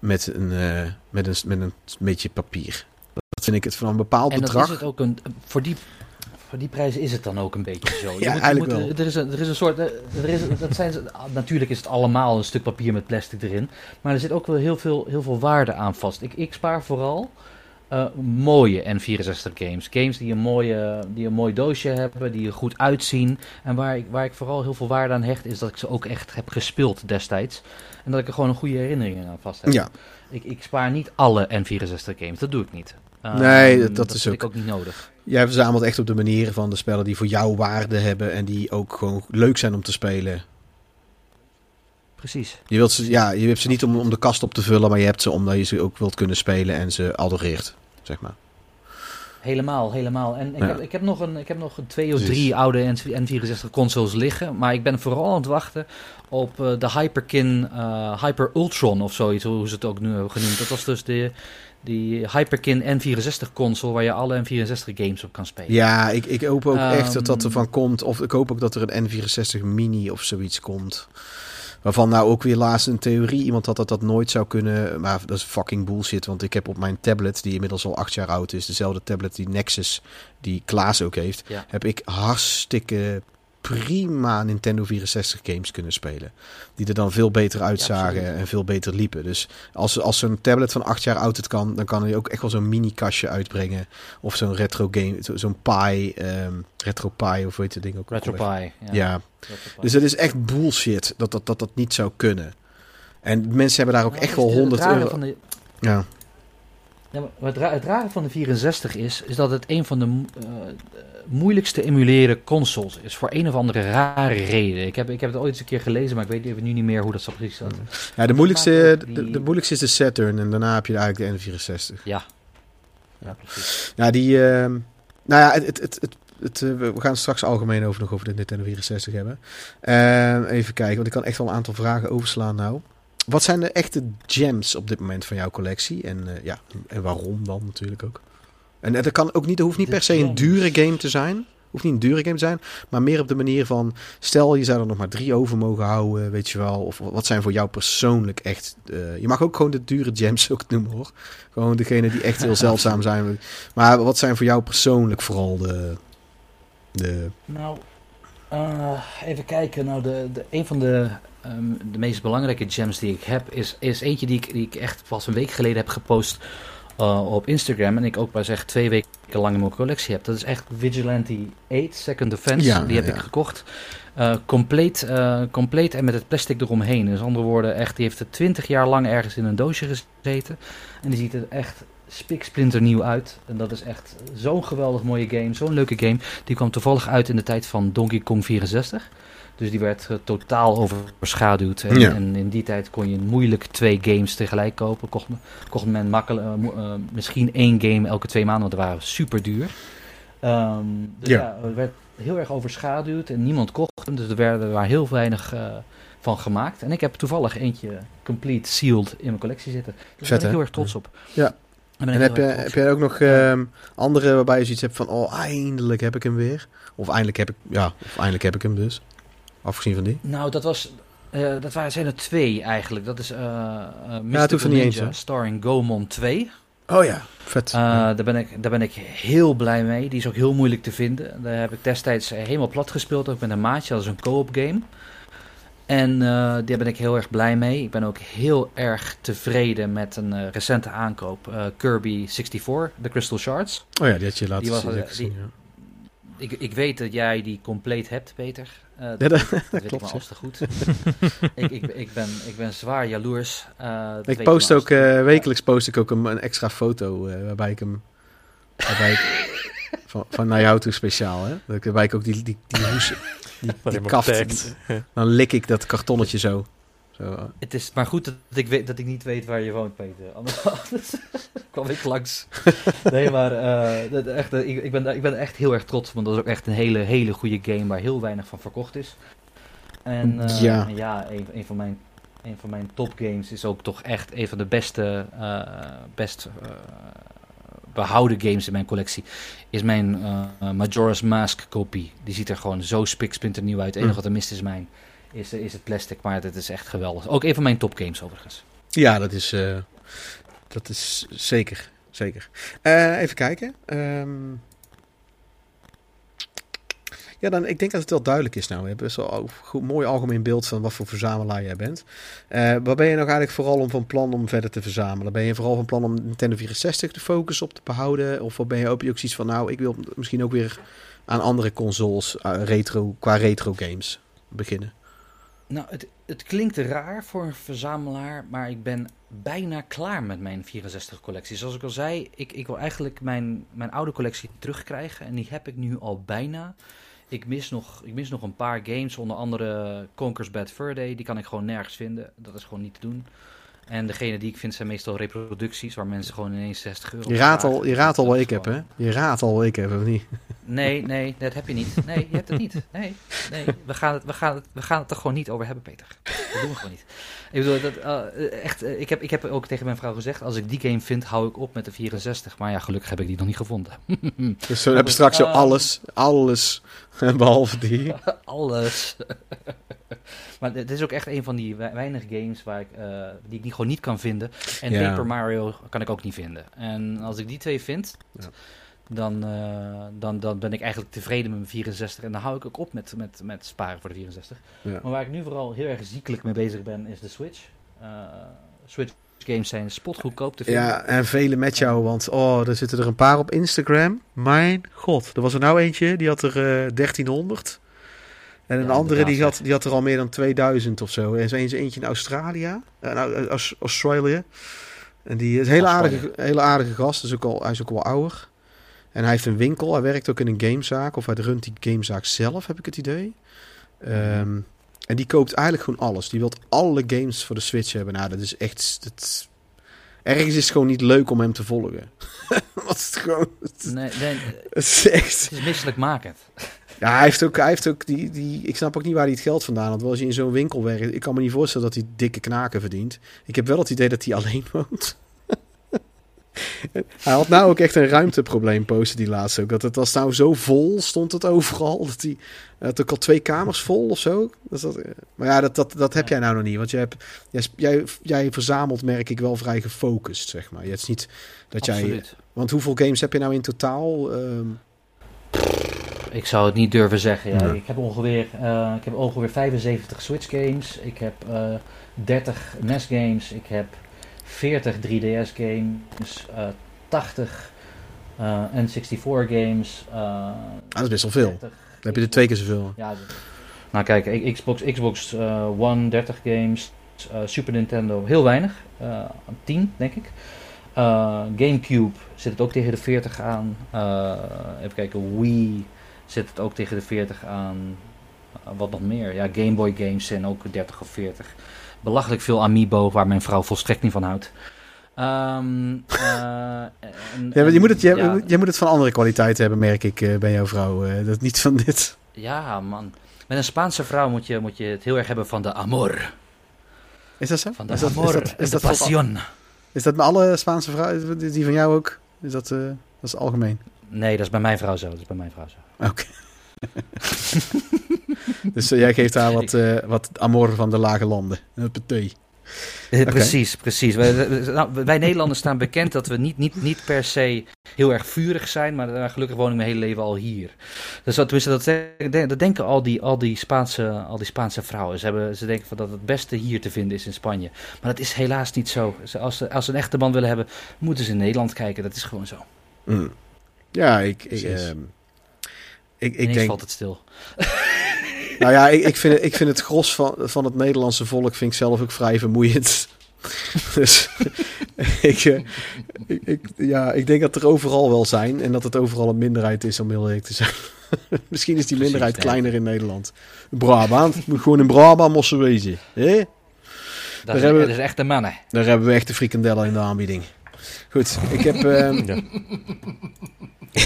met, een, uh, met, een, met een beetje papier. Dat vind ik het van een bepaald en bedrag. En is het ook een, voor die, voor die prijzen is het dan ook een beetje zo. Je Ja, moet- eigenlijk moet- wel. Er is, een, er is een soort. Er is, dat zijn, ze- natuurlijk is het allemaal een stuk papier met plastic erin. Maar er zit ook wel heel veel, heel veel waarde aan vast. Ik, ik spaar vooral eh, mooie N64 games. Games die een, mooie, die een mooi doosje hebben, die er goed uitzien. En waar ik, waar ik vooral heel veel waarde aan hecht, is dat ik ze ook echt heb gespeeld destijds. En dat ik er gewoon een goede herinnering aan vast heb. Ja, Ik, ik spaar niet alle N64 games, dat doe ik niet. Nee, Ehm, dat- dat is vind ook- ik ook niet nodig. jij verzamelt echt op de manier van de spellen die voor jou waarde hebben en die ook gewoon leuk zijn om te spelen. Precies. Je, wilt ze, ja, je hebt ze niet om, om de kast op te vullen, maar je hebt ze omdat je ze ook wilt kunnen spelen en ze adoreert, zeg maar. Helemaal, helemaal. En ik, Ja. heb, ik, heb nog een, ik heb nog een twee of Precies. drie oude N- N64 consoles liggen. Maar ik ben vooral aan het wachten op eh, de Hyperkin eh, Hyper Ultron of zoiets, hoe ze het ook nu hebben genoemd. Dat was dus de, die Hyperkin N64 console waar je alle N64 games op kan spelen. Ja, ik, ik hoop ook echt dat dat Ehm. ervan komt. Of ik hoop ook dat er een N64 Mini of zoiets komt. Waarvan nou ook weer laatst een theorie iemand had dat dat nooit zou kunnen. Maar dat is fucking bullshit. Want ik heb op mijn tablet, die inmiddels al acht jaar oud is, dezelfde tablet die Nexus, die Klaas ook heeft, Ja. heb ik hartstikke prima Nintendo 64 games kunnen spelen. Die er dan veel beter uitzagen en veel beter liepen. Dus als, als zo'n tablet van acht jaar oud het kan, dan kan hij ook echt wel zo'n mini kastje uitbrengen. Of zo'n retro game, zo- zo'n Pi, ehm, retro Pi of weet je ding ook. Retro. Pie. Ja, Retro dus het is echt bullshit dat dat, dat dat niet zou kunnen. En mensen hebben daar ook echt wel is de- 100 het rare euro. Van de, Ja. Ja, maar het, ra- het rare van de 64 is, is dat het een van de mo- moeilijkste emuleren consoles is. Voor een of andere rare reden. Ik heb, ik heb het ooit eens een keer gelezen, maar ik weet even nu niet meer hoe dat zo precies zat. ja, de moeilijkste, Die- de, de moeilijkste is de Saturn en daarna heb je eigenlijk de N64. Ja. Ja, precies. Ja, die. ehm, nou ja, het, het, het, het, het, eh, we gaan het straks algemeen over nog over de Nintendo 64 hebben. Ehm, even kijken, want ik kan echt wel een aantal vragen overslaan nou. Wat zijn de echte gems op dit moment van jouw collectie? En, eh, ja, en waarom dan natuurlijk ook? En dat kan ook niet, er hoeft niet per se een dure game te zijn. Hoeft niet een dure game te zijn, maar meer op de manier van... Stel, je zou er nog maar drie over mogen houden, weet je wel. Of wat zijn voor jou persoonlijk echt... eh, je mag ook gewoon de dure gems ook noemen, hoor. Gewoon degene die echt heel zeldzaam zijn. Maar wat zijn voor jou persoonlijk vooral de... de Nou, eh, even kijken. Nou, de, de, een van de, ehm, de meest belangrijke gems die ik heb, is, is eentje die ik, die ik echt pas een week geleden heb gepost eh, op Instagram. En ik ook pas echt twee weken lang in mijn collectie heb. Dat is echt Vigilante 8 Second Defense. Ja, die heb ja. ik gekocht. Eh, compleet, eh, compleet en met het plastic eromheen. Dus andere woorden, echt, die heeft er 20 jaar lang ergens in een doosje gezeten. En die ziet er echt spiksplinternieuw uit. En dat is echt zo'n geweldig mooie game. Zo'n leuke game. Die kwam toevallig uit in de tijd van Donkey Kong 64. Dus die werd eh, totaal overschaduwd. En, Ja. en in die tijd kon je moeilijk twee games tegelijk kopen. Kocht, kocht men makkelijk, eh, eh, misschien één game elke twee maanden, want die waren super duur. Ehm, dus Ja. ja. het werd heel erg overschaduwd en niemand kocht hem. Dus er werden er waren heel weinig van gemaakt. En ik heb toevallig eentje complete sealed in mijn collectie zitten. Dus daar ben ik heel erg trots op. Ja. En heb, je, heb jij ook nog ehm, andere waarbij je zoiets hebt van... Oh, eindelijk heb ik hem weer. Of eindelijk heb ik... Ja, of eindelijk heb ik hem dus. Afgezien van die. Nou, dat was. eh, dat waren, zijn er twee eigenlijk. Dat is uh, eens, hè? starring Gomon 2. Oh ja, vet. Eh, daar, ben ik, daar ben ik heel blij mee. Die is ook heel moeilijk te vinden. Daar heb ik destijds helemaal plat gespeeld, ook met een maatje. Dat is een co-op game. En eh, daar ben ik heel erg blij mee. Ik ben ook heel erg tevreden met een recente aankoop. Kirby 64, de Crystal Shards. oh ja, die had je laten die was- zien. die- gezien, ja. Ik, ik weet dat jij die compleet hebt, Peter. Eh, dat, Ja, dat- dat weet ik klopt, als te goed. ik, ik, ik, ben, ik ben zwaar jaloers. eh, weet Ik post ook, eh, wekelijks post ik ook een, een extra foto eh, waarbij ik hem... Waarbij ik, van, van naar jou toe speciaal, hè. Dat ik, waarbij ik ook die, die, die hoes, die, die kaft, dan lik ik dat kartonnetje zo. Zo. Het is maar goed dat ik, weet, dat ik niet weet waar je woont, Peter. Anders, anders kwam ik langs. Nee, maar eh, dat, echt, eh, ik, ik, ben, ik ben echt heel erg trots. Want dat is ook echt een hele, hele goede game waar heel weinig van verkocht is. En eh, Ja. ja, een, een, van mijn, een van mijn topgames is ook toch echt een van de beste, best eh, behouden games in mijn collectie. Is mijn Majora's Mask kopie. Die ziet er gewoon zo spiksplinternieuw uit. Het enige Mm. wat er mist is mijn is, is het plastic, maar het is echt geweldig. Ook een van mijn topgames overigens. Ja, dat is, eh, dat is zeker. zeker. Eh, even kijken. Ehm, Ja, dan, ik denk dat het wel duidelijk is nou. We hebben zo'n al- mooi algemeen beeld van wat voor verzamelaar jij bent. Eh waar ben je nog eigenlijk vooral om van plan om verder te verzamelen? Ben je vooral van plan om Nintendo 64 de focus op te behouden? Of ben je ook, ook zoiets van, nou, ik wil misschien ook weer aan andere consoles, retro, qua retro games beginnen? Nou, het, het klinkt raar voor een verzamelaar, maar ik ben bijna klaar met mijn 64-collectie. Zoals ik al zei, ik, ik wil eigenlijk mijn, mijn oude collectie terugkrijgen en die heb ik nu al bijna. Ik mis, nog, ik mis nog een paar games, onder andere Conker's Bad Fur Day. Die kan ik gewoon nergens vinden. Dat is gewoon niet te doen. En degene die ik vind zijn meestal reproducties waar mensen gewoon ineens 60 euro Je raadt al, je raadt al wat ik heb, hè? Je raadt al wat ik heb, of niet? Nee, nee, dat heb je niet. Nee, je hebt het niet. Nee, nee. We, gaan het, we, gaan het, we gaan het er gewoon niet over hebben, Peter. Dat doen we gewoon niet. Ik bedoel, dat, eh, echt, eh, ik, heb, ik heb ook tegen mijn vrouw gezegd, als ik die game vind, hou ik op met de 64. Maar ja, gelukkig heb ik die nog niet gevonden. Dus we hebben straks Ah. alles, alles, behalve die. Alles. maar het is ook echt een van die we- weinig games waar ik, eh, die ik niet, gewoon niet kan vinden. En Ja. Paper Mario kan ik ook niet vinden. En als ik die twee vind, Ja. Dan, eh, dan, dan ben ik eigenlijk tevreden met mijn 64. En dan hou ik ook op met, met, met sparen voor de 64. Ja. Maar waar ik nu vooral heel erg ziekelijk mee bezig ben, is de Switch. Eh, Switch games zijn spotgoedkoop te vinden. Ja, en vele met jou, want oh, er zitten er een paar op Instagram. Mijn god, er was er nou eentje, die had er eh 1300. En een Ja, andere die had, die had er al meer dan 2000 of zo. En zo eens eentje in Australië, eh, nou, eh, Aus- Australië. En die is een hele aardige, hele aardige gast, is ook al, hij is ook wel ouder. En hij heeft een winkel, hij werkt ook in een gamezaak, of hij runt die gamezaak zelf, heb ik het idee. Ehm, en die koopt eigenlijk gewoon alles. Die wil alle games voor de Switch hebben. Nou, dat is echt... Dat, ergens is het gewoon niet leuk om hem te volgen. Want het, gewoon, het, Nee, nee, het is echt... het is misselijkmakend. Ja, hij heeft ook, hij heeft ook die, die... Ik snap ook niet waar hij het geld vandaan had. Want als je in zo'n winkel werkt... Ik kan me niet voorstellen dat hij dikke knaken verdient. Ik heb wel het idee dat hij alleen woont. Hij had nou ook echt een ruimteprobleem, postte die laatst ook. Dat het was nou zo vol, stond het overal. Dat hij had ook al twee kamers vol of zo. Dat is dat, eh, maar ja, dat, dat, dat heb jij nou nog niet. Want jij, hebt, jij, jij, verzamelt, merk ik, wel vrij gefocust, zeg maar. Het is niet dat jij... Want hoeveel games heb je nou in totaal? Ehm, Ik zou het niet durven zeggen. Ja. Ja. Ik, heb ongeveer, eh, ik heb ongeveer 75 Switch games. Ik heb eh 30 NES games. Ik heb 40 3DS games. eh 80 eh, N64 games. eh, ah, dat is best wel veel. 30 Dan heb je er twee keer zoveel. Ja, nou kijk, Xbox, Xbox eh, One 30 games. eh, Super Nintendo heel weinig. eh 10 denk ik. Eh, Gamecube zit het ook tegen de 40 aan. Eh, even kijken, Wii zit het ook tegen de 40 aan. Eh, wat nog meer? Ja, Game Boy games zijn ook 30 of 40. Belachelijk veel Amiibo waar mijn vrouw volstrekt niet van houdt. En- Ja, maar je moet het, ja, jij moet het van andere kwaliteit hebben, merk ik eh, bij jouw vrouw. eh, dat niet van dit. Ja, man. Met een Spaanse vrouw moet je, moet je het heel erg hebben van de amor. Is dat zo? Van de is dat, amor is dat, is de dat, passion. is dat met alle Spaanse vrouwen? Die van jou ook? Is dat, dat is algemeen? Nee, dat is bij mijn vrouw zo. Dat is bij mijn vrouw zo. Oké. dus eh, jij geeft haar wat, eh, wat amor van de lage landen. Eh, Precies, precies. Wij, nou, wij Nederlanders staan bekend dat we niet, niet, niet per se heel erg vurig zijn, maar gelukkig woon ik mijn hele leven al hier. Dus dat, tenminste, dat, dat denken al die, al, die Spaanse, al die Spaanse vrouwen. Ze, hebben, ze denken van dat het beste hier te vinden is in Spanje. Maar dat is helaas niet zo. Als ze, als ze een echte man willen hebben, moeten ze in Nederland kijken. Dat is gewoon zo. Mm. Ja, ik, ik, ehm, ik, ik denk... valt het stil. Nou ja, ik, ik, vind, het- ik vind het gros van, van het Nederlandse volk vind ik zelf ook vrij vermoeiend. dus ik, eh, ik, ik, ja, ik denk dat er overal wel zijn en dat het overal een minderheid is om heel eerlijk te zijn. Misschien is die minderheid kleiner in Nederland. Brabant, het moet gewoon in Brabant moesten wezen. hè? Dat, is, hebben we- dat is echt de mannen. Daar hebben we echt de frikandellen in de aanbieding. Goed, ik heb... ehm, Ja.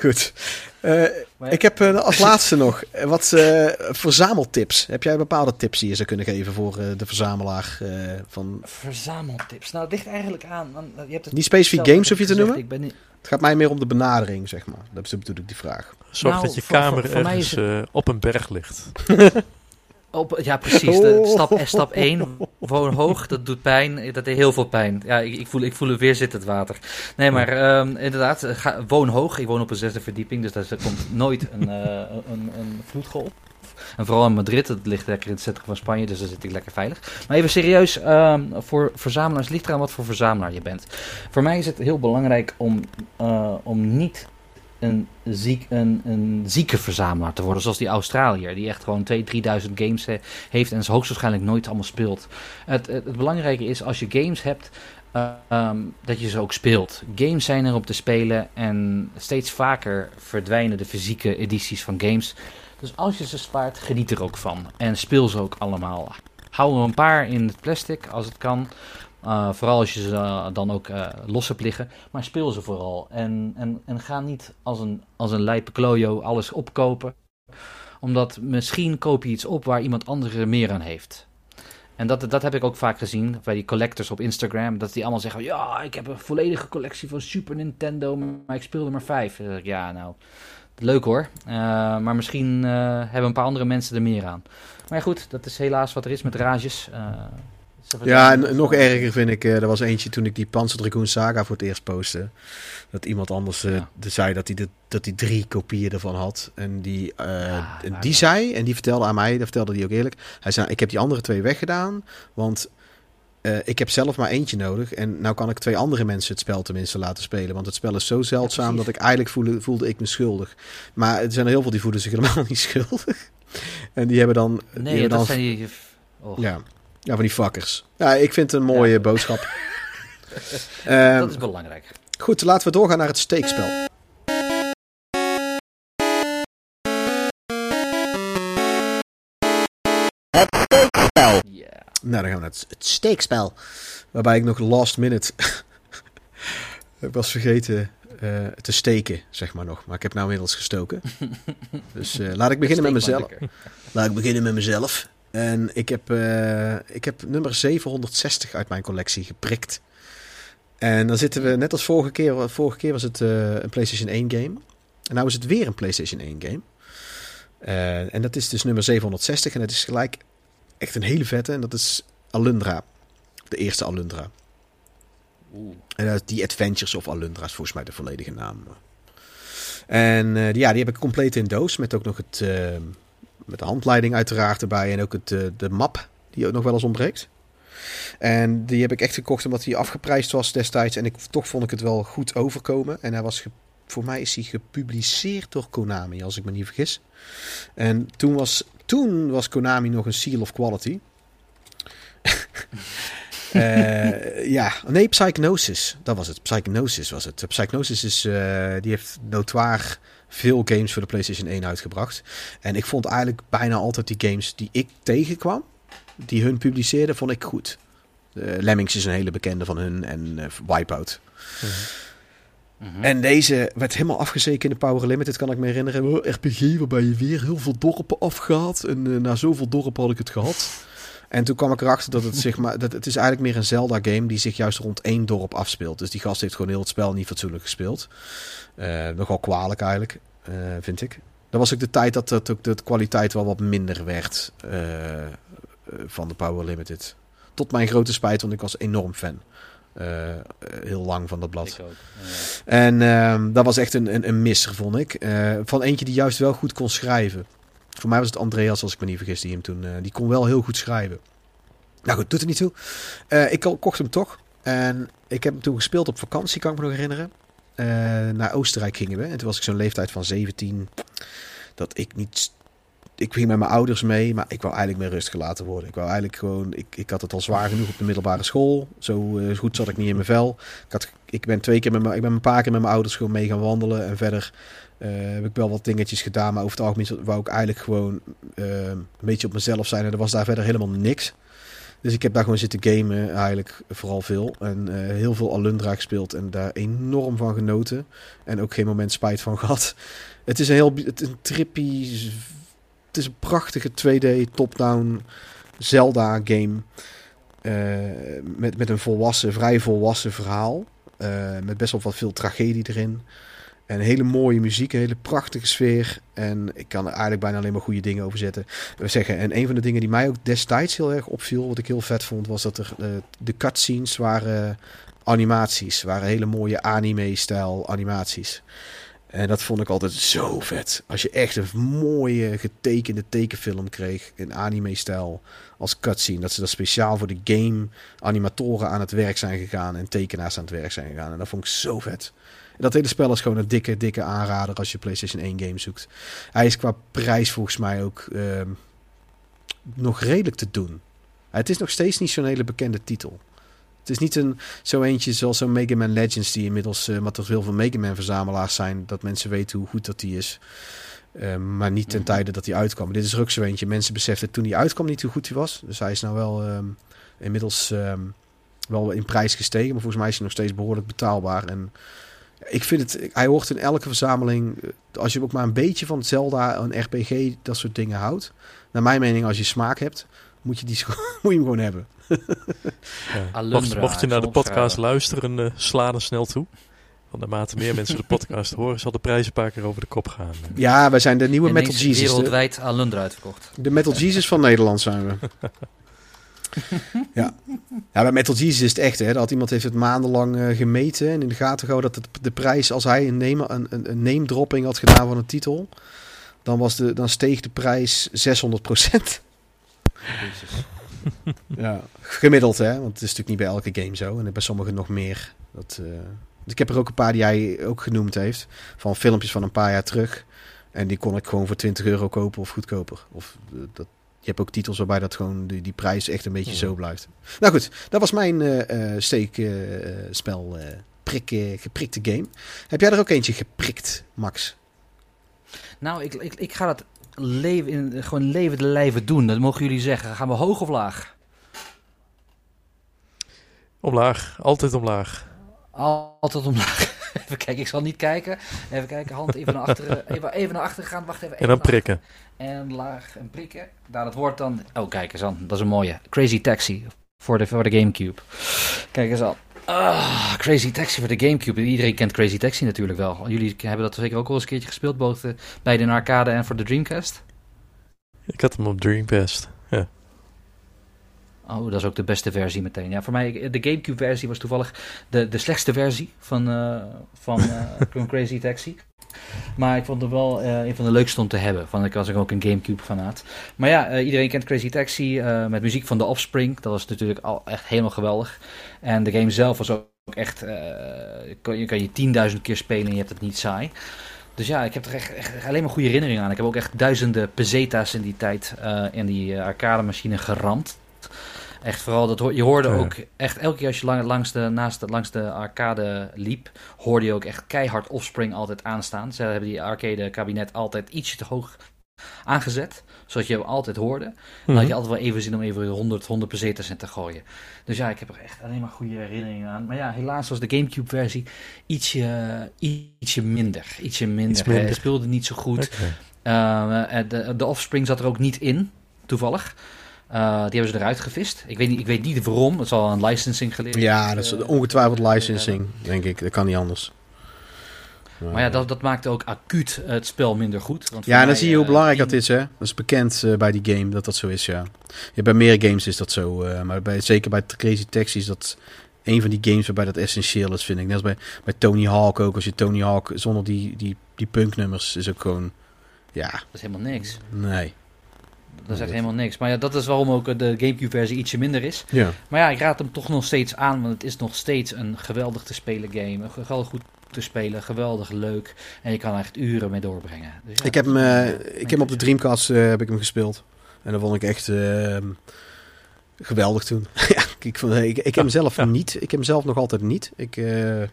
Goed. Eh, Maar- ik heb eh, als laatste nog eh, wat eh, verzameltips. Heb jij bepaalde tips die je zou kunnen geven voor eh, de verzamelaar eh, van... Verzameltips. Nou, het ligt eigenlijk aan. want Je hebt het Niet specifiek games hoef je te gezegd, noemen? Ik ben niet, Het gaat mij meer om de benadering, zeg maar. Dat is natuurlijk die vraag. Zorg Nou, dat je voor- kamer voor- ergens eh, op een berg ligt. Op, ja, precies. De, Oh. stap, stap 1, woon hoog, dat doet pijn. Dat deed heel veel pijn. Ja, ik, ik, voel, ik voel het weer zitten, het water. Nee, maar ehm, inderdaad, eh, ga, woon hoog. Ik woon op een zesde verdieping, dus daar komt nooit een, eh, een, een vloedgolf. En vooral in Madrid, dat ligt lekker in het centrum van Spanje, dus daar zit ik lekker veilig. Maar even serieus, ehm, voor verzamelaars ligt eraan wat voor verzamelaar je bent. Voor mij is het heel belangrijk om, eh, om niet een, ziek, een, een zieke verzamelaar te worden, zoals die Australiër, die echt gewoon 2.000, 3.000 games he- heeft en ze hoogstwaarschijnlijk nooit allemaal speelt. Het, het, het belangrijke is als je games hebt, eh, ehm, dat je ze ook speelt. Games zijn er om te spelen en steeds vaker verdwijnen de fysieke edities van games. Dus als je ze spaart, geniet er ook van. En speel ze ook allemaal. Hou er een paar in het plastic als het kan. Uh, vooral als je ze uh, dan ook uh, los hebt liggen. Maar speel ze vooral. En, en, en ga niet als een, als een lijpe klojo alles opkopen. Omdat misschien koop je iets op waar iemand anders er meer aan heeft. En dat, dat heb ik ook vaak gezien bij die collectors op Instagram. Dat die allemaal zeggen: Ja, ik heb een volledige collectie van Super Nintendo, maar ik speelde maar vijf. Ja, nou, leuk hoor. Maar misschien hebben een paar andere mensen er meer aan. Maar ja, goed, dat is helaas wat er is met rages. Uh, ja, en nog erger vind ik, uh, er was eentje toen ik die Panzer Dragoon Saga voor het eerst postte. Dat iemand anders uh, ja. zei dat hij, de, dat hij drie kopieën ervan had. En die, uh, ja, en die zei, en die vertelde aan mij, dat vertelde hij ook eerlijk. Hij zei, ik heb die andere twee weggedaan, want uh, ik heb zelf maar eentje nodig. En nou kan ik twee andere mensen het spel tenminste laten spelen. Want het spel is zo zeldzaam ja, dat ik eigenlijk voelde, voelde ik me schuldig. Maar er zijn er heel veel die voelen zich helemaal niet schuldig. En die hebben dan... Nee, hebben dat dan, zijn die... Oh. Ja. Ja, van die fuckers. Ja, ik vind het een mooie ja. boodschap. uh, dat is belangrijk. Goed, laten we doorgaan naar het steekspel. Het steekspel. Yeah. Nou, dan gaan we naar het, het steekspel. Waarbij ik nog last minute... ik was vergeten uh, te steken, zeg maar nog. Maar ik heb nou inmiddels gestoken. dus uh, laat ik beginnen met mezelf. Laat ik beginnen met mezelf. En ik heb, uh, ik heb nummer 760 uit mijn collectie geprikt. En dan zitten we, net als vorige keer, vorige keer was het een PlayStation 1 game. En nou is het weer een PlayStation 1 game. en dat is dus nummer 760. En het is gelijk echt een hele vette. En dat is Alundra. De eerste Alundra. Oeh. En die Adventures of Alundra is volgens mij de volledige naam. En die, ja, die heb ik compleet in doos. Met ook nog het, met de handleiding uiteraard erbij. En ook het, de map die ook nog wel eens ontbreekt. En die heb ik echt gekocht omdat hij afgeprijsd was destijds. En ik, toch vond ik het wel goed overkomen. En hij was voor mij is hij gepubliceerd door Konami, als ik me niet vergis. En toen was, toen was Konami nog een seal of quality. uh, ja, nee, Psychnosis. Dat was het. Psychnosis was het. Psychnosis is, uh, die heeft notoir veel games voor de PlayStation 1 uitgebracht. En ik vond eigenlijk bijna altijd die games die ik tegenkwam, die hun publiceerden, vond ik goed. Uh, Lemmings is een hele bekende van hun en Wipeout. Mhm. En deze werd helemaal afgezeken in de Power Limited, kan ik me herinneren. RPG, waarbij je weer heel veel dorpen afgaat. En uh, na zoveel dorpen had ik het gehad. En toen kwam ik erachter dat het, zich maar, dat het is eigenlijk meer een Zelda-game die zich juist rond één dorp afspeelt. Dus die gast heeft gewoon heel het spel niet fatsoenlijk gespeeld. Uh, nogal kwalijk eigenlijk, uh, vind ik. Dat was ook de tijd dat, dat ook de kwaliteit wel wat minder werd van de Power Limited. Tot mijn grote spijt, want ik was enorm fan. Uh, heel lang van dat blad. Ik ook. Ja. En uh, dat was echt een, een, een misser, vond ik. Uh, van eentje die juist wel goed kon schrijven. Voor mij was het Andreas, als ik me niet vergis, die hem toen... eh, die kon wel heel goed schrijven. Nou goed, doet er niet toe. Eh, ik kocht hem toch. En ik heb hem toen gespeeld op vakantie, kan ik me nog herinneren. Eh, naar Oostenrijk gingen we. En toen was ik zo'n leeftijd van 17. Dat ik niet ik ging met mijn ouders mee, maar ik wou eigenlijk meer rust gelaten worden. Ik wou eigenlijk gewoon, ik, ik had het al zwaar genoeg op de middelbare school. Zo uh, goed zat ik niet in mijn vel. Ik, had, ik ben twee keer met mijn, ik ben een paar keer met mijn ouders gewoon mee gaan wandelen. En verder uh, heb ik wel wat dingetjes gedaan, maar over het algemeen wou ik eigenlijk gewoon uh, een beetje op mezelf zijn. En er was daar verder helemaal niks. Dus ik heb daar gewoon zitten gamen, eigenlijk vooral veel. En uh, heel veel Alundra gespeeld en daar enorm van genoten. En ook geen moment spijt van gehad. Het is een heel het, een trippy het is een prachtige 2D top-down Zelda game. Met, met een volwassen, vrij volwassen verhaal. Met best wel wat veel tragedie erin. En hele mooie muziek, een hele prachtige sfeer. En ik kan er eigenlijk bijna alleen maar goede dingen over zetten. We zeggen, en een van de dingen die mij ook destijds heel erg opviel, wat ik heel vet vond, was dat er eh, de cutscenes waren animaties. Waren hele mooie anime-stijl animaties. En dat vond ik altijd zo vet. Als je echt een mooie getekende tekenfilm kreeg in anime-stijl als cutscene. Dat ze dat speciaal voor de game animatoren aan het werk zijn gegaan en tekenaars aan het werk zijn gegaan. En dat vond ik zo vet. Dat hele spel is gewoon een dikke, dikke aanrader als je PlayStation 1 game zoekt. Hij is qua prijs volgens mij ook ehm, nog redelijk te doen. Het is nog steeds niet zo'n hele bekende titel. Het is niet een, zo eentje zoals zo'n Mega Man Legends die inmiddels, uh, wat er veel van Mega Man verzamelaars zijn, dat mensen weten hoe goed dat die is. Uh, maar niet ten Mhm. tijde dat hij uitkwam. Dit is er ook zo eentje. Mensen beseften toen hij uitkwam niet hoe goed hij was. Dus hij is nou wel ehm, inmiddels ehm, wel in prijs gestegen. Maar volgens mij is hij nog steeds behoorlijk betaalbaar. En ik vind het, hij hoort in elke verzameling. eh, Als je ook maar een beetje van Zelda, een RPG, dat soort dingen houdt. Naar mijn mening, als je smaak hebt, moet je, die, moet je hem gewoon hebben. Ja. Alundra, Mocht, mocht je naar de podcast eh, luisteren, eh, sla er snel toe. Want naarmate meer mensen de podcast horen, zal de prijs een paar keer over de kop gaan. Ja, wij zijn de nieuwe ineens Metal Jesus. De, Wereldwijd Alundra uitverkocht. de Metal Jesus van Nederland zijn we. ja. ja, bij Metal Jesus is het echt. Hè, dat iemand heeft het maandenlang eh, gemeten en in de gaten gehouden dat het, de prijs, als hij een name, een, een, een name dropping had gedaan van een titel, dan, was de, dan steeg de prijs 600 Jezus. Ja, gemiddeld hè, want het is natuurlijk niet bij elke game zo. En bij sommigen nog meer. Dat, eh, ik heb er ook een paar die jij ook genoemd heeft. Van filmpjes van een paar jaar terug. En die kon ik gewoon voor 20 euro kopen of goedkoper. Of eh, dat, hebt ook titels waarbij dat gewoon die, die prijs echt een beetje Ja. zo blijft. Nou goed, dat was mijn eh eh steekspel eh prik, eh, geprikte game. Heb jij er ook eentje geprikt, Max? Nou, ik, ik, ik ga dat leven in, gewoon levende lijven doen. Dat mogen jullie zeggen. Gaan we hoog of laag? Omlaag, altijd omlaag. Altijd omlaag. Even kijken, ik zal niet kijken. Even kijken, hand even naar achteren. Even, even naar achteren gaan. Wacht even. En dan prikken. En laag en prikken. Nou, dat wordt dan... Oh, kijk eens aan. Dat is een mooie. Crazy Taxi voor de, voor de Gamecube. Kijk eens aan. Ah, Crazy Taxi voor de Gamecube. Iedereen kent Crazy Taxi natuurlijk wel. Jullie hebben dat zeker ook al eens een keertje gespeeld. Both eh, bij de arcade en voor de Dreamcast. Ik had hem op Dreamcast. Ja. Oh, dat is ook de beste versie meteen. Ja, voor mij, de Gamecube-versie was toevallig de, de slechtste versie van, eh, van, eh, van Crazy Taxi. Maar ik vond het wel eh, een van de leukste om te hebben. Van, ik was ook een Gamecube-fanaat. Maar ja, eh, iedereen kent Crazy Taxi eh, met muziek van The Offspring. Dat was natuurlijk al echt helemaal geweldig. En de game zelf was ook echt... je kan je 10.000 keer spelen en je hebt het niet saai. Dus ja, ik heb er echt, alleen maar goede herinneringen aan. Ik heb ook echt duizenden pesetas in die tijd in die arcade-machine geramd. Echt vooral, dat, je hoorde Ja. ook echt elke keer als je lang, langs, de, naast de, langs de arcade liep, hoorde je ook echt keihard Offspring altijd aanstaan. Ze hebben die arcade kabinet altijd ietsje te hoog aangezet, zodat je hem altijd hoorde. Dan had Mhm. je altijd wel even zin om even 100, 100 pesetas in te gooien. Dus ja, ik heb er echt alleen maar goede herinneringen aan. Maar ja, helaas was de Gamecube-versie ietsje, ietsje minder. Ietsje minder. Iets minder. Hij speelde niet zo goed. Oké. Eh, eh, de, de Offspring zat er ook niet in, toevallig. Eh, die hebben ze eruit gevist. Ik weet, niet, ik weet niet waarom. Het zal een licensing gelegen Ja, dat is ongetwijfeld licensing, denk ik. Dat kan niet anders. Maar ja, dat, dat maakte ook acuut het spel minder goed. Want Ja, en dan mij, zie je hoe eh, belangrijk dat is, hè? Dat is bekend eh, bij die game dat dat zo is, ja. ja bij meer games is dat zo, eh, maar bij, zeker bij Crazy Taxi is dat een van die games waarbij dat essentieel is, vind ik. Net als bij, bij Tony Hawk ook. Als je Tony Hawk zonder die, die, die punknummers is ook gewoon, ja, Dat is helemaal niks. nee. Dat is echt helemaal niks. Maar ja, dat is waarom ook de Gamecube-versie ietsje minder is. Ja. Maar ja, ik raad hem toch nog steeds aan, want het is nog steeds een geweldig te spelen game. Een geweldig goed te spelen, geweldig leuk. En je kan er echt uren mee doorbrengen. Dus ja, ik heb hem, eh, eh, ik heb hem op de. Dreamcast eh, heb ik hem gespeeld. En dat vond ik echt eh, geweldig toen. ja, ik, vond, ik, ik heb hem zelf ja. niet. Ik heb hem zelf nog altijd niet. Ik, eh, ik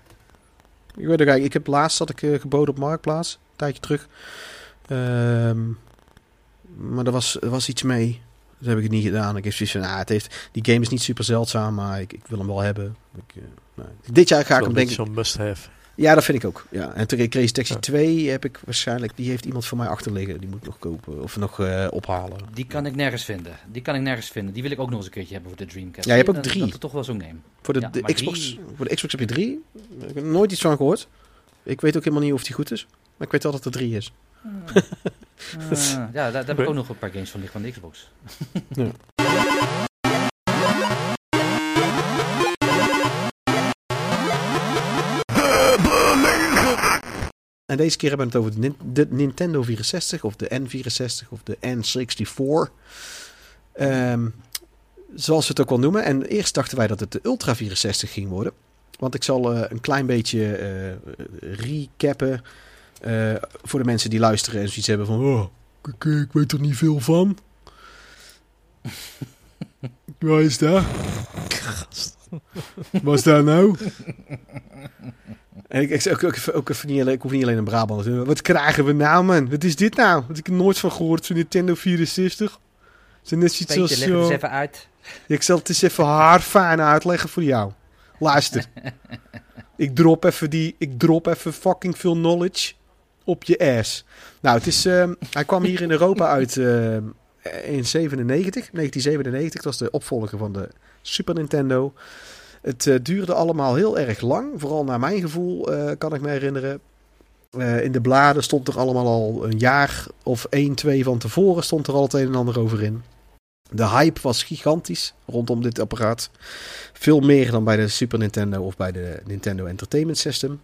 weet ook eigenlijk, ik heb laatst zat ik eh, geboden op Marktplaats, een tijdje terug. Ehm, maar er was, er was iets mee. Dat heb ik het niet gedaan. Ik heb zoiets van, ah, het heeft, die game is niet super zeldzaam, maar ik, ik wil hem wel hebben. Ik, eh, nou, dit jaar ga ik hem denk beetje ik... zo'n must-have. Ja, dat vind ik ook. Ja. En Tra- Crazy Taxi Ja. 2 heb ik waarschijnlijk... Die heeft iemand voor mij achterliggen. Die moet ik nog kopen of nog eh, ophalen. Die kan ik nergens vinden. Die kan ik nergens vinden. Die wil ik ook nog eens een keertje hebben voor de Dreamcast. Ja, je hebt ook drie. Dat is toch wel zo'n game. Voor de, Ja, de maar Xbox, drie- voor de Xbox heb je drie. Ik heb nooit iets van gehoord. Ik weet ook helemaal niet of die goed is. Maar ik weet wel dat er drie is. Ah, ja, daar, daar heb ik ook nog een paar games van liggen van de Xbox. En deze keer hebben we het over de Nintendo 64 of de N64 of de N64. Ehm, zoals we het ook wel noemen. En eerst dachten wij dat het de Ultra 64 ging worden. Want ik zal eh, een klein beetje eh, recappen eh, voor de mensen die luisteren en zoiets hebben van... Oh, ik, ik weet er niet veel van. Waar is dat? Wat is dat nou? En ik, ik, ook, ook, ook even niet alleen, ik hoef niet alleen in Brabant te doen. Wat krijgen we nou, man? Wat is dit nou? Wat ik er nooit van gehoord, zo'n Nintendo 64. Zijn net iets Peter, als... leg het eens eh, even uit. ik zal het eens even haarfijn uitleggen voor jou. Luister. ik drop even die... Ik drop even fucking veel knowledge op je ass. Nou, het is... ehm, hij kwam hier in Europa uit ehm, in 97, 1997. Dat was de opvolger van de Super Nintendo. Het eh, duurde allemaal heel erg lang. Vooral naar mijn gevoel, eh, kan ik me herinneren. In de bladen stond er allemaal al een jaar of één, twee van tevoren stond er al het een en ander over in. De hype was gigantisch rondom dit apparaat. Veel meer dan bij de Super Nintendo of bij de Nintendo Entertainment System.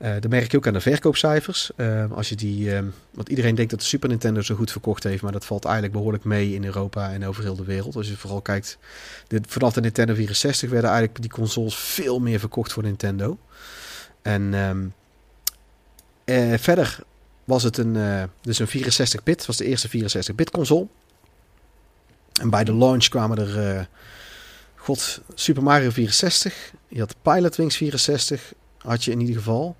Dat merk je ook aan de verkoopcijfers. Eh, als je die, eh, want iedereen denkt dat de Super Nintendo zo goed verkocht heeft, maar dat valt eigenlijk behoorlijk mee in Europa en over heel de wereld. Als je vooral kijkt, dit, vanaf de Nintendo 64 werden eigenlijk die consoles veel meer verkocht voor Nintendo. En ehm, eh, verder was het een, dus een 64-bit, was de eerste 64-bit console. En bij de launch kwamen er, god, Super Mario 64. Je had Pilot Wings 64, had je in ieder geval.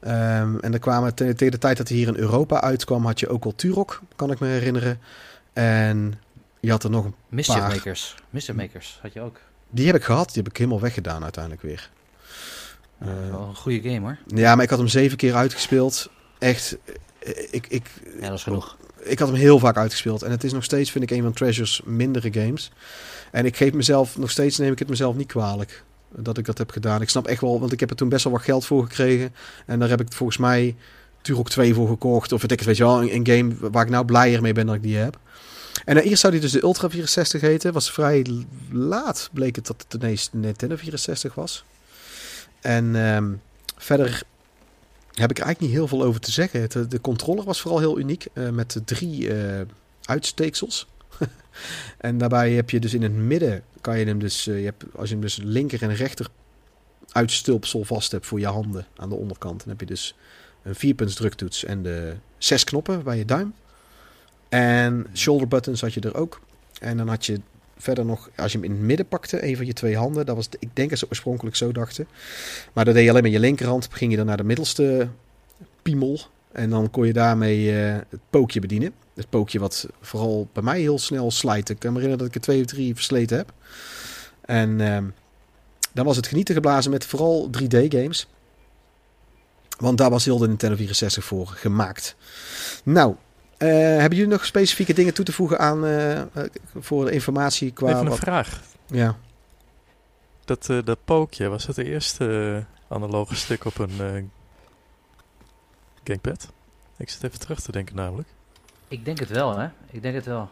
Ehm, en er kwamen te- tegen de tijd dat hij hier in Europa uitkwam, had je ook al Turok, kan ik me herinneren. En je had er nog een Mischief paar. Makers. Mischief Makers had je ook. Die heb ik gehad. Die heb ik helemaal weggedaan uiteindelijk weer. Eh. wel een goede game hoor. Ja, maar ik had hem zeven keer uitgespeeld. Echt, eh, ik, ik, Ja, dat is genoeg. ik had hem heel vaak uitgespeeld. En het is nog steeds, vind ik, een van Treasure's mindere games. En ik geef mezelf, nog steeds neem ik het mezelf niet kwalijk dat ik dat heb gedaan. Ik snap echt wel, want ik heb er toen best wel wat geld voor gekregen. En daar heb ik volgens mij Turok 2 voor gekocht. Of weet ik het, weet je wel, een, game waar ik nou blijer mee ben dat ik die heb. En eh, eerst zou die dus de Ultra 64 heten. Was vrij laat bleek het dat het ineens Nintendo 64 was. En ehm, verder heb ik er eigenlijk niet heel veel over te zeggen. Eh, de controller was vooral heel uniek. eh, met drie eh, uitsteeksels. En daarbij heb je dus in het midden... kan je hem dus... eh, je hebt, als je hem dus linker en rechter uitstulpsel vast hebt voor je handen aan de onderkant... dan heb je dus een vierpunts druktoets en de zes knoppen bij je duim. En shoulder buttons had je er ook. En dan had je verder nog, als je hem in het midden pakte, een van je twee handen. Dat was, ik denk dat ze oorspronkelijk zo dachten. Maar dat deed je alleen met je linkerhand. Ging je dan naar de middelste piemel. En dan kon je daarmee eh, het pookje bedienen. Het pookje wat vooral bij mij heel snel slijt. Ik kan me herinneren dat ik er twee of drie versleten heb. En ehm, dan was het genieten geblazen met vooral 3D-games. Want daar was heel de Nintendo 64 voor gemaakt. Nou, eh, hebben jullie nog specifieke dingen toe te voegen aan eh, voor de informatie qua... Even een wat- vraag. ja. Dat, dat pookje, was het de eerste analoge stick op een eh, gamepad? Ik zit even terug te denken namelijk. Ik denk het wel hè. Ik denk het wel.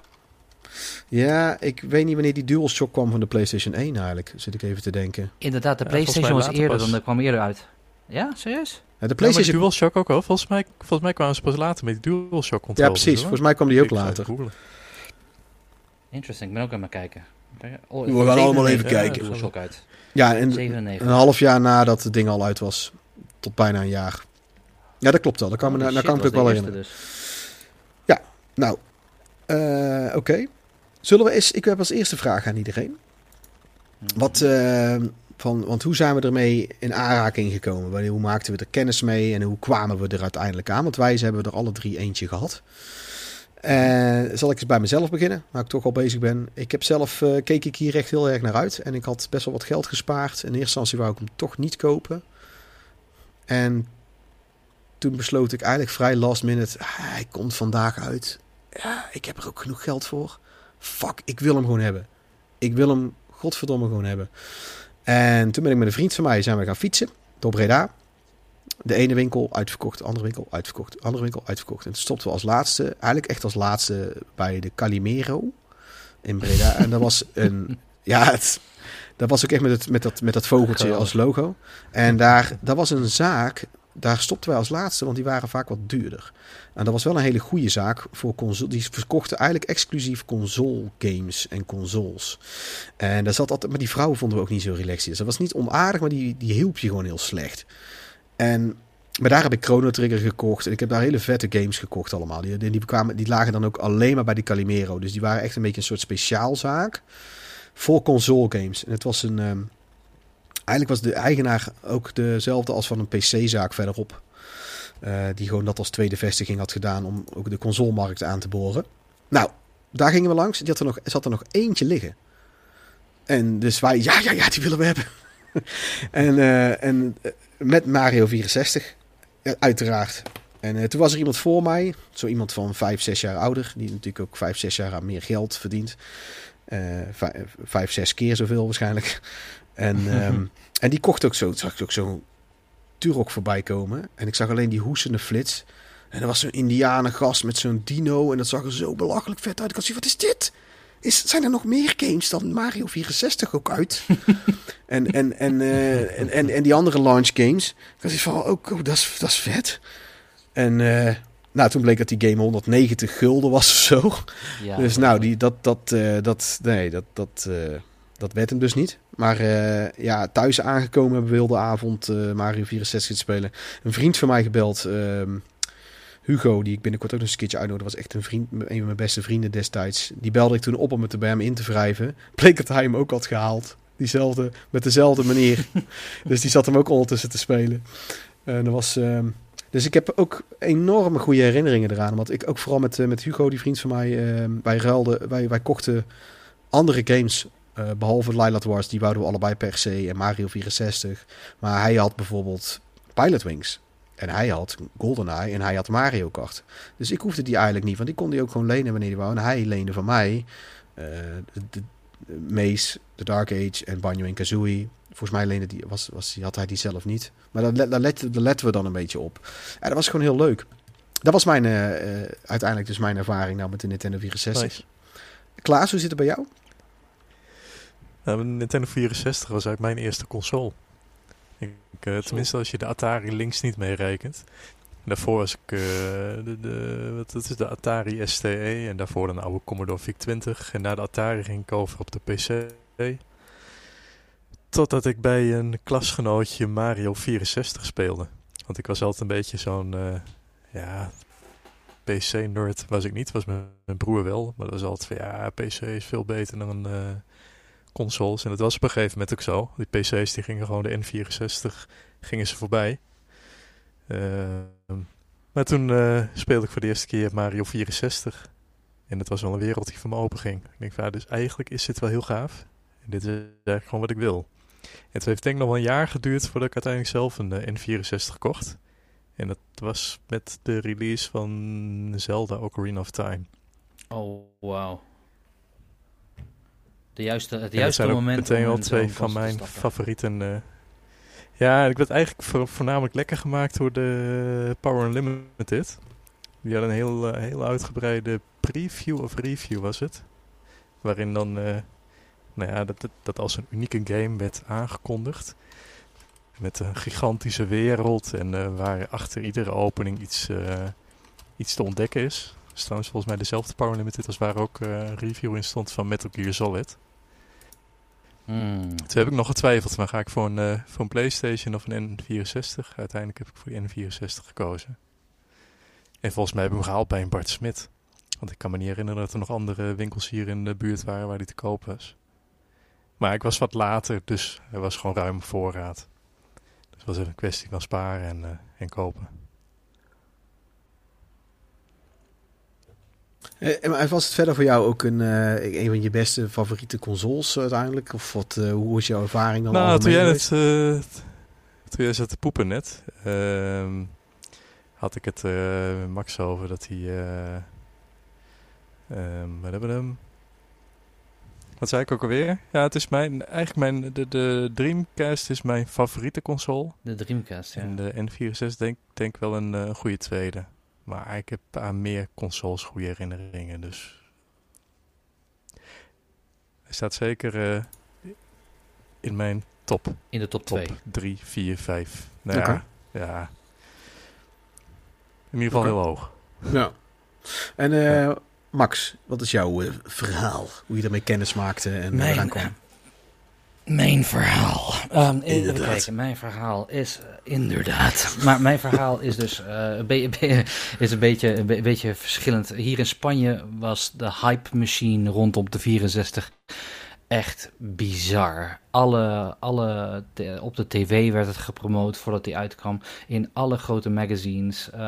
ja, ik weet niet wanneer die DualShock kwam van de PlayStation 1 eigenlijk. Zit ik even te denken. Inderdaad, de Ja, Playstation was eerder pas. dan, de kwam eerder uit. Ja, serieus? Ja, de Ja, maar PlayStation... die DualShock ook al. Volgens mij, volgens mij kwamen ze pas later met die DualShock ja, controller. precies. Volgens mij kwam die ook Ik later. Interesting, ik ben ook aan het kijken. Oh, We gaan allemaal even 97 kijken. DualShock uit. Ja, en 97. een half jaar nadat het ding al uit was. Tot bijna een jaar. Ja, dat klopt wel. Dat kan, me, daar shit, kan ik me was wel herinneren. eerste dus. Nou, eh, oké. Zullen we eens... Ik heb als eerste vraag aan iedereen. Mhm. Wat, eh, van, want hoe zijn we ermee in aanraking gekomen? Wanneer- Hoe maakten we er kennis mee en hoe kwamen we er uiteindelijk aan? Want wij hebben er alle drie eentje gehad. Eh, zal ik eens bij mezelf beginnen, waar ik toch al bezig ben. Ik heb zelf, keek ik hier echt heel erg naar uit. En ik had best wel wat geld gespaard. In eerste instantie wou ik hem toch niet kopen. En toen besloot ik eigenlijk vrij last minute. hij komt vandaag uit. Ja, ik heb er ook genoeg geld voor. Fuck, ik wil hem gewoon hebben. Ik wil hem godverdomme gewoon hebben. En toen ben ik met een vriend van mij zijn we gaan fietsen door Breda. de ene winkel uitverkocht, de andere winkel uitverkocht, de andere winkel uitverkocht. En toen stopten we als laatste, eigenlijk echt als laatste bij de Calimero in Breda. En dat was een, ja, het, dat was ook echt met, het, met, dat, met dat vogeltje als logo. En daar, dat was een zaak, daar stopten wij als laatste, want die waren vaak wat duurder. En dat was wel een hele goede zaak voor console. Die verkochten eigenlijk exclusief console games en consoles. En daar zat altijd, maar die vrouw vonden we ook niet zo relaxed. Dus dat was niet onaardig, maar die, die hielp je gewoon heel slecht. En maar daar heb ik Chrono Trigger gekocht. En ik heb daar hele vette games gekocht allemaal. Die, die, die, kwamen, die lagen dan ook alleen maar bij die Calimero. Dus die waren echt een beetje een soort speciaalzaak. Voor console games. En het was een... ehm, eigenlijk was de eigenaar ook dezelfde als van een PC-zaak verderop. Eh, die gewoon dat als tweede vestiging had gedaan om ook de consolemarkt aan te boren. Nou, daar gingen we langs. Die had er nog, zat er nog eentje liggen. En dus wij, ja, ja, ja, die willen we hebben. en, eh, en eh, met Mario 64, ja, uiteraard. En toen was er iemand voor mij, zo iemand van 5, 6 jaar ouder, die natuurlijk ook 5, 6 jaar aan meer geld verdient. Vij- vijf, zes keer zoveel waarschijnlijk. En, ehm, en die kocht ook zo, zag ik ook zo'n Turok voorbij komen. En ik zag alleen die hoesende flits. En er was zo'n indianengast met zo'n dino. En dat zag er zo belachelijk vet uit. Ik had zoiets, wat is dit? Is, zijn er nog meer games dan Mario 64 ook uit? en, en, en, eh, en, en, en die andere launch games. Ik had zoiets van, oh, oh, dat, is, dat is vet. En eh, nou, toen bleek dat die game 190 gulden was of zo. Ja, dus nou, die, dat, dat, eh, dat, nee, dat, dat, dat werd hem dus niet. Maar eh, ja, thuis aangekomen hebben we heel de avond eh, Mario 64 te spelen. Een vriend van mij gebeld, ehm, Hugo, die ik binnenkort ook nog eens een keertje uitnodigde. was echt een vriend, een van mijn beste vrienden destijds. Die belde ik toen op om het bij hem in te wrijven. Bleek dat hij hem ook had gehaald. Diezelfde, met dezelfde manier. dus die zat hem ook ondertussen te spelen. En dat was... ehm, dus ik heb ook enorme goede herinneringen eraan. Want ik ook vooral met, eh, met Hugo, die vriend van mij, ehm, wij ruilden, wij, wij kochten andere games. Eh, behalve Lilat Wars, die wouden we allebei per se. En Mario 64. Maar hij had bijvoorbeeld Pilot Wings. En hij had GoldenEye en hij had Mario Kart. Dus ik hoefde die eigenlijk niet, want die kon die ook gewoon lenen wanneer hij wou. En hij leende van mij eh, de, de, de Maze, The Dark Age en Banjo en Kazooie. Volgens mij leende die, was, was, had hij die zelf niet. Maar daar, daar, let, daar letten we dan een beetje op. En dat was gewoon heel leuk. Dat was mijn, eh, uiteindelijk dus mijn ervaring nou met de Nintendo 64. Nice. Klaas, hoe zit het bij jou? Nou, Nintendo 64 was eigenlijk mijn eerste console. Ik, eh, tenminste, als je de Atari links niet meerekent. Daarvoor was ik eh, de, de, wat dat is de Atari STE en daarvoor een oude Commodore VIC-20. En na de Atari ging ik over op de PC. Totdat ik bij een klasgenootje Mario 64 speelde. Want ik was altijd een beetje zo'n, eh, ja, PC-nerd was ik niet. Was mijn, mijn broer wel. Maar dat was altijd van, ja, PC is veel beter dan eh, consoles. En dat was op een gegeven moment ook zo. Die PC's die gingen gewoon de N64 gingen ze voorbij. Ehm, maar toen eh, speelde ik voor de eerste keer Mario 64. En het was wel een wereld die voor me open ging. Ik denk van, dus eigenlijk is dit wel heel gaaf. En dit is eigenlijk gewoon wat ik wil. Het heeft denk ik nog wel een jaar geduurd voordat ik uiteindelijk zelf een eh, N64 kocht. En dat was met de release van Zelda Ocarina of Time. Oh, wauw. De juiste, het juiste zijn moment meteen om wel twee van mijn favorieten. eh. ja, ik werd eigenlijk voor- voornamelijk lekker gemaakt door de Power Unlimited. Die had een heel, eh, heel uitgebreide preview of review was het. Waarin dan, eh, nou ja, dat, dat, dat als een unieke game werd aangekondigd. Met een gigantische wereld en waar achter iedere opening iets, iets te ontdekken is. Dat is trouwens volgens mij dezelfde Power Unlimited als waar ook eh, een review in stond van Metal Gear Solid. Hmm. Toen heb ik nog getwijfeld, maar ga ik voor een, eh, voor een PlayStation of een N64? Uiteindelijk heb ik voor de N64 gekozen. En volgens mij heb ik hem gehaald bij een Bart Smit. Want ik kan me niet herinneren dat er nog andere winkels hier in de buurt waren waar die te koop was. Maar ik was wat later, dus er was gewoon ruim voorraad. Dus het was even een kwestie van sparen en, eh, en kopen. Eh, maar was het verder voor jou ook een, eh, een van je beste favoriete consoles uiteindelijk? Of wat, eh, hoe was jouw ervaring dan Nou, toen jij, net, eh, toen jij zat te poepen net, ehm, had ik het eh, met Max over dat hij... eh ehm, wat hebben we hem? Wat zei ik ook alweer? Ja, het is mijn, eigenlijk mijn, de, de Dreamcast is mijn favoriete console. De Dreamcast, ja. En de N64 denk denk wel een eh, goede tweede. Maar ik heb aan meer consoles goede herinneringen, dus... Hij staat zeker eh, in mijn top. In de top Top 2. 3, 4, 5. Nou ja, ja. In ieder geval heel hoog. Ja. En eh, Max, wat is jouw eh, verhaal? Hoe je ermee kennis maakte en Mijn- eraan kwam? Mijn verhaal. Ehm, even Inderdaad. kijken, mijn verhaal is eh, inderdaad. Maar mijn verhaal is dus eh, een, be- be- is een, beetje, een be- beetje verschillend. Hier in Spanje was de hype machine rondom de 64 echt bizar. Alle, alle, op de tv werd het gepromoot voordat die uitkwam. In alle grote magazines. Eh,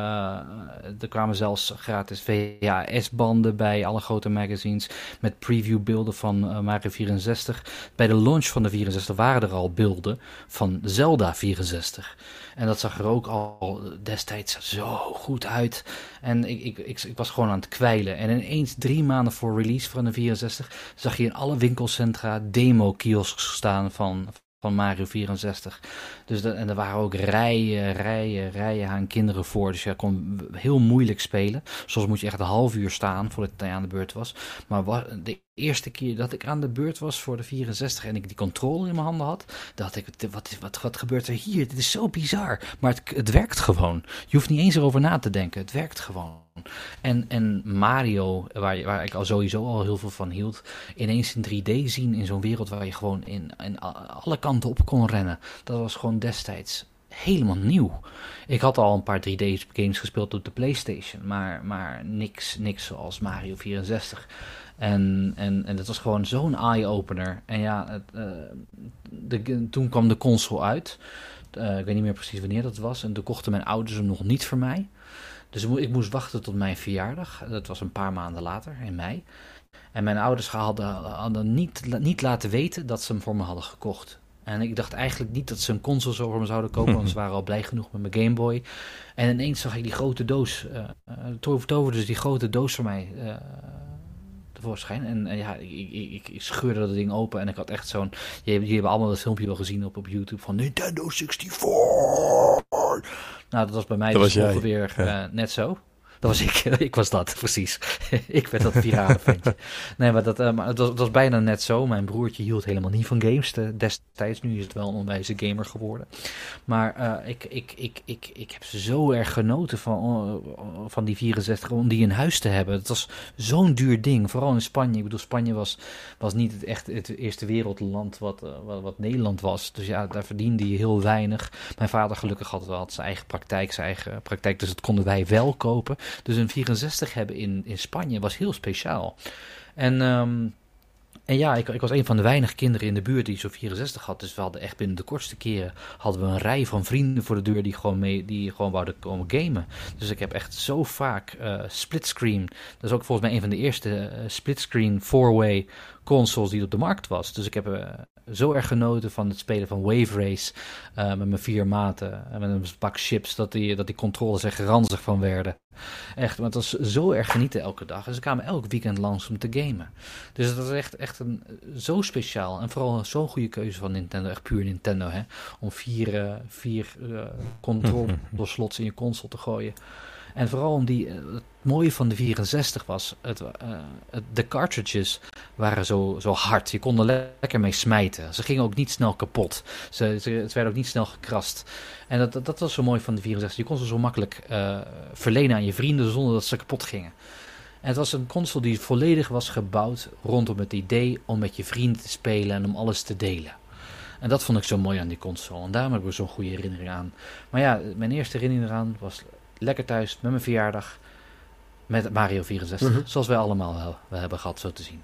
er kwamen zelfs gratis VHS-banden bij alle grote magazines. Met previewbeelden van eh, Mario 64. Bij de launch van de 64 waren er al beelden van Zelda 64. En dat zag er ook al destijds zo goed uit. En ik, ik, ik, ik was gewoon aan het kwijlen. En ineens drie maanden voor release van de 64 zag je in alle winkelcentra demo-kiosks staan van, van Mario 64. Dus en er waren ook rijen, rijen, rijen aan kinderen voor. Dus je kon heel moeilijk spelen. Soms moet je echt een half uur staan voordat het aan de beurt was. Maar de eerste keer dat ik aan de beurt was voor de 64 en ik die controle in mijn handen had, dacht ik, wat, wat, wat gebeurt er hier? Dit is zo bizar. Maar het, het werkt gewoon. Je hoeft niet eens erover na te denken. Het werkt gewoon. En, en Mario, waar, waar ik al sowieso al heel veel van hield, ineens in 3D zien in zo'n wereld waar je gewoon in, alle kanten op kon rennen. Dat was gewoon destijds helemaal nieuw. Ik had al een paar 3D-games gespeeld op de PlayStation, maar, maar niks, niks zoals Mario 64. En, en, en dat was gewoon zo'n eye-opener. En ja, het, eh, de, toen kwam de console uit. Eh, ik weet niet meer precies wanneer dat was. En toen kochten mijn ouders hem nog niet voor mij. Dus ik mo- ik moest wachten tot mijn verjaardag. Dat was een paar maanden later, in mei. En mijn ouders hadden, hadden niet, niet laten weten dat ze hem voor me hadden gekocht. En ik dacht eigenlijk niet dat ze een console zo voor me zouden kopen, want ze waren al blij genoeg met mijn Game Boy. En ineens zag ik die grote doos, to- toverde dus die grote doos voor mij tevoorschijn. En, en ja, ik, ik, ik, ik scheurde dat ding open en ik had echt zo'n... Jullie hebben allemaal dat filmpje wel gezien op, op YouTube van Nintendo 64. Nou, dat was bij mij Dat dus was ongeveer ja. eh, net zo. Was ik. ik was dat, precies. ik werd dat virale ventje. Nee, maar, dat, eh, het, was, bijna net zo. Mijn broertje hield helemaal niet van games eh, destijds. Nu is het wel een onwijze gamer geworden. Maar eh, ik, ik, ik, ik, ik heb zo erg genoten van, eh, van die 64 om die in huis te hebben. Het was zo'n duur ding. Vooral in Spanje. Ik bedoel, Spanje was, was niet het, echt het eerste wereldland wat, eh, wat, wat Nederland was. Dus ja, daar verdiende je heel weinig. Mijn vader gelukkig had wel zijn eigen praktijk, zijn eigen praktijk. Dus dat konden wij wel kopen. Dus een 64 hebben in, in Spanje was heel speciaal. En, ehm, en ja, ik, ik was een van de weinige kinderen in de buurt die zo'n 64 had. Dus we hadden echt binnen de kortste keren hadden we een rij van vrienden voor de deur die gewoon, mee, die gewoon wouden komen gamen. Dus ik heb echt zo vaak eh splitscreen. Dat is ook volgens mij een van de eerste eh, splitscreen four-way consoles die op de markt was. Dus ik heb eh, zo erg genoten van het spelen van Wave Race eh, met mijn vier maten en met een pak chips dat die, dat die controles er ranzig van werden. Echt, maar het was zo erg genieten elke dag. En ze kwamen elk weekend langs om te gamen. Dus het was echt, echt een, zo speciaal. En vooral zo'n goede keuze van Nintendo. Echt puur Nintendo, hè. Om vier, eh vier eh controle-slots in je console te gooien. En vooral om die... eh, het mooie van de 64 was... Het, eh, het, de cartridges waren zo, zo hard. Je kon er le- lekker mee smijten. Ze gingen ook niet snel kapot. Ze, ze, het werd ook niet snel gekrast. En dat, dat, was zo mooi van de 64. Je kon ze zo makkelijk eh, verlenen aan je vrienden zonder dat ze kapot gingen. En het was een console die volledig was gebouwd rondom het idee om met je vrienden te spelen en om alles te delen. En dat vond ik zo mooi aan die console. En daarom heb ik zo'n goede herinnering aan. Maar ja, mijn eerste herinnering eraan was lekker thuis met mijn verjaardag. Met Mario 64. Mhm. Zoals wij allemaal wel, wel hebben gehad, zo te zien.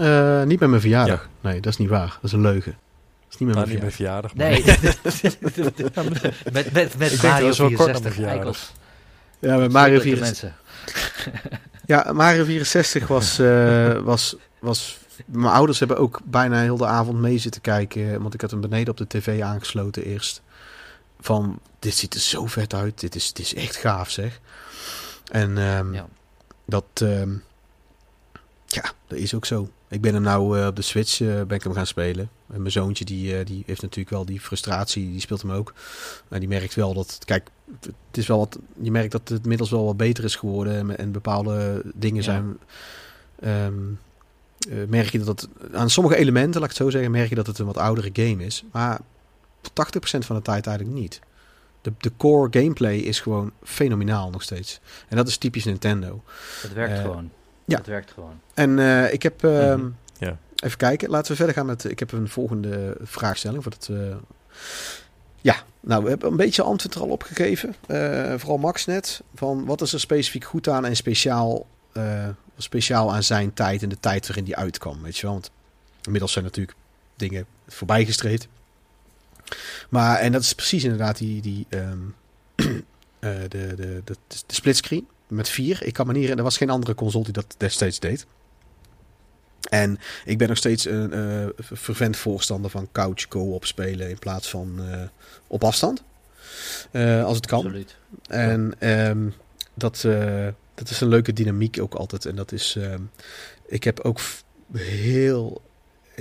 Eh, niet met mijn verjaardag. Nee, dat is niet waar. Dat is een leugen. Dat is niet met Nou, mijn niet verjaardag. Nee, met, met, Mario dat het wel kort na 64. mijn verjaardag. eikels. Ja, met Mario Schrikkelijke 64. mensen. Ja, Mario 64 was, eh, was, was... Mijn ouders hebben ook bijna heel de avond mee zitten kijken. Want ik had hem beneden op de tv aangesloten eerst. Van, dit ziet er zo vet uit. Dit is, dit is echt gaaf, zeg. En ehm, Ja. dat... ehm, Ja, dat is ook zo. Ik ben hem nou eh, op de Switch eh, ben ik hem gaan spelen. En mijn zoontje die, eh, die heeft natuurlijk wel die frustratie, die speelt hem ook. Maar die merkt wel dat, kijk, het is wel wat, je merkt dat het inmiddels wel wat beter is geworden. En, en bepaalde dingen Ja. zijn, ehm, eh, merk je dat het, aan sommige elementen, laat ik het zo zeggen, merk je dat het een wat oudere game is. Maar 80% van de tijd eigenlijk niet. De, de core gameplay is gewoon fenomenaal nog steeds. En dat is typisch Nintendo. Het werkt Eh, gewoon. ja. Het werkt gewoon. En eh, ik heb. ehm, Mhm, ja. Even kijken. Laten we verder gaan met. Ik heb een volgende vraagstelling. Voor het, eh, ja, nou, we hebben een beetje antwoord er al op gegeven. Eh, vooral Max net. Van wat is er specifiek goed aan en speciaal, eh, speciaal aan zijn tijd en de tijd waarin die uitkwam. Weet je wel? Want inmiddels zijn natuurlijk dingen voorbij gestreed. Maar, en dat is precies inderdaad die. die ehm, eh, de, de, de, de, splitscreen met vier. Ik kan me niet, er was geen andere console die dat destijds deed. En ik ben nog steeds een eh, fervent voorstander van couch co-op spelen in plaats van eh, op afstand. Als het kan. Absoluut. En ehm, dat, dat is een leuke dynamiek ook altijd. En dat is. ehm, ik heb ook heel,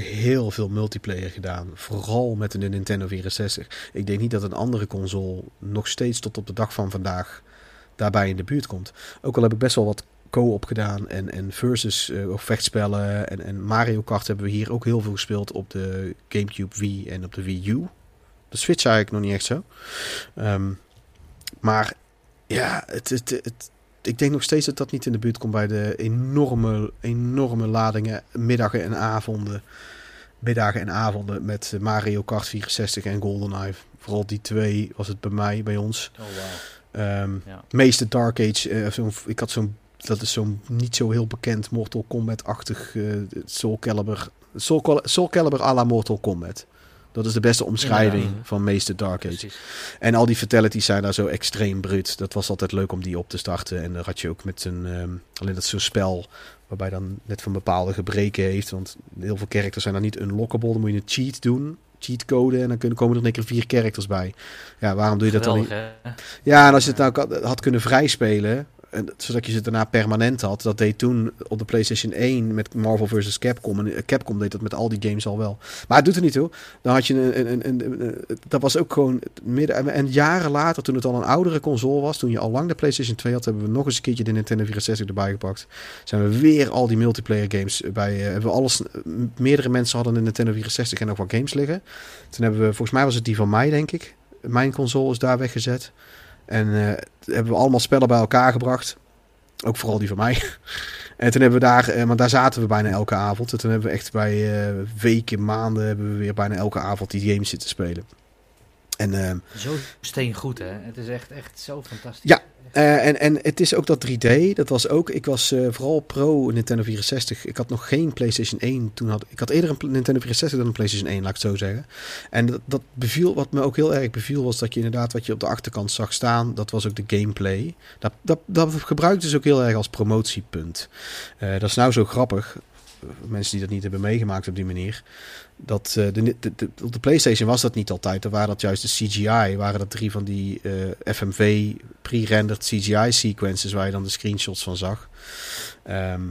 heel veel multiplayer gedaan. Vooral met de Nintendo 64. Ik denk niet dat een andere console nog steeds tot op de dag van vandaag daarbij in de buurt komt. Ook al heb ik best wel wat co-op gedaan en, en versus eh, of vechtspellen. En, en Mario Kart hebben we hier ook heel veel gespeeld op de GameCube Wii en op de Wii U. De Switch eigenlijk nog niet echt zo. Ehm, maar ja, het, het, het, ik denk nog steeds dat dat niet in de buurt komt bij de enorme, enorme ladingen, middagen en avonden. Middagen en avonden met Mario Kart 64 en GoldenEye. Vooral die twee was het bij mij, bij ons. Oh. Ehm Ja. meeste Dark Age, zo'n, ik had zo'n, dat is zo'n niet zo heel bekend Mortal Kombat-achtig eh Soul Calibur. Soul, Soul Calibur à la Mortal Kombat. Dat is de beste omschrijving van meeste Dark Age. Precies. En al die fatalities zijn daar zo extreem bruut. Dat was altijd leuk om die op te starten. En dan had je ook met een, ehm, alleen dat zo'n spel waarbij dan net van bepaalde gebreken heeft. Want heel veel characters zijn dan niet unlockable. Dan moet je een cheat doen, cheatcode en dan kunnen, komen er in één keer vier characters bij. Ja, waarom doe je dat dan niet? Hè? Ja, en als je het nou had- had kunnen vrijspelen, en, zodat je ze daarna permanent had. Dat deed toen op de PlayStation 1 met Marvel vs. Capcom. En eh, Capcom deed dat met al die games al wel. Maar het doet er niet toe. Dan had je een, een, een, een- dat was ook gewoon midden. En jaren later, toen het al een oudere console was, toen je al lang de PlayStation 2 had, hebben we nog eens een keertje de Nintendo 64 erbij gepakt. Zijn we weer al die multiplayer games bij. eh, hebben we alles. Meerdere mensen hadden een Nintendo 64 en nog wat games liggen. Toen hebben we, volgens mij was het die van mij, denk ik. Mijn console is daar weggezet. En eh, hebben we allemaal spellen bij elkaar gebracht. Ook vooral die van mij. En toen hebben we daar, eh, want daar zaten we bijna elke avond. En toen hebben we echt bij eh, weken, maanden, hebben we weer bijna elke avond die games zitten spelen. En, eh, Zo steengoed, hè? Het is echt, echt zo fantastisch. Ja. Eh, en, en het is ook dat 3D. Dat was ook, ik was eh, vooral pro Nintendo 64. Ik had nog geen PlayStation 1. Toen had, ik had eerder een Nintendo 64 dan een PlayStation 1, laat ik het zo zeggen. En dat, dat beviel, wat me ook heel erg beviel, was dat je inderdaad wat je op de achterkant zag staan, dat was ook de gameplay. Dat, dat, dat gebruikte ze ook heel erg als promotiepunt. Eh, dat is nou zo grappig. Mensen die dat niet hebben meegemaakt op die manier. Dat, eh, de, de, de- op de PlayStation was dat niet altijd. Dan waren dat juist de CGI. Waren dat drie van die eh, FMV pre-rendered CGI sequences waar je dan de screenshots van zag. Ehm,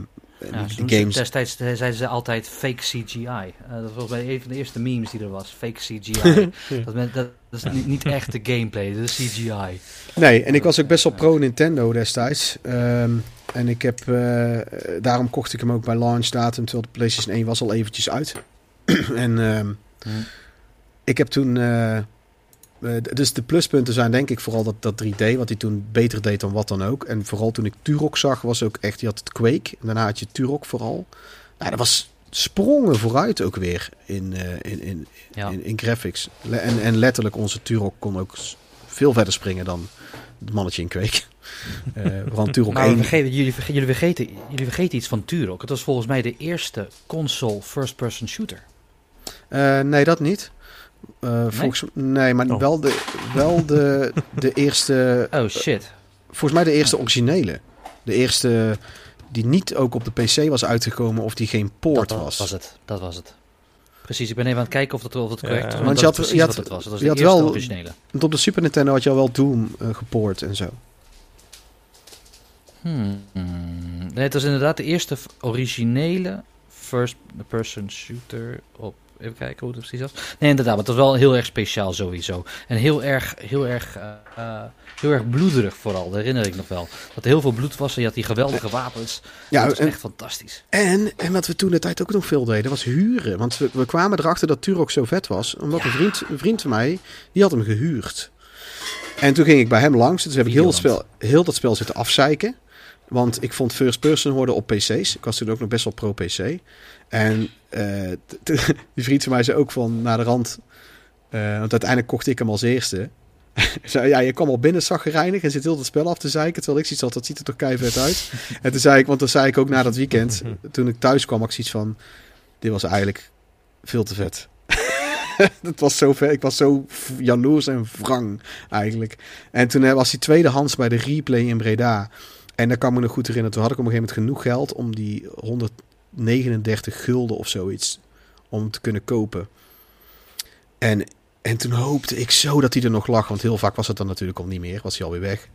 Ja, die- games. Destijds eh, zeiden ze altijd fake CGI. Eh, dat was bij een van de eerste memes die er was. Fake CGI. dat, men- dat is niet, niet echt de gameplay, dat is CGI. Nee, en ik was ook best wel pro Nintendo destijds. Ehm, en ik heb, eh, daarom kocht ik hem ook bij launch datum, terwijl de PlayStation 1 was al eventjes uit. en ehm, Hm. ik heb toen, dus de pluspunten zijn denk ik vooral dat, dat 3D, wat hij toen beter deed dan wat dan ook. En vooral toen ik Turok zag, was ook echt, je had het Quake, en daarna had je Turok vooral. Nou, dat was sprongen vooruit ook weer in, eh, in, in, Ja. in, in graphics. Le- En, en letterlijk, onze Turok kon ook veel verder springen dan het mannetje in Quake. Eh want Turok Maar we 1... vergeten, jullie, verge- jullie, vergeten, jullie vergeten iets van Turok. Het was volgens mij de eerste console first-person shooter. Eh, nee, dat niet. Eh, volgens, nee, maar Oh. wel, de, wel de, de eerste... Oh shit. Volgens mij de eerste originele. De eerste die niet ook op de PC was uitgekomen of die geen poort dat was. was het. Dat was het. Precies, ik ben even aan het kijken of dat, of dat Ja, correct is. want je dat had- is je had- het was. Dat was je de had eerste wel- originele. Want op de Super Nintendo had je al wel Doom eh, gepoord en zo. Hmm. Nee, het was inderdaad de eerste originele first-person shooter op... Even kijken hoe het precies was. Nee, inderdaad, maar het was wel heel erg speciaal sowieso. En heel erg, heel erg, eh, eh, heel erg bloederig vooral, dat herinner ik nog wel. Dat er heel veel bloed was en je had die geweldige wapens. Ja, dat was en- echt fantastisch. En, en wat we toen de tijd ook nog veel deden, was huren. Want we, we kwamen erachter dat Turok zo vet was. Omdat een, vriend, een vriend van mij, die had hem gehuurd. En toen ging ik bij hem langs. Dus heb ik heel, het spel, heel dat spel zitten afzeiken. Want ik vond first person hoorden op pc's. Ik was toen ook nog best wel pro pc. En eh, die vriend van mij zei ook van naar de rand... eh, want uiteindelijk kocht ik hem als eerste. zei, ja, je kwam al binnen zaggerijnig en zit heel het spel af te zeiken. Terwijl ik zoiets had, dat ziet er toch keihard uit. En toen zei ik, want dan zei ik ook na dat weekend, toen ik thuis kwam, had ik zoiets van, dit was eigenlijk veel te vet. dat was zo. Ik was zo jaloers en wrang eigenlijk. En toen eh, was die tweedehands bij de replay in Breda. En daar kan ik me nog goed herinneren. Toen had ik op een gegeven moment genoeg geld om die 139 gulden of zoiets om te kunnen kopen. En, en toen hoopte ik zo dat hij er nog lag. Want heel vaak was het dan natuurlijk al niet meer. Was hij alweer weg.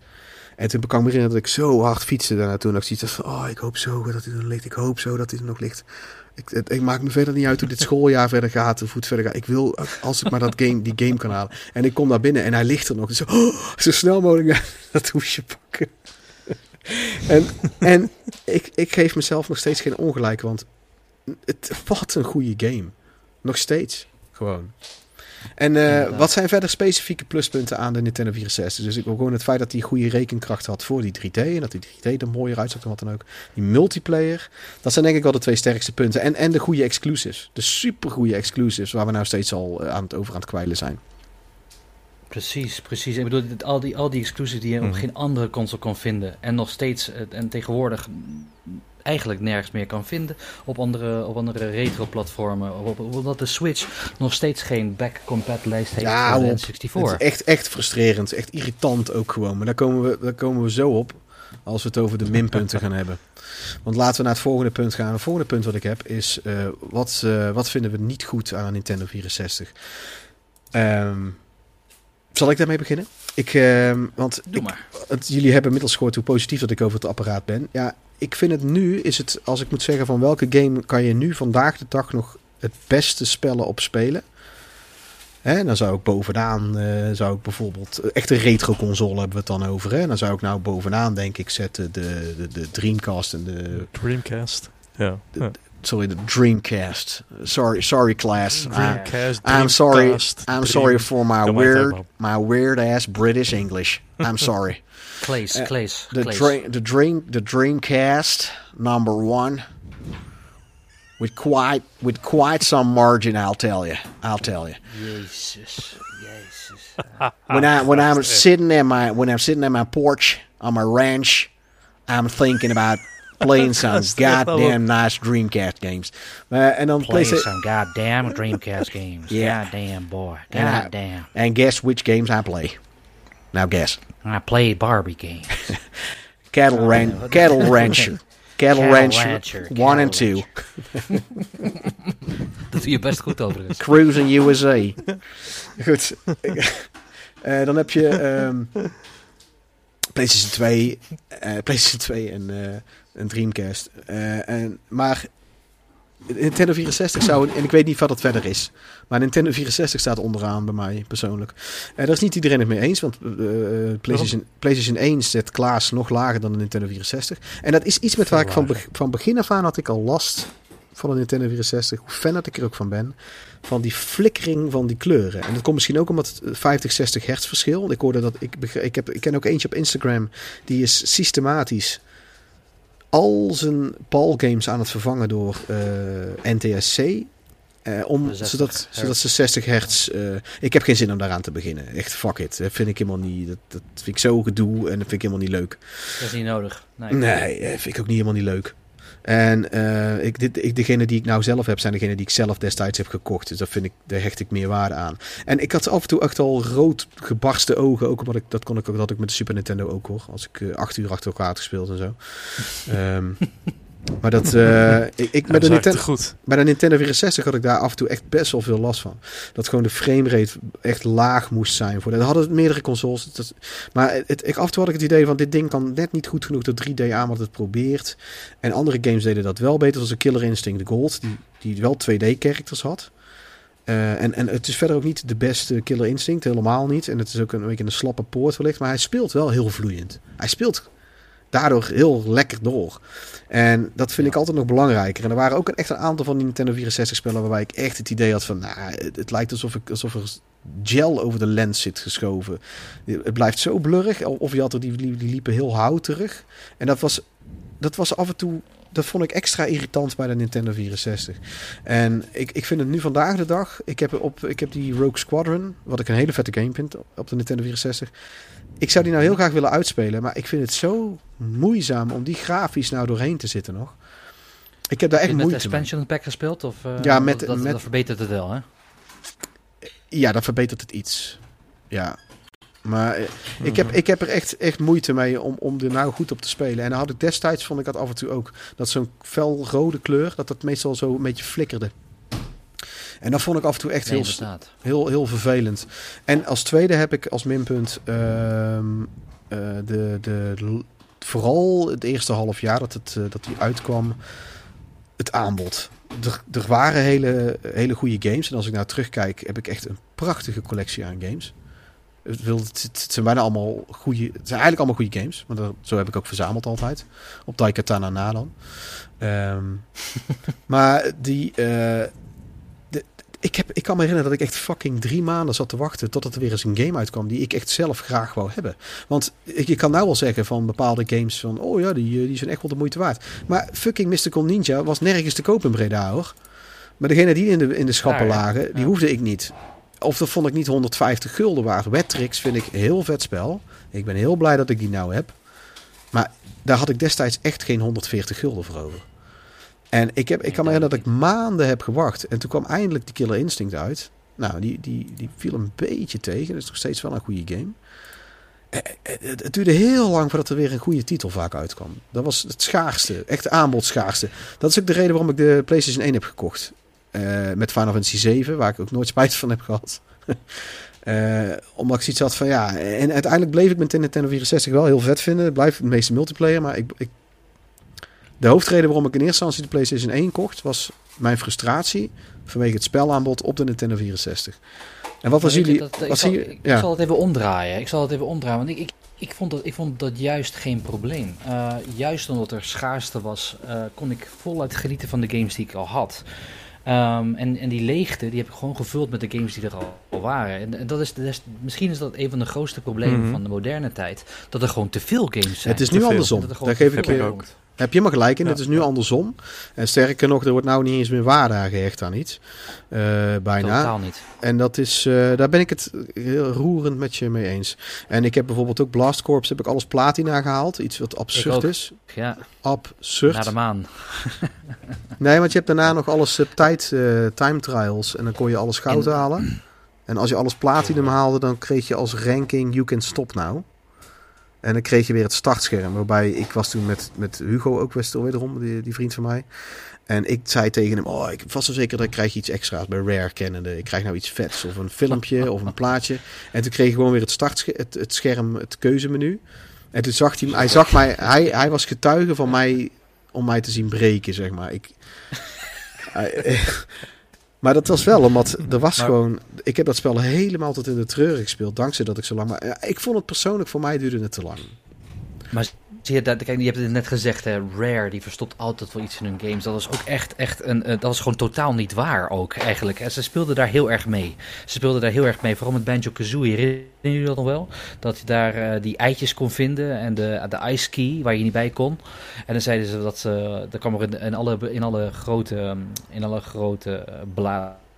En toen kan ik me herinneren dat ik zo hard fietste daar naartoe. En dat ik had van, oh, ik hoop zo dat hij er nog ligt. Ik hoop zo dat hij er nog ligt. Ik, het, maak me verder niet uit hoe dit schooljaar verder gaat. Hoe het verder gaat. Ik wil, als ik maar dat game, die game kan halen. En ik kom daar binnen en hij ligt er nog. Oh, zo snel mogelijk dat hoesje pakken. En en ik, ik geef mezelf nog steeds geen ongelijk. Want het, wat een goede game. Nog steeds. Gewoon. En eh, wat zijn verder specifieke pluspunten aan de Nintendo 64? Dus ik wil gewoon het feit dat hij goede rekenkracht had voor die 3D. En dat die 3D er mooier uitzag dan wat dan ook. Die multiplayer. Dat zijn denk ik wel de twee sterkste punten. En, en de goede exclusives. De super goede exclusives waar we nou steeds al eh, aan het over aan het kwijlen zijn. Precies, precies. Ik bedoel, al die, al die exclusives die je op Mhm. geen andere console kon vinden. En nog steeds, en tegenwoordig eigenlijk nergens meer kan vinden. Op andere, op andere retro-platformen. Op- op- Omdat de Switch nog steeds geen back-compat lijst heeft Ja, voor de op. N64. Het is echt, echt frustrerend. Echt irritant ook gewoon. Maar daar komen, we, daar komen we zo op als we het over de minpunten gaan hebben. Want laten we naar het volgende punt gaan. Het volgende punt wat ik heb is... eh, wat, eh, wat vinden we niet goed aan Nintendo 64? Ehm, zal ik daarmee beginnen? Ik, ehm, want Doe ik- maar. het, jullie hebben inmiddels gehoord hoe positief dat ik over het apparaat ben. Ja, ik vind het nu, is het, als ik moet zeggen van welke game kan je nu vandaag de dag nog het beste spellen op spelen? Hè, dan zou ik bovenaan, eh, zou ik bijvoorbeeld, eh, echt een retro console hebben we het dan over. Hè? Dan zou ik nou bovenaan denk ik zetten de, de, de Dreamcast en de, Dreamcast. Ja. De- ja. Sorry, the Dreamcast. Sorry, sorry class. I- Dreamcast. I'm sorry, Dreamcast, I'm sorry for my even weird, my weird ass British English. I'm sorry. Claes, Eh, Claes, The, dream, the dream, the Dreamcast number one, with quite, with quite some margin. I'll tell you. I'll tell you. Jezus, jezus. When I when I'm sitting at my when I'm sitting at my porch on my ranch, I'm thinking about playing some goddamn nice Dreamcast games. Uh, and on Play PlayStation, some goddamn Dreamcast games. Yeah. Goddamn boy. And I- Goddamn. and guess which games I play? Now guess. I play Barbie games. Cattle Ran Cattle Rancher. Cattle, Cattle Rancher, Rancher, one and two. Dat doe je best goed overigens. Cruising USA. Goed. Eh, dan heb je ehm, PlayStation 2, eh, PlayStation 2 en eh, een Dreamcast. Eh, en, maar Nintendo 64 zou, en ik weet niet wat dat verder is, maar Nintendo 64 staat onderaan bij mij persoonlijk. Eh daar is niet iedereen het mee eens, want eh, PlayStation, PlayStation 1 zet Klaas nog lager dan de Nintendo 64. En dat is iets met waar ik van, van begin af aan had ik al last van de Nintendo 64, hoe fan dat ik er ook van ben, van die flikkering van die kleuren. En dat komt misschien ook omdat het 50, 60 hertz verschil. Ik hoorde dat, ik, ik, heb, ik ken ook eentje op Instagram, die is systematisch al zijn PAL-games aan het vervangen door eh, NTSC. eh, om, 60 zodat, zodat ze 60 hertz. eh, ik heb geen zin om daaraan te beginnen. Echt fuck it. Dat vind ik helemaal niet. Dat, dat vind ik zo gedoe en dat vind ik helemaal niet leuk. Dat is niet nodig. Nee. Nee, vind ik ook niet helemaal niet leuk. En eh, ik, dit, ik, degene die ik nou zelf heb, zijn degene die ik zelf destijds heb gekocht. Dus dat vind ik, daar hecht ik meer waarde aan. En ik had af en toe echt al rood gebarsten ogen. Ook omdat ik, dat kon ik ook, dat ik met de Super Nintendo ook hoor. Als ik eh, acht uur achter elkaar had gespeeld en zo. Ehm, Maar dat, eh, ik, ik, Ja, met, dat de goed. bij de Nintendo 64 had ik daar af en toe echt best wel veel last van. Dat gewoon de framerate echt laag moest zijn. Voor dat hadden het meerdere consoles. Dat, maar het, ik, af en toe had ik het idee van dit ding kan net niet goed genoeg de 3D aan wat het probeert. En andere games deden dat wel beter. Zoals de Killer Instinct Gold, die, die wel 2D-characters had. Eh, en, en het is verder ook niet de beste Killer Instinct, helemaal niet. En het is ook een beetje een slappe poort wellicht. Maar hij speelt wel heel vloeiend. Hij speelt daardoor heel lekker door. En dat vind ik altijd nog belangrijker. En er waren ook een, echt een aantal van die Nintendo 64 spellen waarbij ik echt het idee had van, nou, het, het lijkt alsof, ik, alsof er gel over de lens zit geschoven. Het blijft zo blurrig. Of je had er die, die, die liepen heel houterig. En dat was, dat was af en toe, dat vond ik extra irritant bij de Nintendo 64. En ik, ik vind het nu vandaag de dag, ik heb, op, ik heb die Rogue Squadron, wat ik een hele vette game vind op de Nintendo 64. Ik zou die nou heel graag willen uitspelen, maar ik vind het zo moeizaam om die grafisch nou doorheen te zitten nog. Ik heb daar echt met moeite mee. expansion pack gespeeld? Of, eh, Ja, met- dat, met- dat verbetert het wel, hè? Ja, dat verbetert het iets. Ja. Maar eh, ik, Mhm. heb, ik heb er echt, echt moeite mee om, om er nou goed op te spelen. En dan had ik destijds, vond ik dat af en toe ook, dat zo'n felrode kleur, dat dat meestal zo een beetje flikkerde. En dat vond ik af en toe echt heel, heel, heel vervelend. En als tweede heb ik als minpunt ehm, eh, de, de, vooral het eerste half jaar dat, het, eh, dat die uitkwam, het aanbod. Er, er waren hele, hele goede games. En als ik nou terugkijk, heb ik echt een prachtige collectie aan games. Het, zijn bijna allemaal goede. Het zijn eigenlijk allemaal goede games. Maar dat, zo heb ik ook verzameld altijd. Op Daikatana na dan. Ehm, maar die. eh, ik, heb, ik kan me herinneren dat ik echt fucking drie maanden zat te wachten totdat er weer eens een game uitkwam die ik echt zelf graag wou hebben. Want ik, je kan nou wel zeggen van bepaalde games van, oh ja, die, eh, die zijn echt wel de moeite waard. Maar fucking Mystical Ninja was nergens te koop in Breda hoor. Maar degene die in de, in de schappen ja. lagen, die Ja. hoefde ik niet. Of dat vond ik niet 150 gulden waard. Wettrix vind ik een heel vet spel. Ik ben heel blij dat ik die nou heb. Maar daar had ik destijds echt geen 140 gulden voor over. En ik, heb, ik kan me herinneren dat ik maanden heb gewacht. En toen kwam eindelijk die Killer Instinct uit. Nou, die, die, die viel een beetje tegen. Dat is nog steeds wel een goede game. Eh, eh, Het, het duurde heel lang voordat er weer een goede titel vaak uitkwam. Dat was het schaarste. Echt de aanbodschaarste. Dat is ook de reden waarom ik de PlayStation 1 heb gekocht. Eh, met Final Fantasy 7, waar ik ook nooit spijt van heb gehad. Eh, omdat ik zoiets had van ja. En uiteindelijk bleef ik met Nintendo 64 wel heel vet vinden. Het blijft het meeste multiplayer. Maar ik, ik, de hoofdreden waarom ik in eerste instantie de PlayStation 1 kocht, was mijn frustratie vanwege het spelaanbod op de Nintendo 64. En wat was jullie. dat- ik, wat zal, zie ik, je, ik ja. zal het even omdraaien. Ik zal het even omdraaien. Want ik, ik, ik, vond, dat, ik vond dat juist geen probleem. Eh, juist omdat er schaarste was, eh, kon ik voluit genieten van de games die ik al had. Ehm, en, en die leegte, die heb ik gewoon gevuld met de games die er al, al waren. En, en dat is, dat is, misschien is dat een van de grootste problemen Mhm. van de moderne tijd. Dat er gewoon te veel games zijn. Het is nu andersom. Dat Daar geef ik je ook. Heb je helemaal gelijk in. Ja. Het is nu andersom. En sterker nog, er wordt nou niet eens meer waarde aan gehecht aan iets. Eh, bijna. Totaal niet. En dat is, eh, daar ben ik het heel roerend met je mee eens. En ik heb bijvoorbeeld ook Blast Corps, heb ik alles platina gehaald. Iets wat absurd is. Ja, Absurd. naar de maan. Nee, want je hebt daarna nog alles op tijd, eh, time trials. En dan kon je alles goud En- halen. En als je alles platinum haalde, dan kreeg je als ranking You Can Stop Now. En dan kreeg je weer het startscherm. Waarbij ik was toen met, met Hugo ook wist, wederom, die, die vriend van mij. En ik zei tegen hem, oh, ik vast wel zeker dat ik krijg iets extra's bij Rare kennende. Ik krijg nou iets vets of een filmpje of een plaatje. En toen kreeg ik gewoon weer het, startscherm, het, het scherm, het keuzemenu. En toen zag hij, hij zag mij, hij, hij was getuige van mij om mij te zien breken, zeg maar. Ik, hij- maar dat was wel, omdat er was Maar- gewoon... Ik heb dat spel helemaal tot in de treuren gespeeld, dankzij dat ik zo lang... Maar ja, ik vond het persoonlijk, voor mij duurde het te lang. Maar zie je, hebt het net gezegd, hè, Rare, die verstopt altijd wel iets in hun games. Dat was ook echt, echt een, eh, dat was gewoon totaal niet waar ook, eigenlijk. En ze speelden daar heel erg mee. Ze speelden daar heel erg mee, vooral met Banjo-Kazooie. Herinneren jullie dat nog wel? Dat je daar eh, die eitjes kon vinden en de, de ice key, waar je niet bij kon. En dan zeiden ze dat ze, dat kwam er in, in, alle, in alle grote, ehm, in alle grote eh,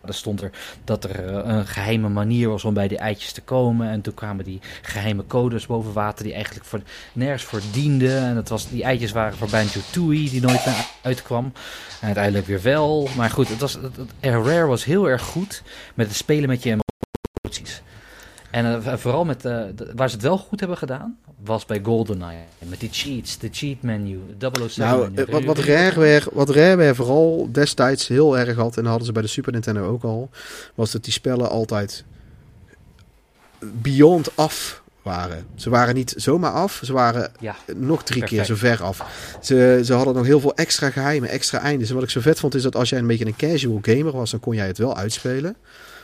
bladen stond er dat er eh, een geheime manier was om bij die eitjes te komen. En toen kwamen die geheime codes boven water die eigenlijk voor, nergens voor dienden. En dat was, die eitjes waren voor Banjo-Tooie die nooit meer uitkwam. En uiteindelijk weer wel. Maar goed, het was, het, het- Rare was heel erg goed met het spelen met je. En eh, vooral met, eh, waar ze het wel goed hebben gedaan, was bij GoldenEye. Met die cheats, de cheat menu, 007 Nou, menu. eh, wat, wat, Rareware, wat Rareware vooral destijds heel erg had, en dat hadden ze bij de Super Nintendo ook al, was dat die spellen altijd beyond af waren. Ze waren niet zomaar af, ze waren Ja, nog drie keer zo ver af. Ze, ze hadden nog heel veel extra geheimen, extra eindes. En wat ik zo vet vond is dat als jij een beetje een casual gamer was, dan kon jij het wel uitspelen.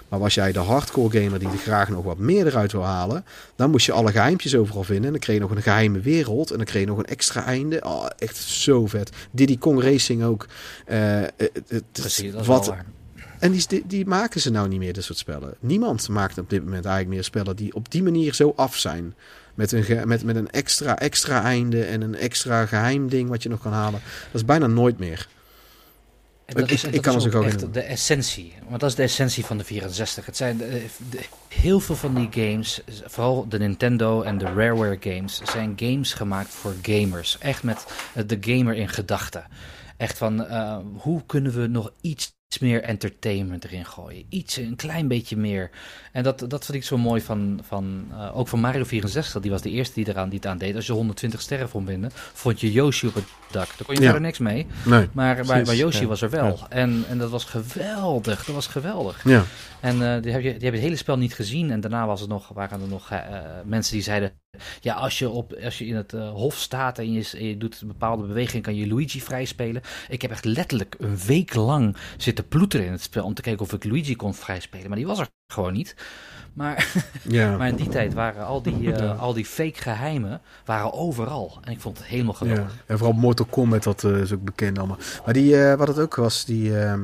Maar was jij de hardcore gamer die er graag nog wat meer eruit wil halen, dan moest je alle geheimpjes overal vinden. En dan kreeg je nog een geheime wereld en dan kreeg je nog een extra einde. Oh, echt zo vet. Diddy Kong Racing ook. Eh, het- het- precies, dat is wat, en die, die, maken ze nou niet meer, dit soort spellen. Niemand maakt op dit moment eigenlijk meer spellen die op die manier zo af zijn. Met een, met, met een extra, extra einde en een extra geheim ding wat je nog kan halen. Dat is bijna nooit meer. En dat Ik- is, ik dat kan is ook gauw echt in. de essentie. Want dat is de essentie van de 64. Het zijn de- de- heel veel van die games, vooral de Nintendo en de Rareware games, zijn games gemaakt voor gamers. Echt met eh, de gamer in gedachten. Echt van, eh, hoe kunnen we nog iets meer entertainment erin gooien? Iets, een klein beetje meer. En dat, dat vind ik zo mooi van, van eh, ook van Mario 64. Die was de eerste die, eraan, die het aan deed. Als je 120 sterren vond binnen, vond je Yoshi op het dak. Daar kon je Ja. verder niks mee. Nee. Maar bij, bij Yoshi ja. was er wel. En, en dat was geweldig. Dat was geweldig. Ja. En eh, die, heb je, die hebben het hele spel niet gezien. En daarna was het nog, waren er nog eh, mensen die zeiden... Ja, als je, op, als je in het eh, hof staat en je, en je doet een bepaalde beweging... kan je Luigi vrijspelen. Ik heb echt letterlijk een week lang zitten ploeteren in het spel... om te kijken of ik Luigi kon vrijspelen. Maar die was er gewoon niet. Maar, Ja. maar in die tijd waren al die, Ja. al die fake geheimen waren overal. En ik vond het helemaal ja. geweldig. En vooral Mortal Kombat, dat is ook bekend allemaal. Maar die, wat het ook was, die... ehm,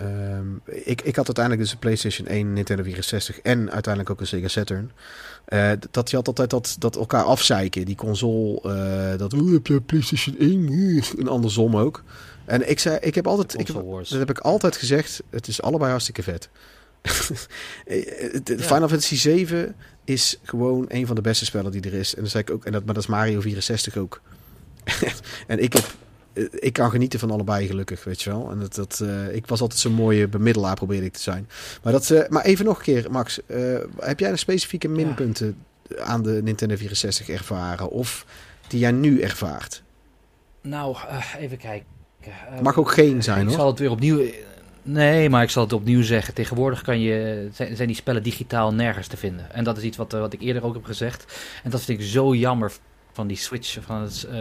ehm, ik, ik had uiteindelijk dus een PlayStation 1, Nintendo 64 en uiteindelijk ook een Sega Saturn. Eh, dat je had altijd dat, dat elkaar afzeiken. Die console, eh, dat oh, heb je PlayStation 1 Oeh, en andersom ook. En ik zei, ik heb altijd, ik heb, dat heb ik altijd gezegd. Het is allebei hartstikke vet. Eh, Ja. Final Fantasy 7 is gewoon een van de beste spellen die er is. En dat zei ik ook. En dat, maar dat is Mario 64 ook. en ik heb. Eh, Ik kan genieten van allebei gelukkig, weet je wel. En dat, dat, eh, ik was altijd zo'n mooie bemiddelaar, probeerde ik te zijn. Maar, dat, eh, maar even nog een keer, Max. heb jij een specifieke minpunten aan de Nintendo 64 ervaren? Of die jij nu ervaart? Nou, even kijken. Mag ook geen zijn, ik hoor. zal het weer opnieuw. Nee, maar ik zal het opnieuw zeggen. Tegenwoordig kan je, zijn, zijn die spellen digitaal nergens te vinden. En dat is iets wat, wat ik eerder ook heb gezegd. En dat vind ik zo jammer van die Switch, van het, eh,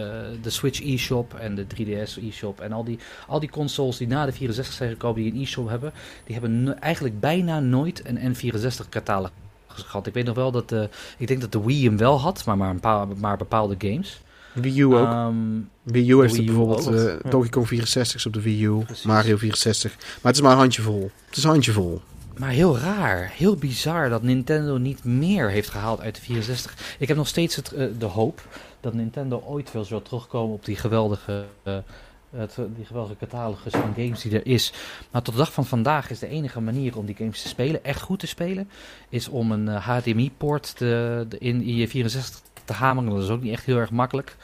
de Switch e-shop en de 3DS e-shop. En al die, al die consoles die na de 64 zijn gekomen die een e-shop hebben, die hebben no- eigenlijk bijna nooit een N64-catalogus gehad. Ik weet nog wel dat de, ik denk dat de Wii hem wel had, maar maar, een paar, maar bepaalde games. Wii U ook. Ehm, Wii U heeft Wii U bijvoorbeeld ook. eh. Donkey Kong 64 is op de Wii U, Precies. Mario 64. Maar het is maar een handjevol. Het is een handjevol. Maar heel raar, heel bizar dat Nintendo niet meer heeft gehaald uit de 64. Ik heb nog steeds het, eh, de hoop dat Nintendo ooit wel zal terugkomen op die geweldige, eh, het, die geweldige catalogus van games die er is. Maar tot de dag van vandaag is de enige manier om die games te spelen, echt goed te spelen, is om een eh, HDMI-poort de- in, in je 64 te hameren. Dat is ook niet echt heel erg makkelijk.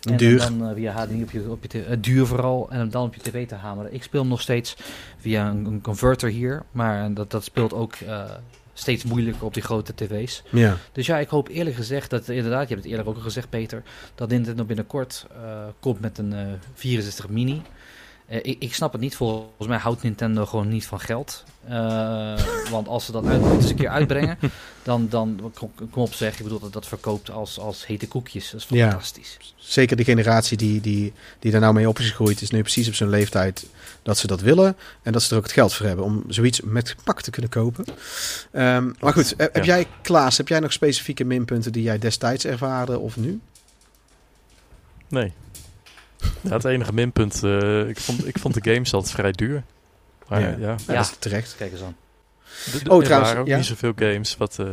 En Duur. dan eh, via HDMI op je, op je eh, duur vooral. En hem dan op je tv te hameren. Ik speel hem nog steeds via een, een converter hier. Maar dat, dat speelt ook eh, steeds moeilijker op die grote tv's. Ja. Dus ja, ik hoop eerlijk gezegd dat inderdaad, je hebt het eerder ook al gezegd Peter, dat Nintendo binnenkort eh, komt met een eh 64 mini. Eh, ik, ik snap het niet, volgens mij houdt Nintendo gewoon niet van geld. Eh, want als ze dat uit, eens een keer uitbrengen, dan, dan kom, kom op zeg, ik bedoel dat dat verkoopt als, als hete koekjes. Dat is Ja. fantastisch. Zeker de generatie die, die, die daar nou mee op is gegroeid, is nu precies op zo'n leeftijd dat ze dat willen. En dat ze er ook het geld voor hebben om zoiets met gemak te kunnen kopen. Ehm, maar goed, heb, heb Ja. jij, Klaas, heb jij nog specifieke minpunten die jij destijds ervaarde of nu? Nee. Ja, het enige minpunt, eh, ik, vond, ik vond de games altijd vrij duur. Maar Ja. ja, Ja, Ja. dat is terecht. Kijk eens aan. de- de- Oh, er trouwens, waren ook ja. niet zoveel games wat... eh,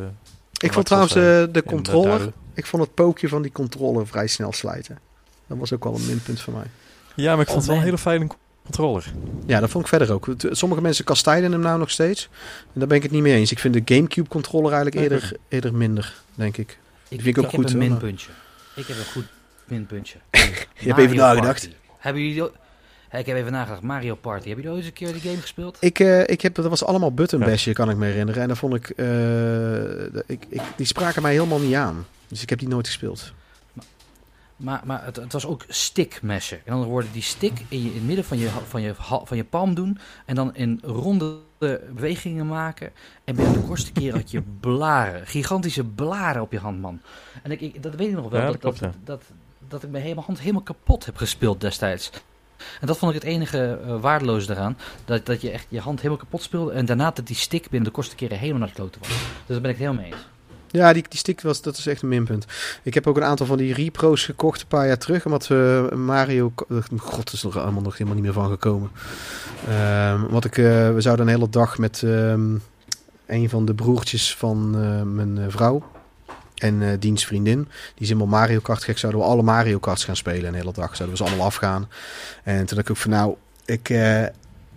Ik vond trouwens eh, de controller, ik vond het pookje van die controller vrij snel slijten. Dat was ook wel een minpunt voor mij. Ja, maar ik vond het wel man. een hele fijne controller. Ja, dat vond ik verder ook. Sommige mensen kastijden hem nou nog steeds. En daar ben ik het niet mee eens. Ik vind de Gamecube controller eigenlijk eerder, eerder minder, denk ik. Ik, vind ik ook ik goed, heb een maar- minpuntje. Ik heb een goed minpuntje. Je hebt even nagedacht. Hebben jullie, Hey, ik heb even nagedacht, Mario Party. Heb je ooit eens een keer die game gespeeld? Ik, eh, ik heb, dat was allemaal button bashen, kan ik me herinneren. En dan vond ik, eh, ik, ik, die spraken mij helemaal niet aan. Dus ik heb die nooit gespeeld. Maar, maar het, het was ook stick meshen. In andere woorden, die stick in, je, in het midden van je, van, je, van je palm doen. En dan in ronde bewegingen maken. En binnen de kortste keer had je blaren. Gigantische blaren op je hand, man. En ik, ik, dat weet ik nog wel. Ja, dat, dat dat, dat ik mijn hele hand helemaal kapot heb gespeeld destijds. En dat vond ik het enige eh, waardeloze eraan. Dat, dat je echt je hand helemaal kapot speelde. En daarna dat die stick binnen de kortste keren helemaal naar de kloten was. Dus daar ben ik het helemaal mee eens. Ja, die, die stick was, dat is echt een minpunt. Ik heb ook een aantal van die repro's gekocht een paar jaar terug. Omdat we Mario... God, dat is er allemaal nog helemaal niet meer van gekomen. Ehm, want ik, eh, we zouden een hele dag met ehm, een van de broertjes van eh, mijn eh, vrouw... En eh diens vriendin, die is helemaal Mario Kart gek. Zouden we alle Mario Karts gaan spelen een hele dag. Zouden we ze allemaal afgaan. En toen dacht ik ook van nou, ik, eh,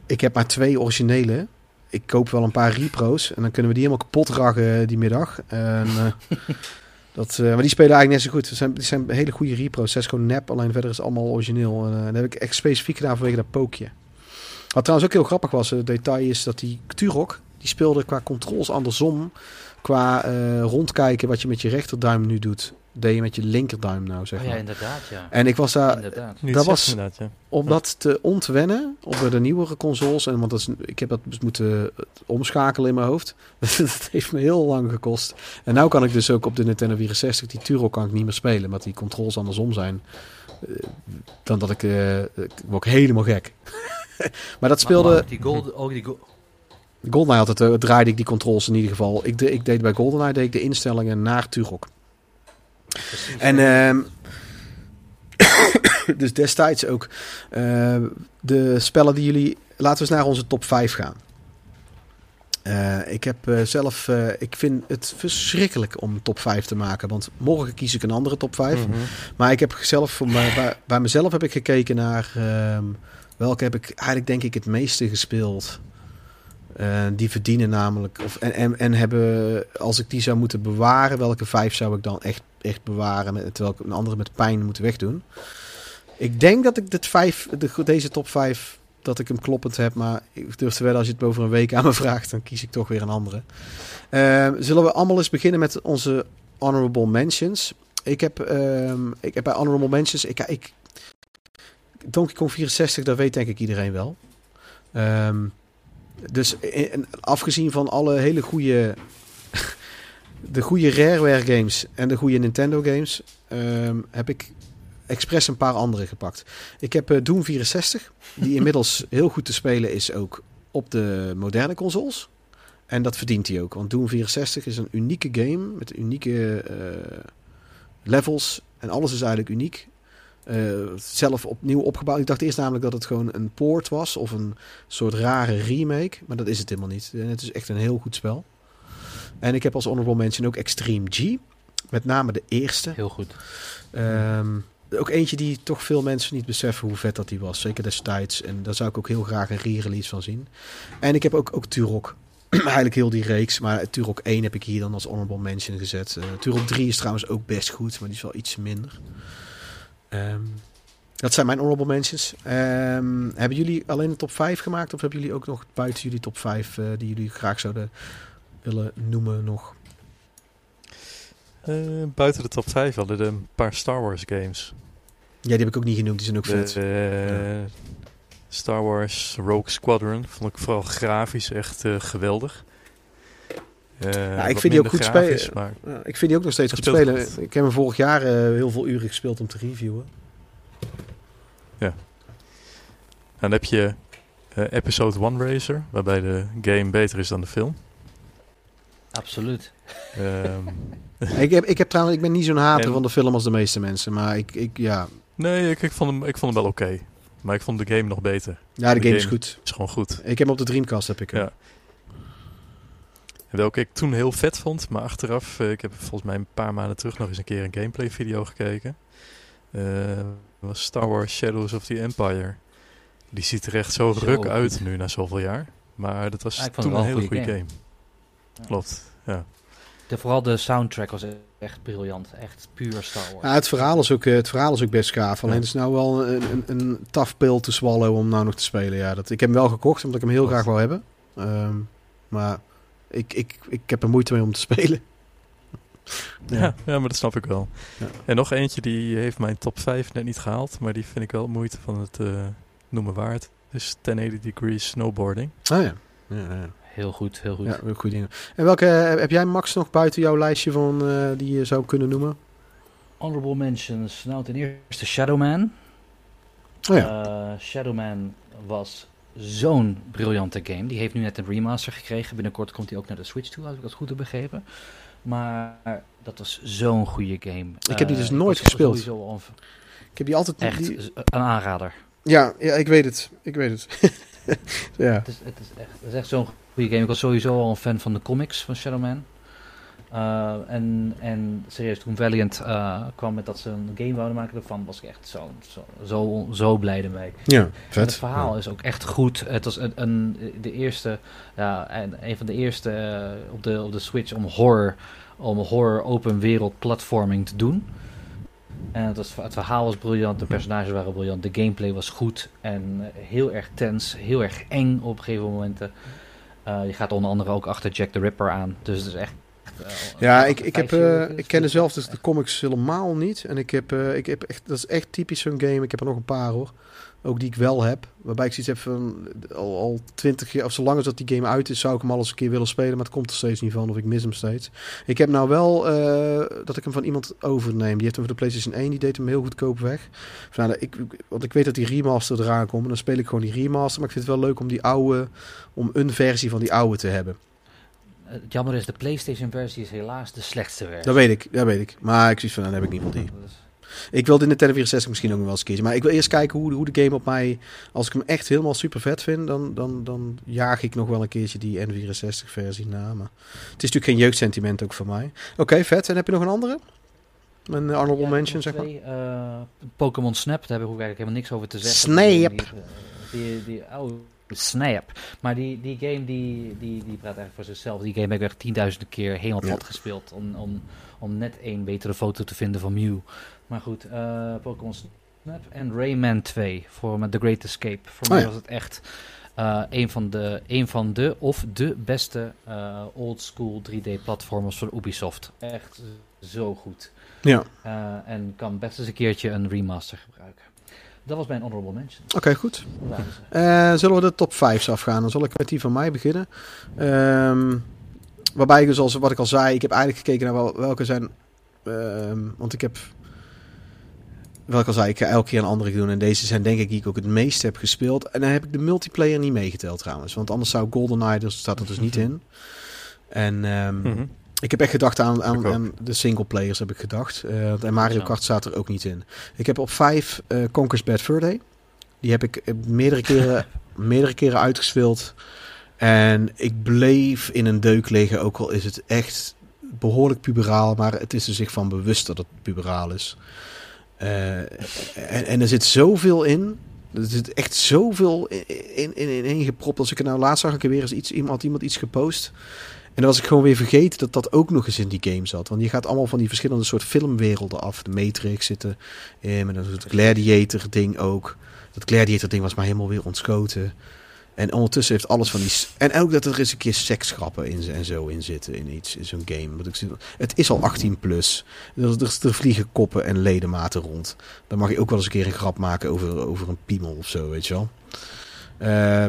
ik heb maar twee originele. Ik koop wel een paar repro's. En dan kunnen we die helemaal kapot ragen die middag. En, eh, dat, maar die spelen eigenlijk net zo goed. Het zijn, die zijn hele goede repro's. Zes gewoon nep, alleen verder is het allemaal origineel. En, dat heb ik echt specifiek gedaan vanwege dat pookje. Wat trouwens ook heel grappig was, het detail is dat die Turok, die speelde qua controls andersom. Qua eh, rondkijken wat je met je rechterduim nu doet, deed je met je linkerduim nou, zeg Oh maar. ja, inderdaad, ja. En ik was daar, inderdaad. Dat was- inderdaad, ja. om dat te ontwennen op de nieuwere consoles. En want dat is, ik heb dat dus moeten omschakelen in mijn hoofd. dat heeft me heel lang gekost. En nu kan ik dus ook op de Nintendo 64 die Turok kan ik niet meer spelen, omdat die controls andersom zijn. Eh, dan dat ik, eh, ik word helemaal gek. maar dat speelde. Maar- maar die gold, ook die GoldenEye altijd eh, draaide ik die controls in ieder geval. Ik, de, ik deed bij GoldenEye deed ik de instellingen naar Turok. precies. En ehm, dus destijds ook eh, de spellen die jullie. Laten we eens naar onze top 5 gaan. Eh, ik heb zelf. ik vind het verschrikkelijk om top 5 te maken. Want morgen kies ik een andere top 5. Mhm. Maar ik heb zelf voor mij, bij, bij mezelf heb ik gekeken naar ehm, welke heb ik eigenlijk denk ik het meeste gespeeld. Eh, die verdienen namelijk. Of, en, en, en hebben, als ik die zou moeten bewaren, welke vijf zou ik dan echt, echt bewaren? Met, terwijl ik een andere met pijn moet wegdoen. Ik denk dat ik dit vijf, de, deze top 5, dat ik hem kloppend heb. Maar ik durf te wedden, als je het over een week aan me vraagt, dan kies ik toch weer een andere. Eh, zullen we allemaal eens beginnen met onze honorable mentions? Ik heb, ehm, ik heb bij honorable mentions, ik, ik, Donkey Kong 64, dat weet denk ik iedereen wel. Ehm, dus in- afgezien van alle hele goede, de goede Rareware games en de goede Nintendo games, ehm, heb ik expres een paar andere gepakt. Ik heb eh, Doom 64, die inmiddels heel goed te spelen is ook op de moderne consoles. En dat verdient hij ook, want Doom 64 is een unieke game met unieke eh, levels en alles is eigenlijk uniek. Eh, zelf opnieuw opgebouwd. Ik dacht eerst namelijk dat het gewoon een poort was of een soort rare remake, maar dat is het helemaal niet. En het is echt een heel goed spel. En ik heb als honorable mention ook Extreme G, met name de eerste. Heel goed. Ehm, ook eentje die toch veel mensen niet beseffen hoe vet dat die was. Zeker destijds. En daar zou ik ook heel graag een re-release van zien. En ik heb ook, ook Turok. Eigenlijk heel die reeks. Maar Turok 1 heb ik hier dan als honorable mention gezet. Eh, Turok 3 is trouwens ook best goed. Maar die is wel iets minder. Ehm, dat zijn mijn honorable mentions. Ehm, hebben jullie alleen de top 5 gemaakt? Of hebben jullie ook nog buiten jullie top 5 eh, die jullie graag zouden willen noemen nog? Eh, buiten de top 5 hadden we een paar Star Wars games. Ja, die heb ik ook niet genoemd. Die zijn ook vet. Eh, Star Wars Rogue Squadron vond ik vooral grafisch echt eh, Eh, ik wat vind die ook goed spelen. Maar Ja, ik vind die ook nog steeds goed spelen. goed. Ik heb hem vorig jaar eh, heel veel uren gespeeld om te reviewen. dan heb je eh, Episode 1 Racer, waarbij de game beter is dan de film. Absoluut. Ehm, ik, heb, ik, heb trouwens, ik ben niet zo'n hater En- van de film als de meeste mensen. Maar ik, ik ja. nee, ik, ik, vond hem, ik vond hem wel oké. Maar ik vond de game nog beter. ja, de, De game is game. goed. is gewoon goed. Ik heb hem op de Dreamcast heb ik hem. Ja. Welke ik toen heel vet vond, maar achteraf, eh, ik heb volgens mij een paar maanden terug nog eens een keer een gameplay video gekeken. Eh, was Star Wars Shadows of the Empire. Die ziet er echt zo, Zo ruk goed. uit nu na zoveel jaar. Maar dat was Ja, toen een hele goede game. Ja. Klopt, ja. De, vooral de soundtrack was echt briljant. Echt puur Star Wars. Ja, het, verhaal is ook, eh, het verhaal is ook best gaaf. Alleen Ja. het is nou wel een, een, een tough pill te swallow om nou nog te spelen. Ja, dat, ik heb hem wel gekocht omdat ik hem heel Wat? graag wou hebben. Ehm, maar ik, ik, ik heb er moeite mee om te spelen. Ja. ja, maar dat snap ik wel. Ja. En nog eentje die heeft mijn top 5 net niet gehaald, maar die vind ik wel moeite van het eh, noemen waard. Dus 1080 degrees snowboarding. Ah ja. Ja, ja. Heel goed, heel goed. ja wel goede dingen. En welke eh, heb jij Max nog buiten jouw lijstje van eh, die je zou kunnen noemen? Honorable mentions. Nou, ten eerste Shadowman. Oh ja. Eh, Shadowman was zo'n briljante game. Die heeft nu net een remaster gekregen. Binnenkort komt hij ook naar de Switch toe, als ik dat goed heb begrepen. Maar dat was zo'n goede game. Ik heb die dus Eh, nooit gespeeld. Sowieso ik heb die altijd... echt die- z- een aanrader. ja, ja, ik weet het. Ik weet het. ja. Het is, het is echt, het is echt zo'n goede game. Ik was sowieso al een fan van de comics van Shadowman. Eh, en, en serieus, toen Valiant eh, kwam met dat ze een game wouden maken ervan, was ik echt zo, zo, zo, zo blij ermee. Ja, vet. het verhaal is ook echt goed. Het was een, een, de eerste, ja, en een van de eerste eh, op, de, op de Switch om horror, om horror open wereld platforming te doen. En het, was, het verhaal was briljant, de personages waren briljant, de gameplay was goed en eh, heel erg tens, heel erg eng op een gegeven momenten. Eh, je gaat onder andere ook achter Jack the Ripper aan, dus het is echt... Ja, ik, ik, heb, eh, ik ken zelf dus de comics helemaal niet. En ik heb, eh, ik heb echt, dat is echt typisch zo'n game. Ik heb er nog een paar hoor. Ook die ik wel heb. Waarbij ik zoiets heb van al, al 20 jaar, of zolang als dat die game uit is, zou ik hem al eens een keer willen spelen. Maar het komt er steeds niet van of ik mis hem steeds. Ik heb nou wel eh, dat ik hem van iemand overneem. Die heeft hem voor de PlayStation 1. Die deed hem heel goedkoop weg. Van, nou, ik, want ik weet dat die remaster eraan komt. En dan speel ik gewoon die remaster. Maar ik vind het wel leuk om die oude, om een versie van die oude te hebben. Het jammer is, de PlayStation versie is helaas de slechtste versie. Dat weet ik, dat weet ik. Maar ik zoiets van, dan heb ik niet van die. Ik wil de Nintendo 64 misschien ook nog wel eens kiezen. Maar ik wil eerst kijken hoe, hoe de game op mij... Als ik hem echt helemaal super vet vind, dan, dan, dan jaag ik nog wel een keertje die N64-versie na. Maar het is natuurlijk geen jeugdsentiment ook voor mij. Oké, vet. En heb je nog een andere? Een honorable Ja, mention, zeg maar. eh, Pokémon Snap, daar heb ik ook eigenlijk helemaal niks over te zeggen. Snap. Die, die, die, oh, Snap. Maar die, die game die, die, die praat eigenlijk voor zichzelf. Die game heb ik echt tienduizenden keer helemaal Ja. plat gespeeld. Om, om, om net één betere foto te vinden van Mew. Maar goed, eh, Pokémon Snap en Rayman 2 voor met The Great Escape. Voor Oh mij was het echt eh, een, van de, een van de of de beste eh, old school 3D platformers van Ubisoft. Echt zo goed. Ja, en kan best eens een keertje een remaster gebruiken. Dat was mijn honorable mention. oké, goed. Eh, zullen we de top 5 afgaan? Dan zal ik met die van mij beginnen. Ehm, waarbij ik dus, als, wat ik al zei, ik heb eigenlijk gekeken naar wel, welke zijn... ehm, want ik heb... Wat ik al zei, ik ga elke keer een andere doen. En deze zijn denk ik die ik ook het meest heb gespeeld. En dan heb ik de multiplayer niet meegeteld trouwens. Want anders zou GoldenEye, dus staat er dus niet in. En ehm, Mhm. Ik heb echt gedacht aan, aan, aan de singleplayers, heb ik gedacht. Eh, en Mario. Kart staat er ook niet in. Ik heb op 5 eh Conker's Bad Fur Day. Die heb ik eh, meerdere keren, meerdere keren uitgespeeld. En ik bleef in een deuk liggen, ook al is het echt behoorlijk puberaal. Maar het is er zich van bewust dat het puberaal is. Eh, en, en er zit zoveel in. Er zit echt zoveel in, in, in, in ingepropt. Als ik er nou laatst zag, ik er weer eens iets, iemand, had iemand iets gepost. En dan was ik gewoon weer vergeten dat dat ook nog eens in die game zat. Want je gaat allemaal van die verschillende soort filmwerelden af. De Matrix zitten in, een soort Gladiator ding ook. Dat Gladiator ding was maar helemaal weer ontschoten. En ondertussen heeft alles van die... En ook dat er eens een keer seksgrappen in en zo in zitten in iets, in zo'n game. Want ik zie, het is al 18 plus. Er, er, er vliegen koppen en ledematen rond. Dan mag je ook wel eens een keer een grap maken over, over een piemel of zo, weet je wel.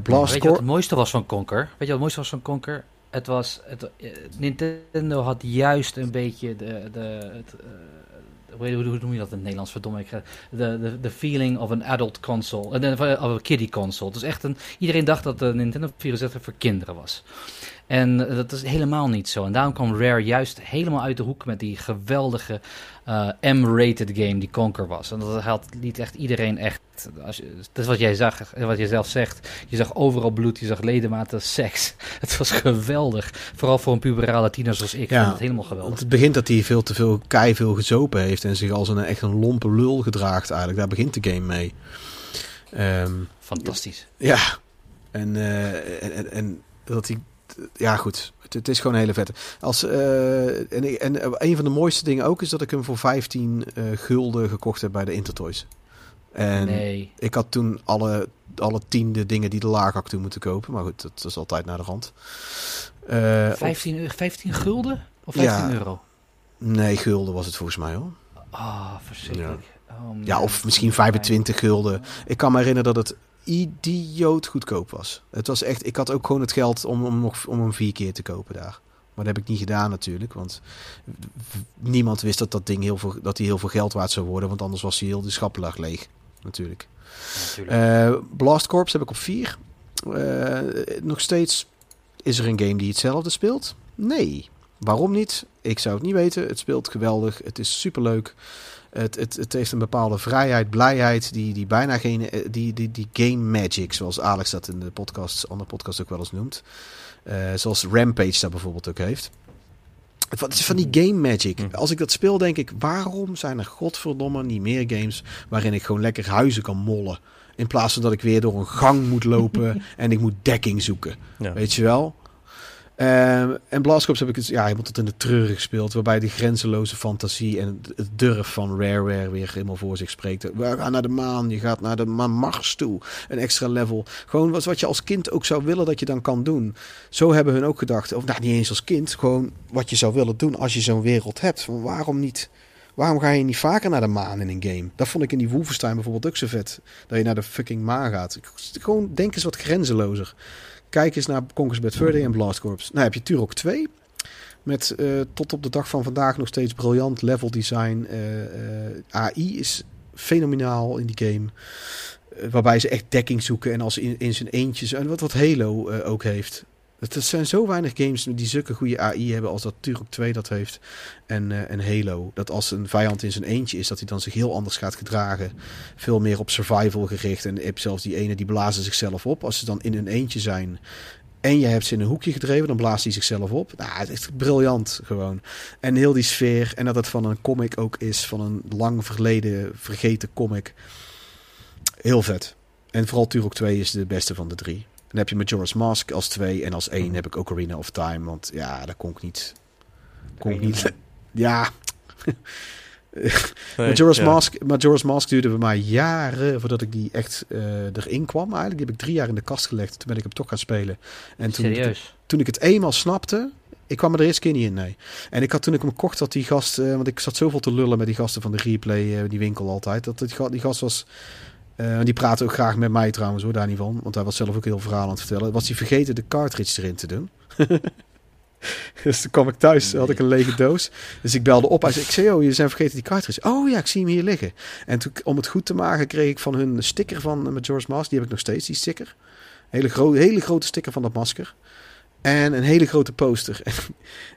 Blast Weet je wat het mooiste was van Conker? Weet je wat het mooiste was van Conker? Het was, het, eh, Nintendo had juist een beetje de, de, het, eh, hoe, hoe, hoe noem je dat in het Nederlands? Verdomme, ik de, de, de feeling of een adult console, eh, of een kiddie console. Dus echt een, iedereen dacht dat de Nintendo 64 voor kinderen was. En eh, dat is helemaal niet zo. En daarom kwam Rare juist helemaal uit de hoek met die geweldige eh, M-rated game die Conker was. En dat had, liet echt iedereen echt... Als je, dat is wat jij zag, wat je zelf zegt. Je zag overal bloed, je zag ledematen, seks. Het was geweldig. Vooral voor een puberale tiener zoals ik. Ja, het helemaal Want geweldig. het begint dat hij veel te veel kei veel gezopen heeft en zich als een echt een lompe lul gedraagt eigenlijk. Daar begint de game mee. Ehm, Fantastisch. ja, en, eh, en, en, en dat hij ja, goed. Het, het is gewoon een hele vette. Als, eh, en, en een van de mooiste dingen ook is dat ik hem voor 15 eh, gulden gekocht heb bij de Intertoys. En nee. ik had toen alle, alle tiende dingen die de laag had toen moeten kopen. Maar goed, dat is altijd naar de rand. Eh, op- 15, euro- 15 gulden? Of 15 Ja. euro? nee, gulden was het volgens mij hoor. Ah, verschrikkelijk. Oh, man. Ja, of misschien 25 gulden. Ik kan me herinneren dat het idioot goedkoop was. Het was echt, ik had ook gewoon het geld om, om, nog, om hem vier keer te kopen daar. Maar dat heb ik niet gedaan natuurlijk, want niemand wist dat dat ding heel veel, dat hij heel veel geld waard zou worden, want anders was hij heel de schappelag leeg, natuurlijk. Natuurlijk. Eh, Blast Corps heb ik op 4. nog steeds is er een game die hetzelfde speelt? Nee. Waarom niet? Ik zou het niet weten. Het speelt geweldig. Het is superleuk. Het, het, het heeft een bepaalde vrijheid, blijheid, die, die bijna geen. eh, Die, die, die game magic, zoals Alex dat in de podcast, andere podcast ook wel eens noemt. Eh, zoals Rampage dat bijvoorbeeld ook heeft. Het is van die game magic. Mhm. Als ik dat speel, denk ik: waarom zijn er godverdomme niet meer games waarin ik gewoon lekker huizen kan mollen? In plaats van dat ik weer door een gang moet lopen en ik moet dekking zoeken. Ja. Weet je wel? Ehm, en Blast Corps heb ik het, ja, helemaal tot in de treuren gespeeld. Waarbij die grenzeloze fantasie en het- het durf van Rareware weer helemaal voor zich spreekt. We gaan naar de maan, je gaat naar de Ma- Mars toe. Een extra level. Gewoon wat, je als kind ook zou willen dat je dan kan doen. Zo hebben hun ook gedacht. Of nou, niet eens als kind. Gewoon wat je zou willen doen als je zo'n wereld hebt. Waarom niet? Waarom ga je niet vaker naar de maan in een game? Dat vond ik in die Wolfenstein bijvoorbeeld ook zo vet. Dat je naar de fucking maan gaat. Gewoon denk eens wat grenzelozer. Kijk eens naar Conquers Bad en Blast Corps. Nou heb je Turok 2. Met eh, tot op de dag van vandaag nog steeds briljant level design. Eh, eh, AI is fenomenaal in die game. Waarbij ze echt dekking zoeken. En als in, in zijn eentjes. En wat, wat Halo ook heeft. Het zijn zo weinig games die zulke goede AI hebben als dat Turok 2 dat heeft. En, eh, en Halo. Dat als een vijand in zijn eentje is, dat hij dan zich heel anders gaat gedragen. Veel meer op survival gericht. En je hebt zelfs die ene die blazen zichzelf op. Als ze dan in hun eentje zijn. En je hebt ze in een hoekje gedreven, dan blaast hij zichzelf op. Nou, het is briljant gewoon. En heel die sfeer. En dat het van een comic ook is. Van een lang verleden vergeten comic. Heel vet. En vooral Turok 2 is de beste van de drie. Dan heb je Majora's Mask als 2 en als 1 heb ik Ocarina of Time. Want ja, dat kon ik niet. Kon ik niet. Ja. Nee, Majora's, ja. Mask, Majora's Mask duurde bij mij jaren voordat ik die echt eh, erin kwam. Eigenlijk die heb ik drie jaar in de kast gelegd. Toen ben ik hem toch gaan spelen. En toen, Serieus? toen ik het eenmaal snapte, ik kwam er de eerste keer niet in, nee. En ik had toen ik hem kocht, dat die gast, eh, want ik zat zoveel te lullen met die gasten van de replay, eh, die winkel altijd, dat die, die gast was, eh, die praatte ook graag met mij trouwens hoor, daar niet van, want hij was zelf ook heel verhaal aan het vertellen. Was hij vergeten de cartridge erin te doen. dus toen kwam ik thuis, had ik een lege doos. Dus ik belde op. Hij zei, ik zei, oh, je zijn vergeten die cartridge. Oh ja, ik zie hem hier liggen. En toen, om het goed te maken, kreeg ik van hun een sticker van uh, Majora's Mask. Die heb ik nog steeds, die sticker. Hele, gro hele grote sticker van dat masker. En een hele grote poster. En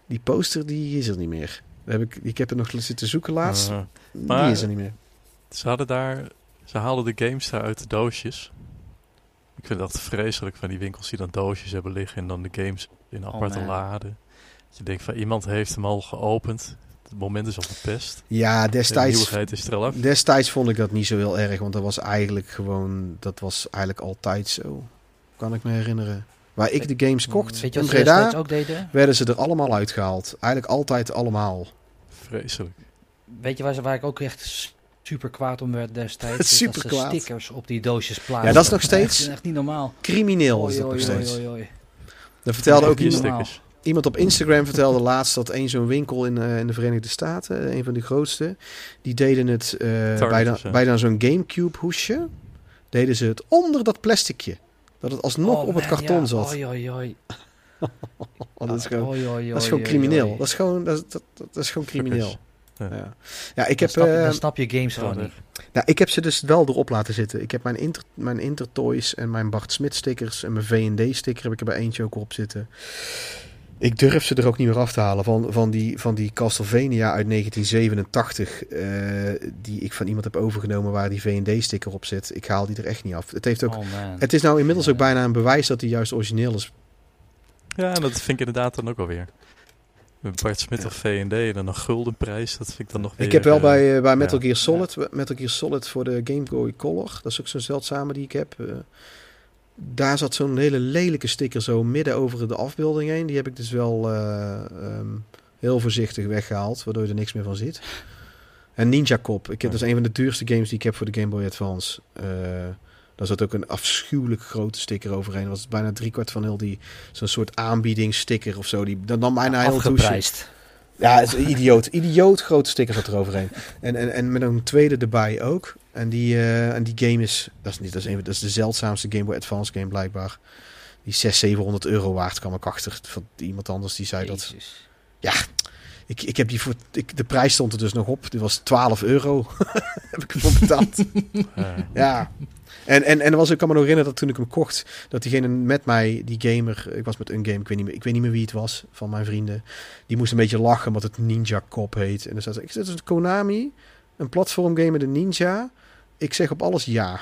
die poster, die is er niet meer. Heb ik, ik heb er nog zitten zoeken laatst. Uh, die maar- is er niet meer. ze hadden daar, ze haalden de games daar uit de doosjes. Ik vind dat vreselijk van die winkels die dan doosjes hebben liggen en dan de games in aparte man. laden. Dat je denkt van iemand heeft hem al geopend. Het moment is al verpest. Ja, De destijds, nieuwigheid is er al af. destijds vond ik dat niet zo heel erg. Want dat was eigenlijk gewoon... Dat was eigenlijk altijd zo. Kan ik me herinneren. Waar ik de games kocht Weet je in Breda... ook deden? werden ze er allemaal uitgehaald. Eigenlijk altijd allemaal. Vreselijk. Weet je waar, ze, waar ik ook echt super kwaad om werd destijds? Is Super dat ze kwaad. stickers op die doosjes plaatsen. Ja, dat is nog steeds- Echt, echt niet normaal. Crimineel is Oei, dat nog steeds. oei. Er vertelde ook iemand, iemand op Instagram vertelde laatst dat een zo'n winkel in, eh, in de Verenigde Staten, een van de grootste, die deden het eh, bij, dan, of zo. bij dan zo'n Gamecube hoesje, deden ze het onder dat plasticje. Dat het alsnog Oh, op het karton ja. zat. Oei, oei, oei. Oh, dat is gewoon, dat is gewoon crimineel. Dat is gewoon, dat, is- dat, dat, dat is gewoon crimineel. Ja. Ja. ja, ik Dan heb, snap, je, eh, dan snap je games gewoon niet. nou, ik heb ze dus wel erop laten zitten. Ik heb mijn, Inter, mijn Intertoys en mijn Bart Smit stickers en mijn V&D sticker heb ik er bij eentje ook op zitten. Ik durf ze er ook niet meer af te halen. Van, van, die, van die Castlevania uit 1987, eh, die ik van iemand heb overgenomen waar die V&D-sticker op zit. Ik haal die er echt niet af. Het, heeft ook, Oh het is nou inmiddels Ja. ook bijna een bewijs dat hij juist origineel is. Ja, en dat vind ik inderdaad dan ook alweer. Met Bart Smit of V&D en dan een guldenprijs, dat vind ik dan nog weer... ik heb wel eh, bij, eh, bij Metal. Gear Solid, Metal Gear Solid voor de Game Boy Color, dat is ook zo'n zeldzame die ik heb. eh, daar zat zo'n hele lelijke sticker zo midden over de afbeelding heen. Die heb ik dus wel eh, ehm, heel voorzichtig weggehaald, waardoor je er niks meer van ziet. En Ninja Cop. Ik heb, dat is een van de duurste games die ik heb voor de Game Boy Advance. Daar zat ook een afschuwelijk grote sticker overheen. Dat was bijna driekwart van heel die... Zo'n soort aanbiedingssticker of zo. Die, dan nam bijna heel. Afgeprijsd. Ja, het is een idioot. Idioot grote sticker zat er overheen. En, en, en met een tweede erbij ook. En die, eh, en die game is... Dat is, niet, dat, is een, dat is de zeldzaamste Game Boy Advance game blijkbaar. Die is 600, 700 euro waard. kwam ik achter van iemand anders die zei dat... Jezus. Ik, ik heb die voor... Ik, de prijs stond er dus nog op. Die was 12 euro. heb ik ervoor betaald. Ja. En, en, en was, ik kan me nog herinneren dat toen ik hem kocht, dat diegene met mij, die gamer, ik was met een game, ik weet niet meer, ik weet niet meer wie het was van mijn vrienden, die moest een beetje lachen omdat het Ninja Cop heet. En dan zei ze, ik dit is een Konami, een platformgame met een ninja. Ik zeg op alles ja.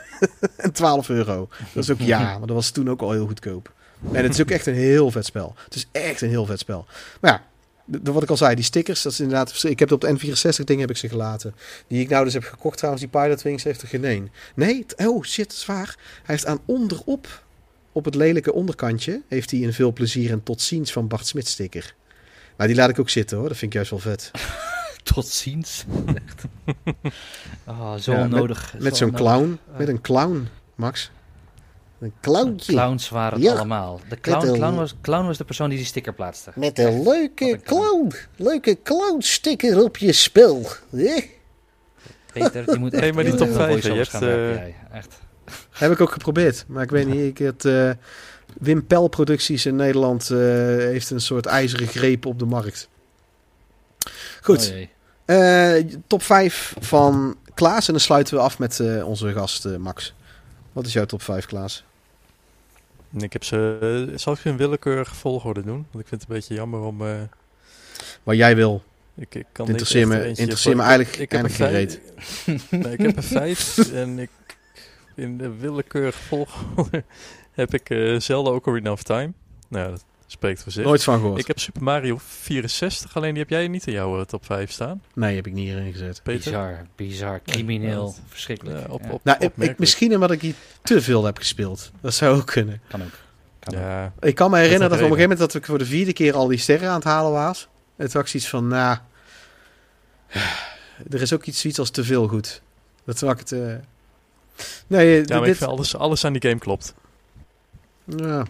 en 12 euro. Dat is ook ja, maar dat was toen ook al heel goedkoop. En het is ook echt een heel vet spel. Het is echt een heel vet spel. Maar ja, de- de- wat ik al zei, die stickers, dat is inderdaad... Ik heb het op de N64 ding heb ik ze gelaten. Die ik nou dus heb gekocht trouwens, die Pilot Wings heeft er geen één. Nee, t- oh shit, zwaar. Hij heeft aan onderop, op het lelijke onderkantje, heeft hij een veel plezier en tot ziens van Bart Smit sticker. Maar die laat ik ook zitten hoor, dat vind ik juist wel vet. Tot ziens. Echt. Oh, zo Ja, met- onnodig. Met Zo zo'n clown, met een clown, Max. Een clowntje. Clowns waren het Ja. allemaal. De clown, een- clown, was, clown was de persoon die die sticker plaatste. Met een leuke een clown. clown, leuke clown sticker op je spel. Eh? Peter, die moet echt Hey, maar die top veel vijf, voice-overs je gaan hebt, werken, eh, jij. Echt. Heb ik ook geprobeerd, maar ik weet niet. Ik het, eh, Wim Pel Producties in Nederland eh, heeft een soort ijzeren greep op de markt. Goed, Oh eh, top 5 van Klaas. En dan sluiten we af met eh, onze gast eh, Max. Wat is jouw top 5, Klaas? ik heb ze... eh, zal ik ze in willekeurige volgorde doen? Want ik vind het een beetje jammer om... eh, Wat jij wil. ik, ik kan echt me- er eentje interesseert me voor- ik- eigenlijk- ik heb eigenlijk een vijf- nee, ik heb er vijf en ik, in de willekeurige volgorde heb ik eh Zelda Ocarina of Time. Nou, dat spreekt voor zich. Nooit van gehoord. Ik heb Super Mario 64, alleen die heb jij niet in jouw eh, top 5 staan, Nee, heb ik niet hierin gezet. Peter. Bizar, bizar, crimineel, Ja, verschrikkelijk. Ja, op, op, Nou, ik, misschien omdat ik hier te veel heb gespeeld. Dat zou ook kunnen. Kan ook. Kan ook. Ja, Ik kan me herinneren dat op een gegeven moment dat ik voor de vierde keer al die sterren aan het halen was. En toen had ik zoiets van, nou, er is ook iets, zoiets als te veel goed. Dat was het. eh nee, ja maar ik vind alles, alles aan die game klopt. ja,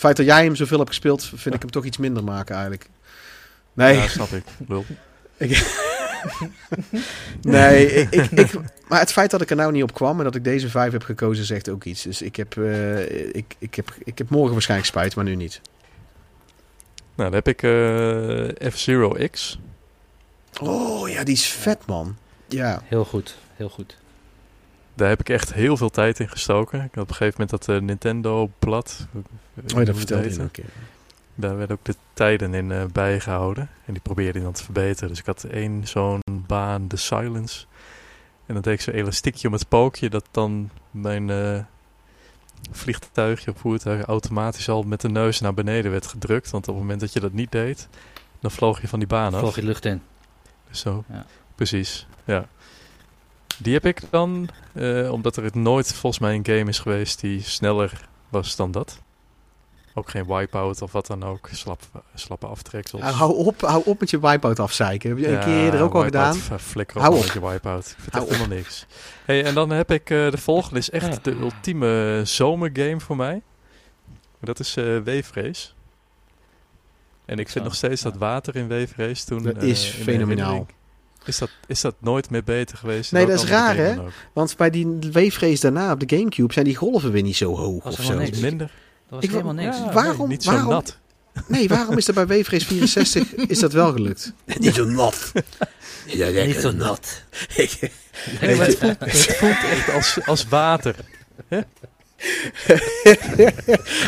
het feit dat jij hem zoveel hebt gespeeld, vind ik hem toch iets minder maken eigenlijk. Nee, Ja, snap ik. Lul. nee, ik, ik, ik- maar het feit dat ik er nou niet op kwam en dat ik deze vijf heb gekozen, zegt ook iets. Dus ik heb, eh, ik, ik heb, ik heb morgen waarschijnlijk spijt, maar nu niet. Nou, dan heb ik eh, F-Zero X. Oh ja, die is vet, man. Ja. Heel goed, heel goed. Daar heb ik echt heel veel tijd in gestoken. Ik had op een gegeven moment dat eh, Nintendo-blad. Oh, ja, dat vertelde je nog een keer. Daar werden ook de tijden in eh, bijgehouden. En die probeerde hij dan te verbeteren. Dus ik had één zo'n baan, de Silence. En dan deed ik zo'n elastiekje om het pookje. Dat dan mijn eh, vliegtuigje of voertuig automatisch al met de neus naar beneden werd gedrukt. Want op het moment dat je dat niet deed, dan vloog je van die baan af. Vloog je de lucht in. Dus Zo, Ja. precies. Ja. Die heb ik dan, eh, omdat er het nooit volgens mij een game is geweest die sneller was dan dat. Ook geen wipeout of wat dan ook. Slap, slappe aftreksels. Hou, op, hou op met je wipeout afzeiken. Heb je een keer eerder ook al gedaan? Flikker op Hou met op. je wipeout. Ik vind het Hou echt helemaal niks. Hey, en dan heb ik eh, de volgende is echt Ja. de ultieme zomergame voor mij. Dat is eh Waverace. En ik vind Zo, nog steeds ja. dat water in Waverace toen... Dat eh, is de fenomenaal. Is dat, is dat nooit meer beter geweest? Nee, dat is raar, hè? Want bij die weefrace daarna op de Gamecube zijn die golven weer niet zo hoog Was of er zo. wel niks. Minder. Dat was Ik helemaal niks. Ja, Waarom- nee, niet zo waarom- nat. Nee, waarom is er bij weefrace 64 is dat wel gelukt? niet zo nat. Ja, Niet zo nat. Nee, het, voelt, het voelt echt als, als water.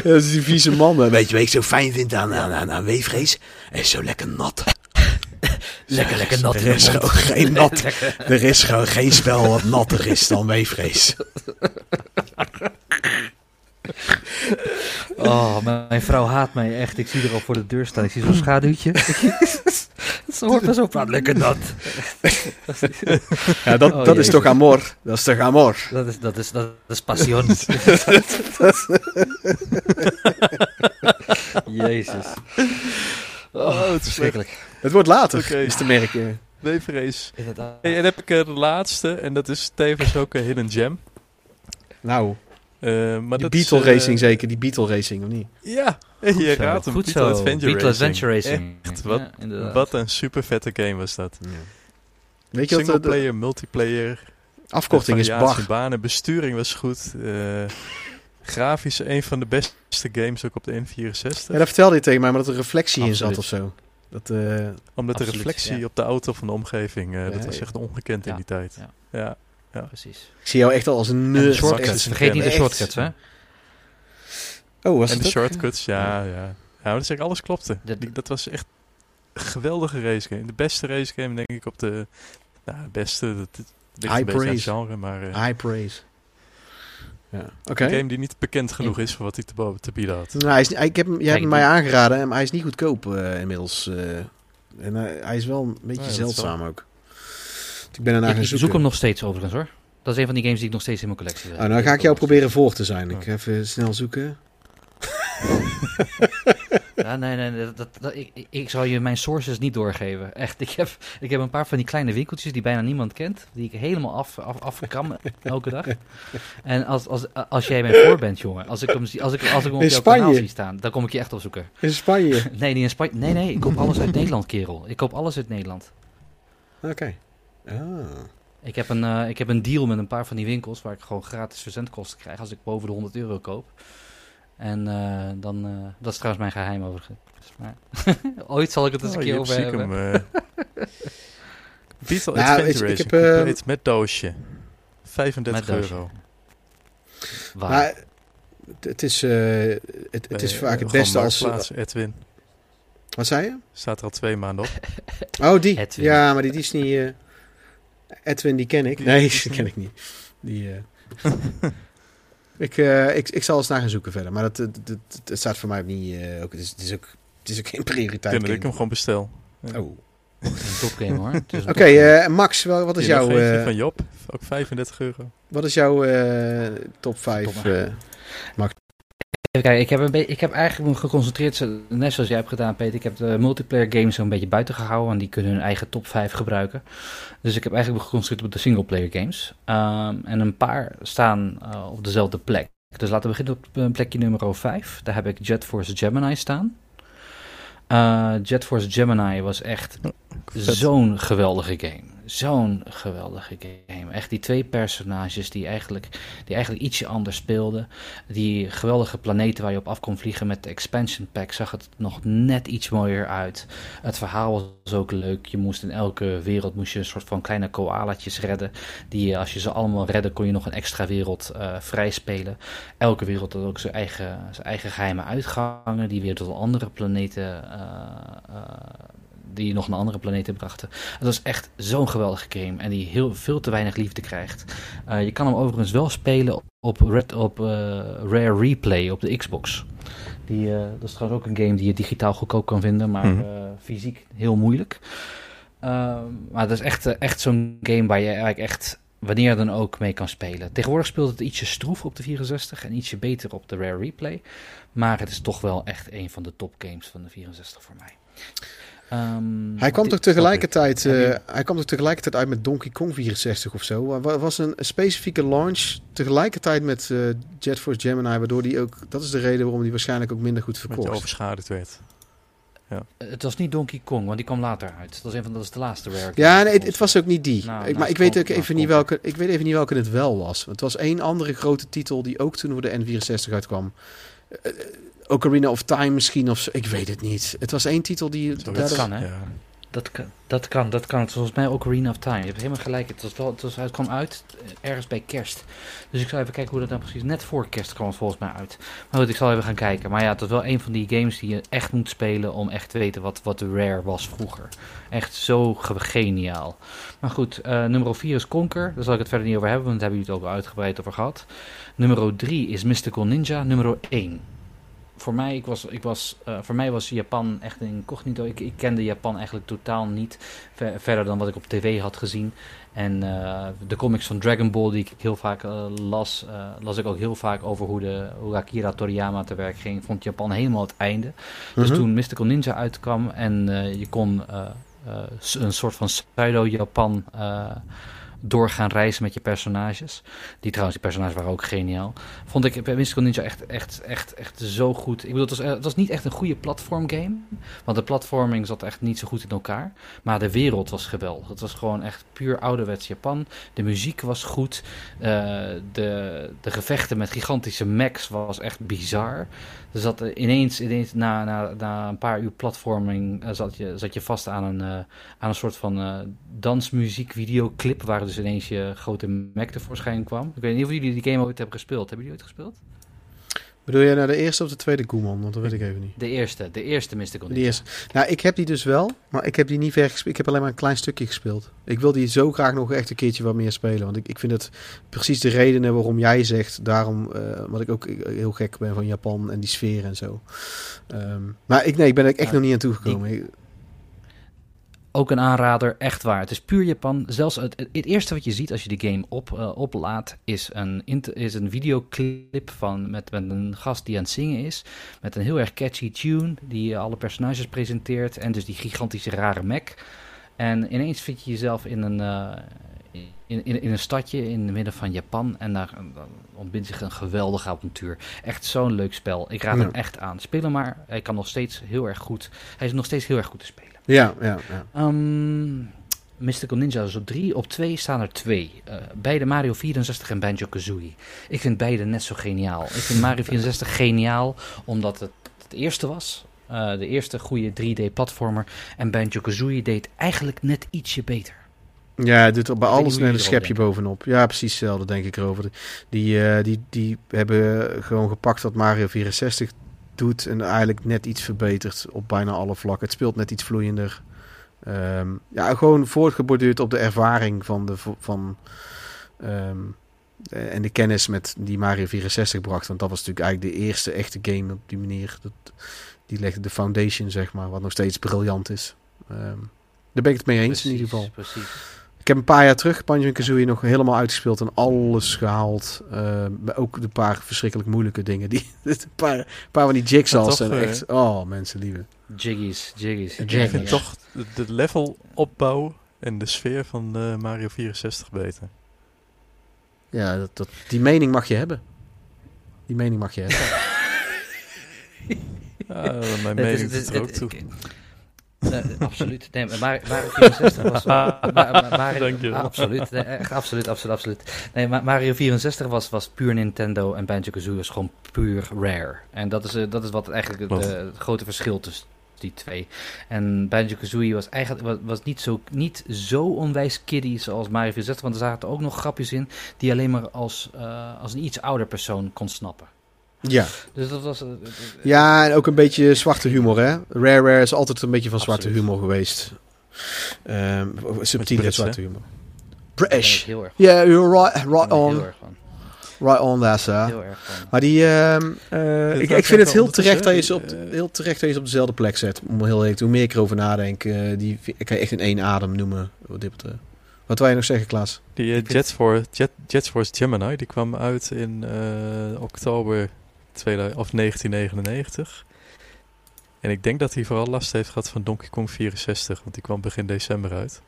dat is die vieze man. Weet je wat ik zo fijn vind aan, aan, aan, aan? Hij is zo lekker nat. Lekker, lekker nat. Er is gewoon geen nat. Er is gewoon geen spel wat natter is dan weefrace. Oh, mijn vrouw haat mij echt. Ik zie er al voor de deur staan. Ik zie zo'n schaduwtje. Zo hoort er zo praat. Lekker dat. Ja, dat, Oh, dat is toch amor. Dat is toch amor. Dat is, dat is, dat is passion. Jezus. Oh, het is verschrikkelijk. Het wordt later, Oké. is te merken. Nee, vrees. Inderdaad. Hey, en dan heb ik eh, de laatste, en dat is tevens ook een hidden gem. Nou, Eh, maar die dat is, Beetle eh, Racing zeker. Die Beetle Racing, of niet? Ja, je Zo, raadt hem. Goed Beetle zo. Adventure Beetle Racing. Adventure Racing. Echt, wat, Ja, wat een super vette game was dat. Weet je wat Single de, de player, multiplayer. afkorting is BAG? banen, besturing was goed. eh, grafisch een van de beste games ook op de N64. Ja, dat vertelde je tegen mij, maar dat er reflectie in zat of zo. Dat, eh, Omdat de absoluut, reflectie ja. op de auto van de omgeving, eh, dat Ja, was ja. echt ongekend in Ja, die tijd. ja. Ja. Precies. ik zie jou echt al als een nerd. shortcuts. Vergeet niet de shortcuts, hè? Oh, was en het de ook? shortcuts, ja, ja. Ja, maar dat zeg ik, alles klopte. Dat- dat was echt een geweldige racegame. De beste racegame, denk ik, op de... Nou, de beste, dat, dat ligt High een beetje aan het praise. genre, maar... eh, High praise. Ja, oké. Een game die niet bekend genoeg is voor wat hij te, te bieden had. Nou, hij is, ik heb, hem- jij hebt hem mij aangeraden, maar hij is niet goedkoop eh, inmiddels. eh. en hij, hij is wel een beetje Ja, zeldzaam ook. Ik ben ernaar Ik, zoeken. zoek hem nog steeds overigens hoor. Dat is een van die games die ik nog steeds in mijn collectie heb. Oh, nou ga ik jou proberen voor te zijn. Ik ga even snel zoeken. Ja, nee, nee, nee, dat, ik, ik- zal je mijn sources niet doorgeven. Echt, ik heb, ik heb een paar van die kleine winkeltjes die bijna niemand kent. Die ik helemaal af, af, afkram elke dag. En als, als, als jij mijn voor bent, jongen. Als ik hem, als ik, als ik hem op jouw kanaal zie staan, dan kom ik je echt opzoeken. In Spanje. Nee, niet in Spanje. Nee, nee, ik koop alles uit Nederland, kerel. Ik koop alles uit Nederland. Oké. Ah. Ik heb, een, eh, ik heb een deal met een paar van die winkels waar ik gewoon gratis verzendkosten krijg als ik boven de 100 euro koop. En eh, dan, eh, dat is trouwens mijn geheim overigens. Maar ooit zal ik het eens Oh, een je keer over hebben. Beetle Nou, Adventure ik- heb, met doosje. 35 Met doosje. euro. Waar? Maar het, is, eh, het, het is vaak het beste als... Edwin. Wat zei je? Staat er al twee maanden op. Oh, die. Edwin. Ja, maar die, die is niet... Edwin, die ken ik. Nee, die ken ik niet. Die, eh, ik, eh, ik, ik zal eens naar gaan zoeken verder. Maar dat, dat, dat, dat staat voor mij ook niet... eh, ook, het, is, het, is ook, het is ook geen Ik prioriteit. denk dat ik hem gewoon bestel. Oh. Een topgame hoor. Oké, eh, Max, wel, wat is jouw, van Job. Ook 35 euro. wat is jouw eh, top 5? Top maar. Even kijken, ik heb, een ik heb eigenlijk me geconcentreerd, net zoals jij hebt gedaan Peter. Ik heb de multiplayer games zo'n beetje buiten gehouden, want die kunnen hun eigen top 5 gebruiken. Dus ik heb eigenlijk me geconcentreerd op de singleplayer games. Ehm, en een paar staan eh, op dezelfde plek. Dus laten we beginnen op eh, plekje nummer 5. Daar heb ik Jet Force Gemini staan. Eh, Jet Force Gemini was echt. Zo'n geweldige game. Zo'n geweldige game. Echt die twee personages die eigenlijk, die eigenlijk ietsje anders speelden. Die geweldige planeten waar je op af kon vliegen met de expansion pack zag het nog net iets mooier uit. Het verhaal was ook leuk. Je moest in elke wereld moest je een soort van kleine koalatjes redden. Die als je ze allemaal redde kon je nog een extra wereld eh vrij spelen. Elke wereld had ook zijn eigen, zijn eigen geheime uitgangen. Die weer tot andere planeten eh, eh, die nog naar andere planeten brachten. Het was echt zo'n geweldige game en die heel veel te weinig liefde krijgt. Eh, je kan hem overigens wel spelen op, Red, op eh, Rare Replay op de Xbox. Die, eh, dat is trouwens ook een game die je digitaal goedkoop kan vinden, maar Mhm. fysiek heel moeilijk. Ehm, maar dat is echt, echt zo'n game waar je eigenlijk echt wanneer dan ook mee kan spelen. Tegenwoordig speelt het ietsje stroef op de 64 en ietsje beter op de Rare Replay. Maar het is toch wel echt een van de top games van de 64 voor mij. Ehm, hij kwam toch tegelijkertijd, eh, hij kwam toch tegelijkertijd uit met Donkey Kong 64 of zo. Wa- was een, een specifieke launch tegelijkertijd met eh, Jet Force Gemini, waardoor die ook, dat is de reden waarom die waarschijnlijk ook minder goed verkocht. overschaduwd werd. Het was niet Donkey Kong, want die kwam later uit. Dat is een van dat is de laatste rare. Ja, nee, het, het was ook niet die. Nou, ik, nou, maar ik weet ook even niet nou, welke, ik weet even niet welke het wel was. Want het was één andere grote titel die ook toen voor de N64 uitkwam. Eh, eh, Ocarina of Time misschien of zo. Ik weet het niet. Het was één titel die. Dat kan, hè? Ja. Dat kan, dat kan, dat kan. Het was volgens mij ook Arena of Time. Je hebt helemaal gelijk. Het, was wel, het, was, het kwam uit eh, ergens bij kerst. Dus ik zal even kijken hoe dat nou precies... Net voor kerst kwam het volgens mij uit. Maar goed, ik zal even gaan kijken. Maar ja, het was wel een van die games die je echt moet spelen... om echt te weten wat, wat de Rare was vroeger. Echt zo ge- geniaal. Maar goed, eh, nummer 4 is Conker. Daar zal ik het verder niet over hebben, want daar hebben jullie het ook al uitgebreid over gehad. Nummer 3 is Mystical Ninja. Nummer 1 voor mij, ik was, ik was, eh, voor mij was Japan echt een incognito. Ik, ik kende Japan eigenlijk totaal niet ver- verder dan wat ik op tv had gezien. En eh, de comics van Dragon Ball die ik heel vaak eh, las, las ik ook heel vaak over hoe, de, hoe Akira Toriyama te werk ging. Vond Japan helemaal het einde. Dus Mhm. toen Mystical Ninja uitkwam en je kon een soort van pseudo-Japan door gaan reizen met je personages. Die trouwens, die personages waren ook geniaal. Vond ik bij Mystical Ninja echt, echt, echt, echt zo goed. Ik bedoel, het was, eh, het was niet echt een goede platformgame. Want de platforming zat echt niet zo goed in elkaar. Maar de wereld was geweldig. Het was gewoon echt puur ouderwets Japan. De muziek was goed. Eh, de, de gevechten met gigantische mechs was echt bizar. Dus dat ineens, ineens na, na, na een paar uur platforming eh, zat, je, zat je vast aan een, eh, aan een soort van eh dansmuziek videoclip. Waar dus ineens je grote mech tevoorschijn kwam. Ik weet niet of jullie die game ooit hebben gespeeld. Hebben jullie ooit gespeeld? Bedoel je naar de eerste of de tweede Goemon? Want dat weet ik even niet. De eerste, de eerste Mystical De Ninja. eerste. Nou, ik heb die dus wel, maar ik heb die niet ver gespeeld. Ik heb alleen maar een klein stukje gespeeld. Ik wil die zo graag nog echt een keertje wat meer spelen. Want ik, ik vind het precies de redenen waarom jij zegt. Daarom, eh wat ik ook heel gek ben van Japan en die sfeer en zo. Ehm, maar ik, nee, ik ben er echt Ja, nog niet aan toegekomen. Ook een aanrader, echt waar. Het is puur Japan. Zelfs het, het, eerste wat je ziet als je die game op, eh, oplaat, is een, is een videoclip van, met, met een gast die aan het zingen is. Met een heel erg catchy tune, die alle personages presenteert. En dus die gigantische rare mech. En ineens vind je jezelf in een, eh, in, in, in een stadje in het midden van Japan. En daar dan ontbindt zich een geweldig avontuur. Echt zo'n leuk spel. Ik raad Ja. hem echt aan. Speel hem maar. Hij kan nog steeds heel erg goed. Hij is nog steeds heel erg goed te spelen. Ja, ja, ja. Ehm, Mystical Ninja is op 3. Op 2 staan er twee. Eh, beide Mario 64 en Banjo Kazooie. Ik vind beide net zo geniaal. Ik vind Mario 64 geniaal omdat het het eerste was. Eh, de eerste goede 3D-platformer. En Banjo Kazooie deed eigenlijk net ietsje beter. Ja, hij doet bij alles net een schepje bovenop. Ja, precies hetzelfde denk ik erover. Die, eh, die, die hebben gewoon gepakt wat Mario 64 doet en eigenlijk net iets verbeterd op bijna alle vlakken. Het speelt net iets vloeiender. Ehm, ja, gewoon voortgeborduurd op de ervaring van de van ehm, eh, en de kennis met die Mario 64 bracht. Want dat was natuurlijk eigenlijk de eerste echte game op die manier. Dat, die legde de foundation, zeg maar, wat nog steeds briljant is. Ehm, daar ben ik het mee eens in ieder geval. Precies. Ik heb een paar jaar terug Banjo Kazooie nog helemaal uitgespeeld en alles gehaald. Uh, ook de paar verschrikkelijk moeilijke dingen. Die, een, paar, een paar van die jigsaws zijn eh, echt... Oh, mensen lieve. Jiggies, jiggies. Ja, Ik vind toch de, de levelopbouw en de sfeer van eh, Mario 64 beter. Ja, dat, dat, die mening mag je hebben. Die mening mag je hebben. Ja, mijn mening is- het is- doet er ook toe. Eh, absoluut. Nee, maar Mario Mario 64 was... Ma- Ma- Mario- Dankjewel. Ah, absoluut. Nee, echt, absoluut, absoluut, absoluut. Nee, maar Mario 64 was, was puur Nintendo en Banjo-Kazooie was gewoon puur rare. En dat is, eh, dat is wat eigenlijk het, Wat? eh, het grote verschil tussen die twee. En Banjo-Kazooie was eigenlijk was, was niet, zo, niet zo onwijs kiddie zoals Mario 64, want er zaten ook nog grapjes in die je alleen maar als, eh, als een iets ouder persoon kon snappen. Ja. Dus dat was... eh, eh, ja, en ook een beetje zwarte humor, hè. Rare Rare is altijd een beetje van zwarte Absoluut. humor geweest. Ehm subtiele Brits, zwarte hè? humor. daar British. erg Yeah, you're right, right daar on. heel erg van. Right on there, sir. Heel erg van. Maar die, ehm, eh, ik, ik vind het heel terecht, dat je ze op, heel terecht dat je ze op dezelfde plek zet. Om heel te- hoe meer ik erover nadenk, eh, die ik kan je echt in één adem noemen. Wat dit betreft. Wat wil je nog zeggen, Klaas? Die eh, Ik vind- Jet, Force, Jet, Jet Force Gemini, die kwam uit in eh, oktober 2000, of 1999. En ik denk dat hij vooral last heeft gehad van Donkey Kong 64, want die kwam begin december uit.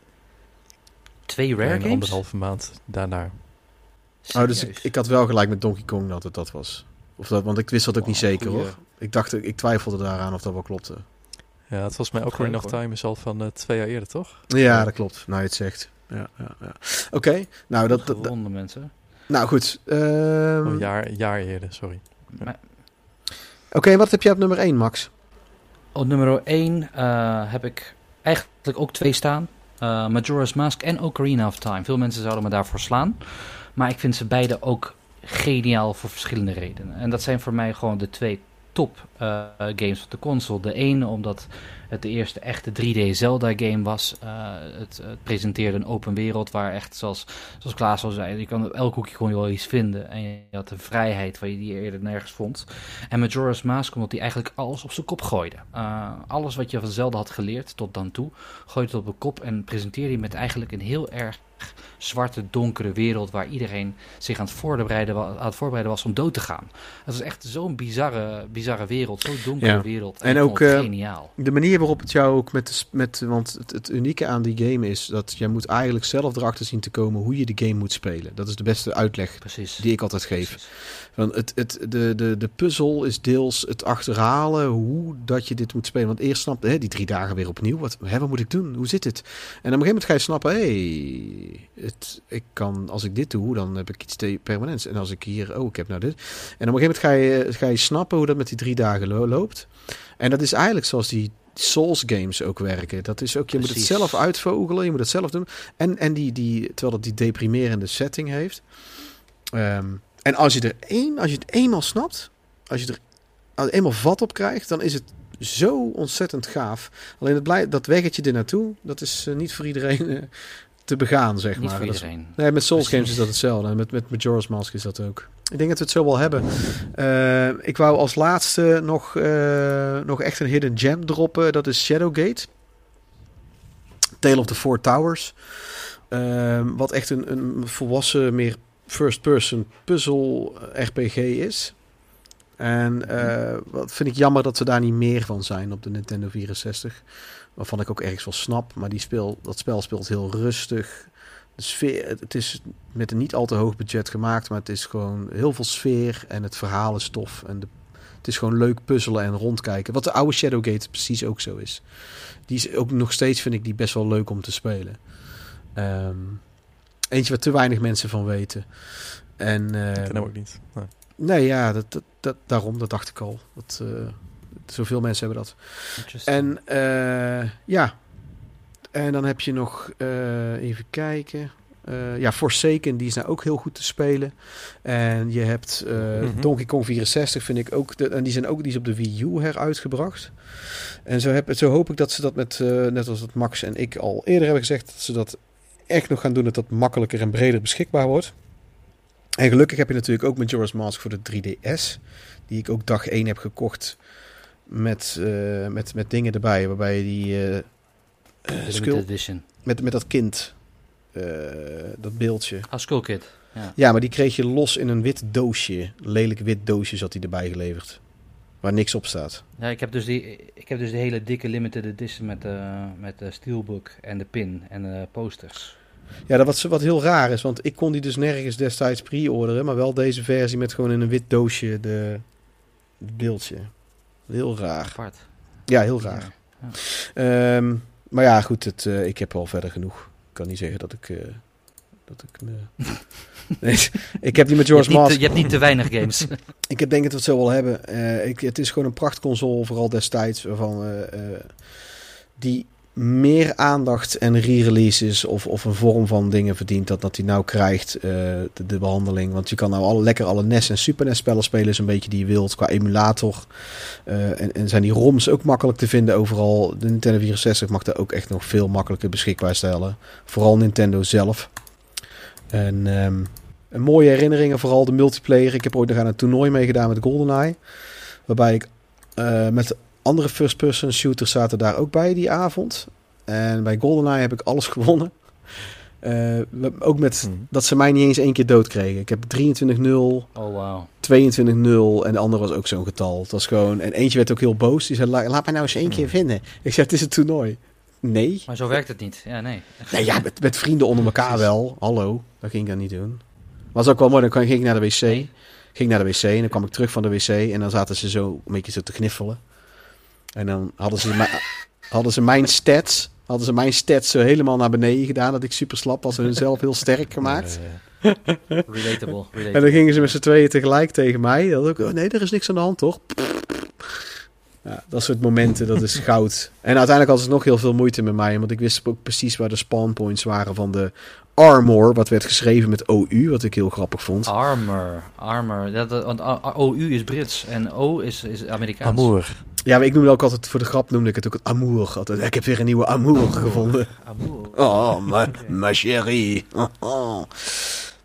Twee rare en games? anderhalve maand daarna. Oh, dus ik, ik had wel gelijk met Donkey Kong dat het dat was. Of dat, want ik wist dat ook niet Wow, zeker goeie. hoor. Ik dacht, ik twijfelde daaraan of dat wel klopte. Ja, het was mij ook Ocarina of hoor. Time is al van eh, twee jaar eerder, toch? Ja, dat klopt. Nou, je het zegt. Ja, ja, ja. Oké, nou, dat, dat, mensen. nou goed. Ehm, een jaar, een jaar eerder, sorry. Maar wat heb jij op nummer 1, Max? op nummer 1 heb ik eigenlijk ook twee staan. Eh, Majora's Mask en Ocarina of Time. Veel mensen zouden me daarvoor slaan. Maar ik vind ze beide ook geniaal voor verschillende redenen. En dat zijn voor mij gewoon de twee top eh, games op de console. De ene omdat het de eerste echte 3D Zelda game was. Eh, het, het presenteerde een open wereld waar echt, zoals, zoals Klaas al zei, je kan op elk hoekje gewoon wel iets vinden. En je had een vrijheid waar je die eerder nergens vond. En Majora's Mask, omdat hij eigenlijk alles op zijn kop gooide. Eh, alles wat je van Zelda had geleerd tot dan toe, gooide het op de kop en presenteerde je met eigenlijk een heel erg zwarte, donkere wereld waar iedereen zich aan het voorbereiden, wa- aan het voorbereiden was om dood te gaan. Het is echt zo'n bizarre, bizarre wereld, zo'n donkere Ja. wereld. En ik ook, eh, geniaal. De manier waarop het jou ook met, de, met want het, het unieke aan die game is dat jij moet eigenlijk zelf erachter zien te komen hoe je de game moet spelen. Dat is de beste uitleg Precies. die ik altijd geef. Precies. Want het, het, de, de, de puzzel is deels het achterhalen hoe dat je dit moet spelen. Want eerst snap hè, die drie dagen weer opnieuw. Wat, hè, wat moet ik doen? Hoe zit het? En op een gegeven moment ga je snappen, hey, het, ik kan, als ik dit doe, dan heb ik iets permanents. En als ik hier, oh, ik heb nou dit. En op een gegeven moment ga je, ga je snappen hoe dat met die drie dagen lo- loopt. En dat is eigenlijk zoals die Souls games ook werken. Dat is ook, je moet het zelf uitvogelen, je moet het zelf doen. En, en die, die, terwijl het die deprimerende setting heeft. Ehm, en als je er één, als je het eenmaal snapt, als je er als je eenmaal vat op krijgt, dan is het zo ontzettend gaaf. Alleen het blij, dat weggetje er naartoe, dat is eh, niet voor iedereen eh, te begaan, zeg Niet maar. voor Dat is- iedereen. Nee, met Souls Precies. games is dat hetzelfde. En met, met Majora's Mask is dat ook. Ik denk dat we het zo wel hebben. Eh, ik wou als laatste nog, eh, nog echt een hidden gem droppen. Dat is Shadowgate. Tale of the Four Towers. Ehm, wat echt een, een volwassen, meer first-person puzzle RPG is. En eh, wat vind ik jammer dat ze daar niet meer van zijn op de Nintendo 64. Waarvan ik ook ergens wel snap. Maar die speel, dat spel speelt heel rustig. De sfeer, het- is met een niet al te hoog budget gemaakt. Maar het is gewoon heel veel sfeer. En het verhaal is tof. En de, het is gewoon leuk puzzelen en rondkijken. Wat de oude Shadowgate precies ook zo is. Die is ook nog steeds, vind ik, die best wel leuk om te spelen. Ehm, eentje waar te weinig mensen van weten. En, Ik eh, ken hem ook niet. Nee. Nee, ja, dat, dat, dat, daarom, dat dacht ik al. Dat, eh, zoveel mensen hebben dat. En eh, ja, en dan heb je nog, eh, even kijken. Eh, ja, Forsaken, die is nou ook heel goed te spelen. En je hebt eh, Mhm. Donkey Kong 64, vind ik ook. De, en die zijn ook die is op de Wii U heruitgebracht. En zo, heb, zo hoop ik dat ze dat met, net als dat Max en ik al eerder hebben gezegd, dat ze dat echt nog gaan doen, dat dat makkelijker en breder beschikbaar wordt. En gelukkig heb je natuurlijk ook Majora's Mask voor de 3DS, die ik ook dag 1 heb gekocht met, met, met dingen erbij, waarbij je die skull, edition. met, met dat kind, eh, dat beeldje. Ah, Skull Kid. Ja. Ja, maar die kreeg je los in een wit doosje. Lelijk wit doosje zat hij erbij geleverd. Waar niks op staat. Ja, ik heb dus die, ik heb dus de hele dikke limited edition met de, met de steelbook en de pin en de posters. Ja, dat wat, wat heel raar is, want ik kon die dus nergens destijds pre-orderen, maar wel deze versie met gewoon in een wit doosje de, het beeldje. Heel raar. Apart. Ja, heel raar. Ehm, maar ja, goed, het, eh, ik heb al verder genoeg. Ik kan niet zeggen dat ik... eh, dat ik me... nee, ik heb die met George te- je hebt niet te weinig games. Ik heb denk dat we het zo wel hebben. Eh, ik, het is gewoon een prachtconsole, vooral destijds, waarvan die meer aandacht en re-releases of, of een vorm van dingen verdient dat, dat die nou krijgt, eh, de, de behandeling. Want je kan nou lekker alle NES en Super NES spellen spelen, zo'n beetje die je wilt, qua emulator. Eh, en, en zijn die ROMs ook makkelijk te vinden overal. De Nintendo 64 mag daar ook echt nog veel makkelijker beschikbaar stellen. Vooral Nintendo zelf. En ehm, een mooie herinneringen, vooral de multiplayer. Ik heb ooit nog aan een toernooi meegedaan met GoldenEye. Waarbij ik eh, met andere first-person shooters zaten daar ook bij die avond. En bij GoldenEye heb ik alles gewonnen. Eh, ook met Hm. dat ze mij niet eens één keer dood kregen. Ik heb 23-0, Oh, wauw. 22-0 en de andere was ook zo'n getal. Het was gewoon... En eentje werd ook heel boos. Die zei, "La- laat mij nou eens één keer vinden. Ik zei, het is een toernooi. Nee. Maar zo werkt het niet. Ja, nee. Nee, ja, met, met vrienden onder elkaar wel. Hallo, dat ging ik dan niet doen. Was ook wel mooi, dan ging ik naar de wc. Ging naar de wc en dan kwam ik terug van de wc en dan zaten ze zo een beetje zo te gniffelen. En dan hadden ze, mij- hadden ze mijn stats, hadden ze mijn stats zo helemaal naar beneden gedaan, dat ik super slap was en hunzelf heel sterk gemaakt. Eh, Relatable. relatable. En dan gingen ze met z'n tweeën tegelijk tegen mij. Dat ook, oh nee, er is niks aan de hand, toch? Ja, dat soort momenten, dat is goud. En uiteindelijk had ze nog heel veel moeite met mij, want ik wist ook precies waar de spawn points waren van de Armor, wat werd geschreven met OU, wat ik heel grappig vond. Armor, armor. Dat, dat- want OU is Brits en O is, is Amerikaans. Amour. Ja, maar ik noemde ook altijd, voor de grap noemde ik het ook het Amour. Altijd. Ik heb weer een nieuwe Amour gevonden. Amour. Oh, ma, ma chérie.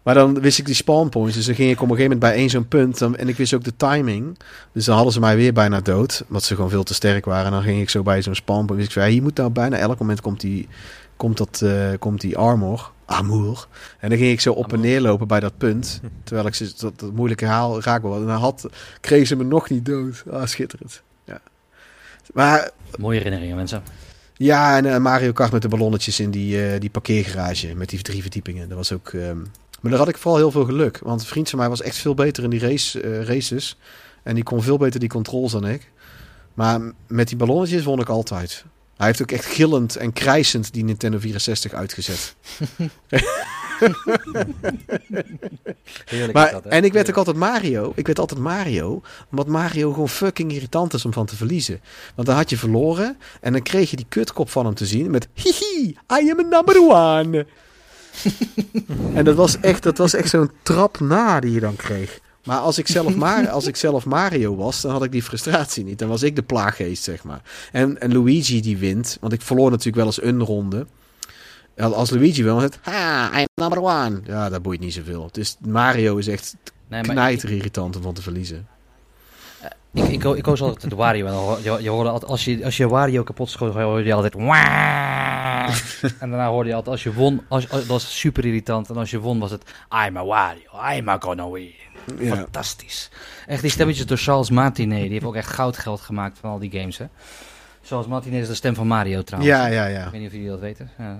Maar dan wist ik die spawn points. Dus dan ging ik op een gegeven moment bij één zo'n punt. dan- en ik wist ook de timing. Dus dan hadden ze mij weer bijna dood. Omdat ze gewoon veel te sterk waren. En dan ging ik zo bij zo'n spawn point. Dus ik zei, hier moet nou bijna elk moment komt die, komt dat, eh, komt die armor. Amour. En dan ging ik zo op en neer lopen bij dat punt. Terwijl ik ze dat, dat moeilijke haal raak wilde. En dan had, kreeg ze me nog niet dood. Ah, schitterend. Ja. Maar Mooie herinneringen, mensen. ja, en eh, Mario Kart met de ballonnetjes in die, eh, die parkeergarage met die drie verdiepingen. Dat was ook. ehm, Maar daar had ik vooral heel veel geluk. Want een vriend van mij was echt veel beter in die race, eh, races. En die kon veel beter die controls dan ik. Maar met die ballonnetjes won ik altijd. Hij heeft ook echt gillend en krijsend die Nintendo 64 uitgezet. Heerlijk Maar, dat, en ik werd ook altijd Mario. Ik werd altijd Mario. Omdat Mario gewoon fucking irritant is om van te verliezen. Want dan had je verloren. En dan kreeg je die kutkop van hem te zien. Met hihi, I am a number one. En dat was echt, dat was echt zo'n trap na die je dan kreeg. Maar als ik, zelf als ik zelf Mario was, dan had ik die frustratie niet. Dan was ik de plaaggeest, zeg maar. En, en Luigi die wint. Want ik verloor natuurlijk wel eens een ronde. Als Luigi is het... Ha, I am number one. Ja, dat boeit niet zoveel. Is, Mario is echt Nee, knijter irritant om van te verliezen. Ik, ik, ik koos altijd de Wario. En dan hoor- je, je hoorde altijd, als je, als je Wario kapot schoot, hoorde je altijd... En daarna hoorde je altijd, als je won, als, als- dat was super irritant. En als je won was het, I'm a Wario, I'm a gonna win. Ja. Fantastisch. Echt, die stemmetjes door Charles Martinet, die heeft ook echt goudgeld gemaakt van al die games, hè. Charles Martinet is de stem van Mario trouwens. Ja, ja, ja. Ik weet niet of jullie dat weten. Ja,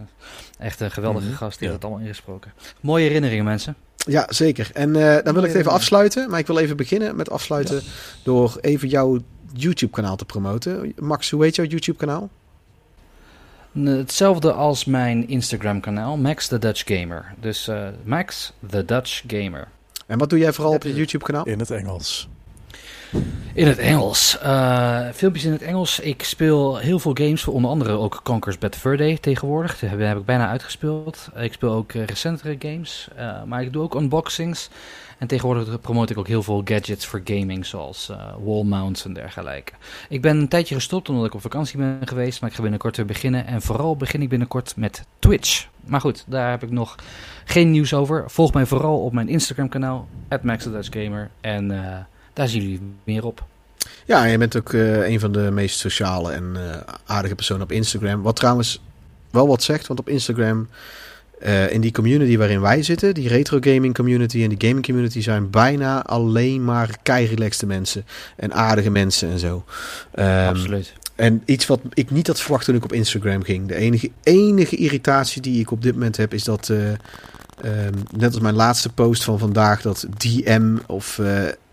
echt een geweldige Mhm, gast, die ja. heeft het allemaal ingesproken. Mooie herinneringen, mensen. Ja, zeker. En eh, dan wil ik het even afsluiten. Maar ik wil even beginnen met afsluiten door even jouw YouTube-kanaal te promoten. Max, hoe heet jouw YouTube-kanaal? Hetzelfde als mijn Instagram-kanaal, Max the Dutch Gamer. Dus eh, Max the Dutch Gamer. En wat doe jij vooral op je- YouTube-kanaal? In het Engels. In het Engels. Eh, filmpjes in het Engels. Ik speel heel veel games, voor onder andere ook Conker's Bad Fur Day tegenwoordig. Die heb, ik bijna uitgespeeld. Ik speel ook eh, recentere games, eh, maar ik doe ook unboxings. En tegenwoordig promote ik ook heel veel gadgets voor gaming, zoals eh, wall mounts en dergelijke. Ik ben een tijdje gestopt omdat ik op vakantie ben geweest, maar ik ga binnenkort weer beginnen. En vooral begin ik binnenkort met Twitch. Maar goed, daar heb ik nog geen nieuws over. Volg mij vooral op mijn Instagram kanaal, @maxthedutchgamer. En daar zien jullie meer op. Ja, je bent ook eh, een van de meest sociale en eh, aardige personen op Instagram. Wat trouwens wel wat zegt, want op Instagram, eh, in die community waarin wij zitten, die retro gaming community en die gaming community, zijn bijna alleen maar kei-relaxte mensen en aardige mensen en zo. Ehm, Absoluut. En iets wat ik niet had verwacht toen ik op Instagram ging. De enige, enige irritatie die ik op dit moment heb is dat, eh, ehm, net als mijn laatste post van vandaag, dat DM of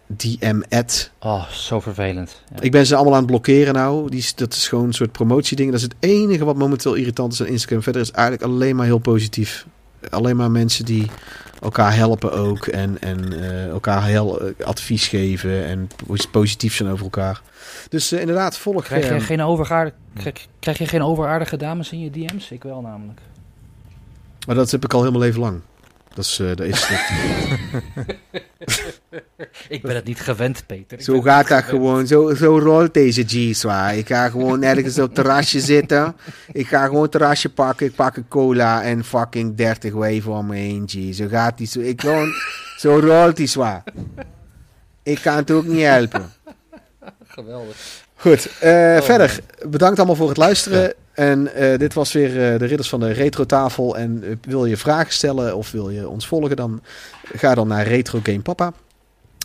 eh DM-ad. Oh, zo vervelend. Ja. Ik ben ze allemaal aan het blokkeren nou. Die, is- dat is gewoon een soort promotieding. Dat is het enige wat momenteel irritant is aan Instagram. Verder is eigenlijk alleen maar heel positief. Alleen maar mensen die elkaar helpen ook. En, en eh, elkaar heel eh, advies geven. En pos- positief zijn over elkaar. Dus eh, inderdaad, volg... Krijg je, eh, geen overaardige, krijg, krijg je geen overaardige dames in je DM's? Ik wel namelijk. Maar dat heb ik al helemaal leven lang. Dat is, eh, dat is Ik ben het niet gewend, Peter. Ik zo gaat het dat gewend. gewoon. Zo, zo rolt deze G-zwaar. Ik ga gewoon ergens op het terrasje zitten. Ik ga gewoon een terrasje pakken. Ik pak een cola en fucking 30 wave om me heen, G. Zo gaat die zo. Ik gewoon, zo rolt die zwaar. Ik kan het ook niet helpen. Geweldig. Goed, eh, Oh, verder. Bedankt allemaal voor het luisteren. En eh, dit was weer eh, de Ridders van de Retro Tafel. En wil je vragen stellen of wil je ons volgen, dan ga dan naar Retro Game Papa.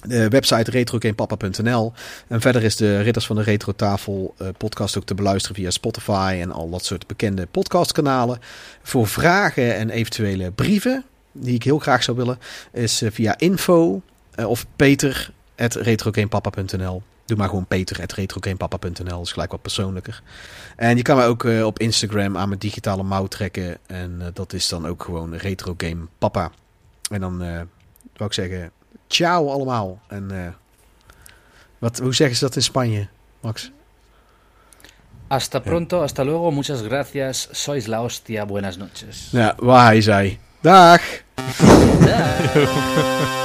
De website retrogamepapa.nl. En verder is de Ridders van de Retro Tafel eh, podcast ook te beluisteren via Spotify en al dat soort bekende podcastkanalen. Voor vragen en eventuele brieven, die ik heel graag zou willen, is via info of peter retrogamepapa.nl. Doe maar gewoon peter.retrogamepapa.nl. Is gelijk wat persoonlijker. En je kan mij ook eh, op Instagram aan mijn digitale mouw trekken. En eh, dat is dan ook gewoon retrogamepapa. En dan eh wou ik zeggen, ciao allemaal. En wat, hoe zeggen ze dat in Spanje, Max? Hasta pronto, hasta luego, muchas gracias, sois la hostia, buenas noches. Ja, waar hij zei. Dag! Dag.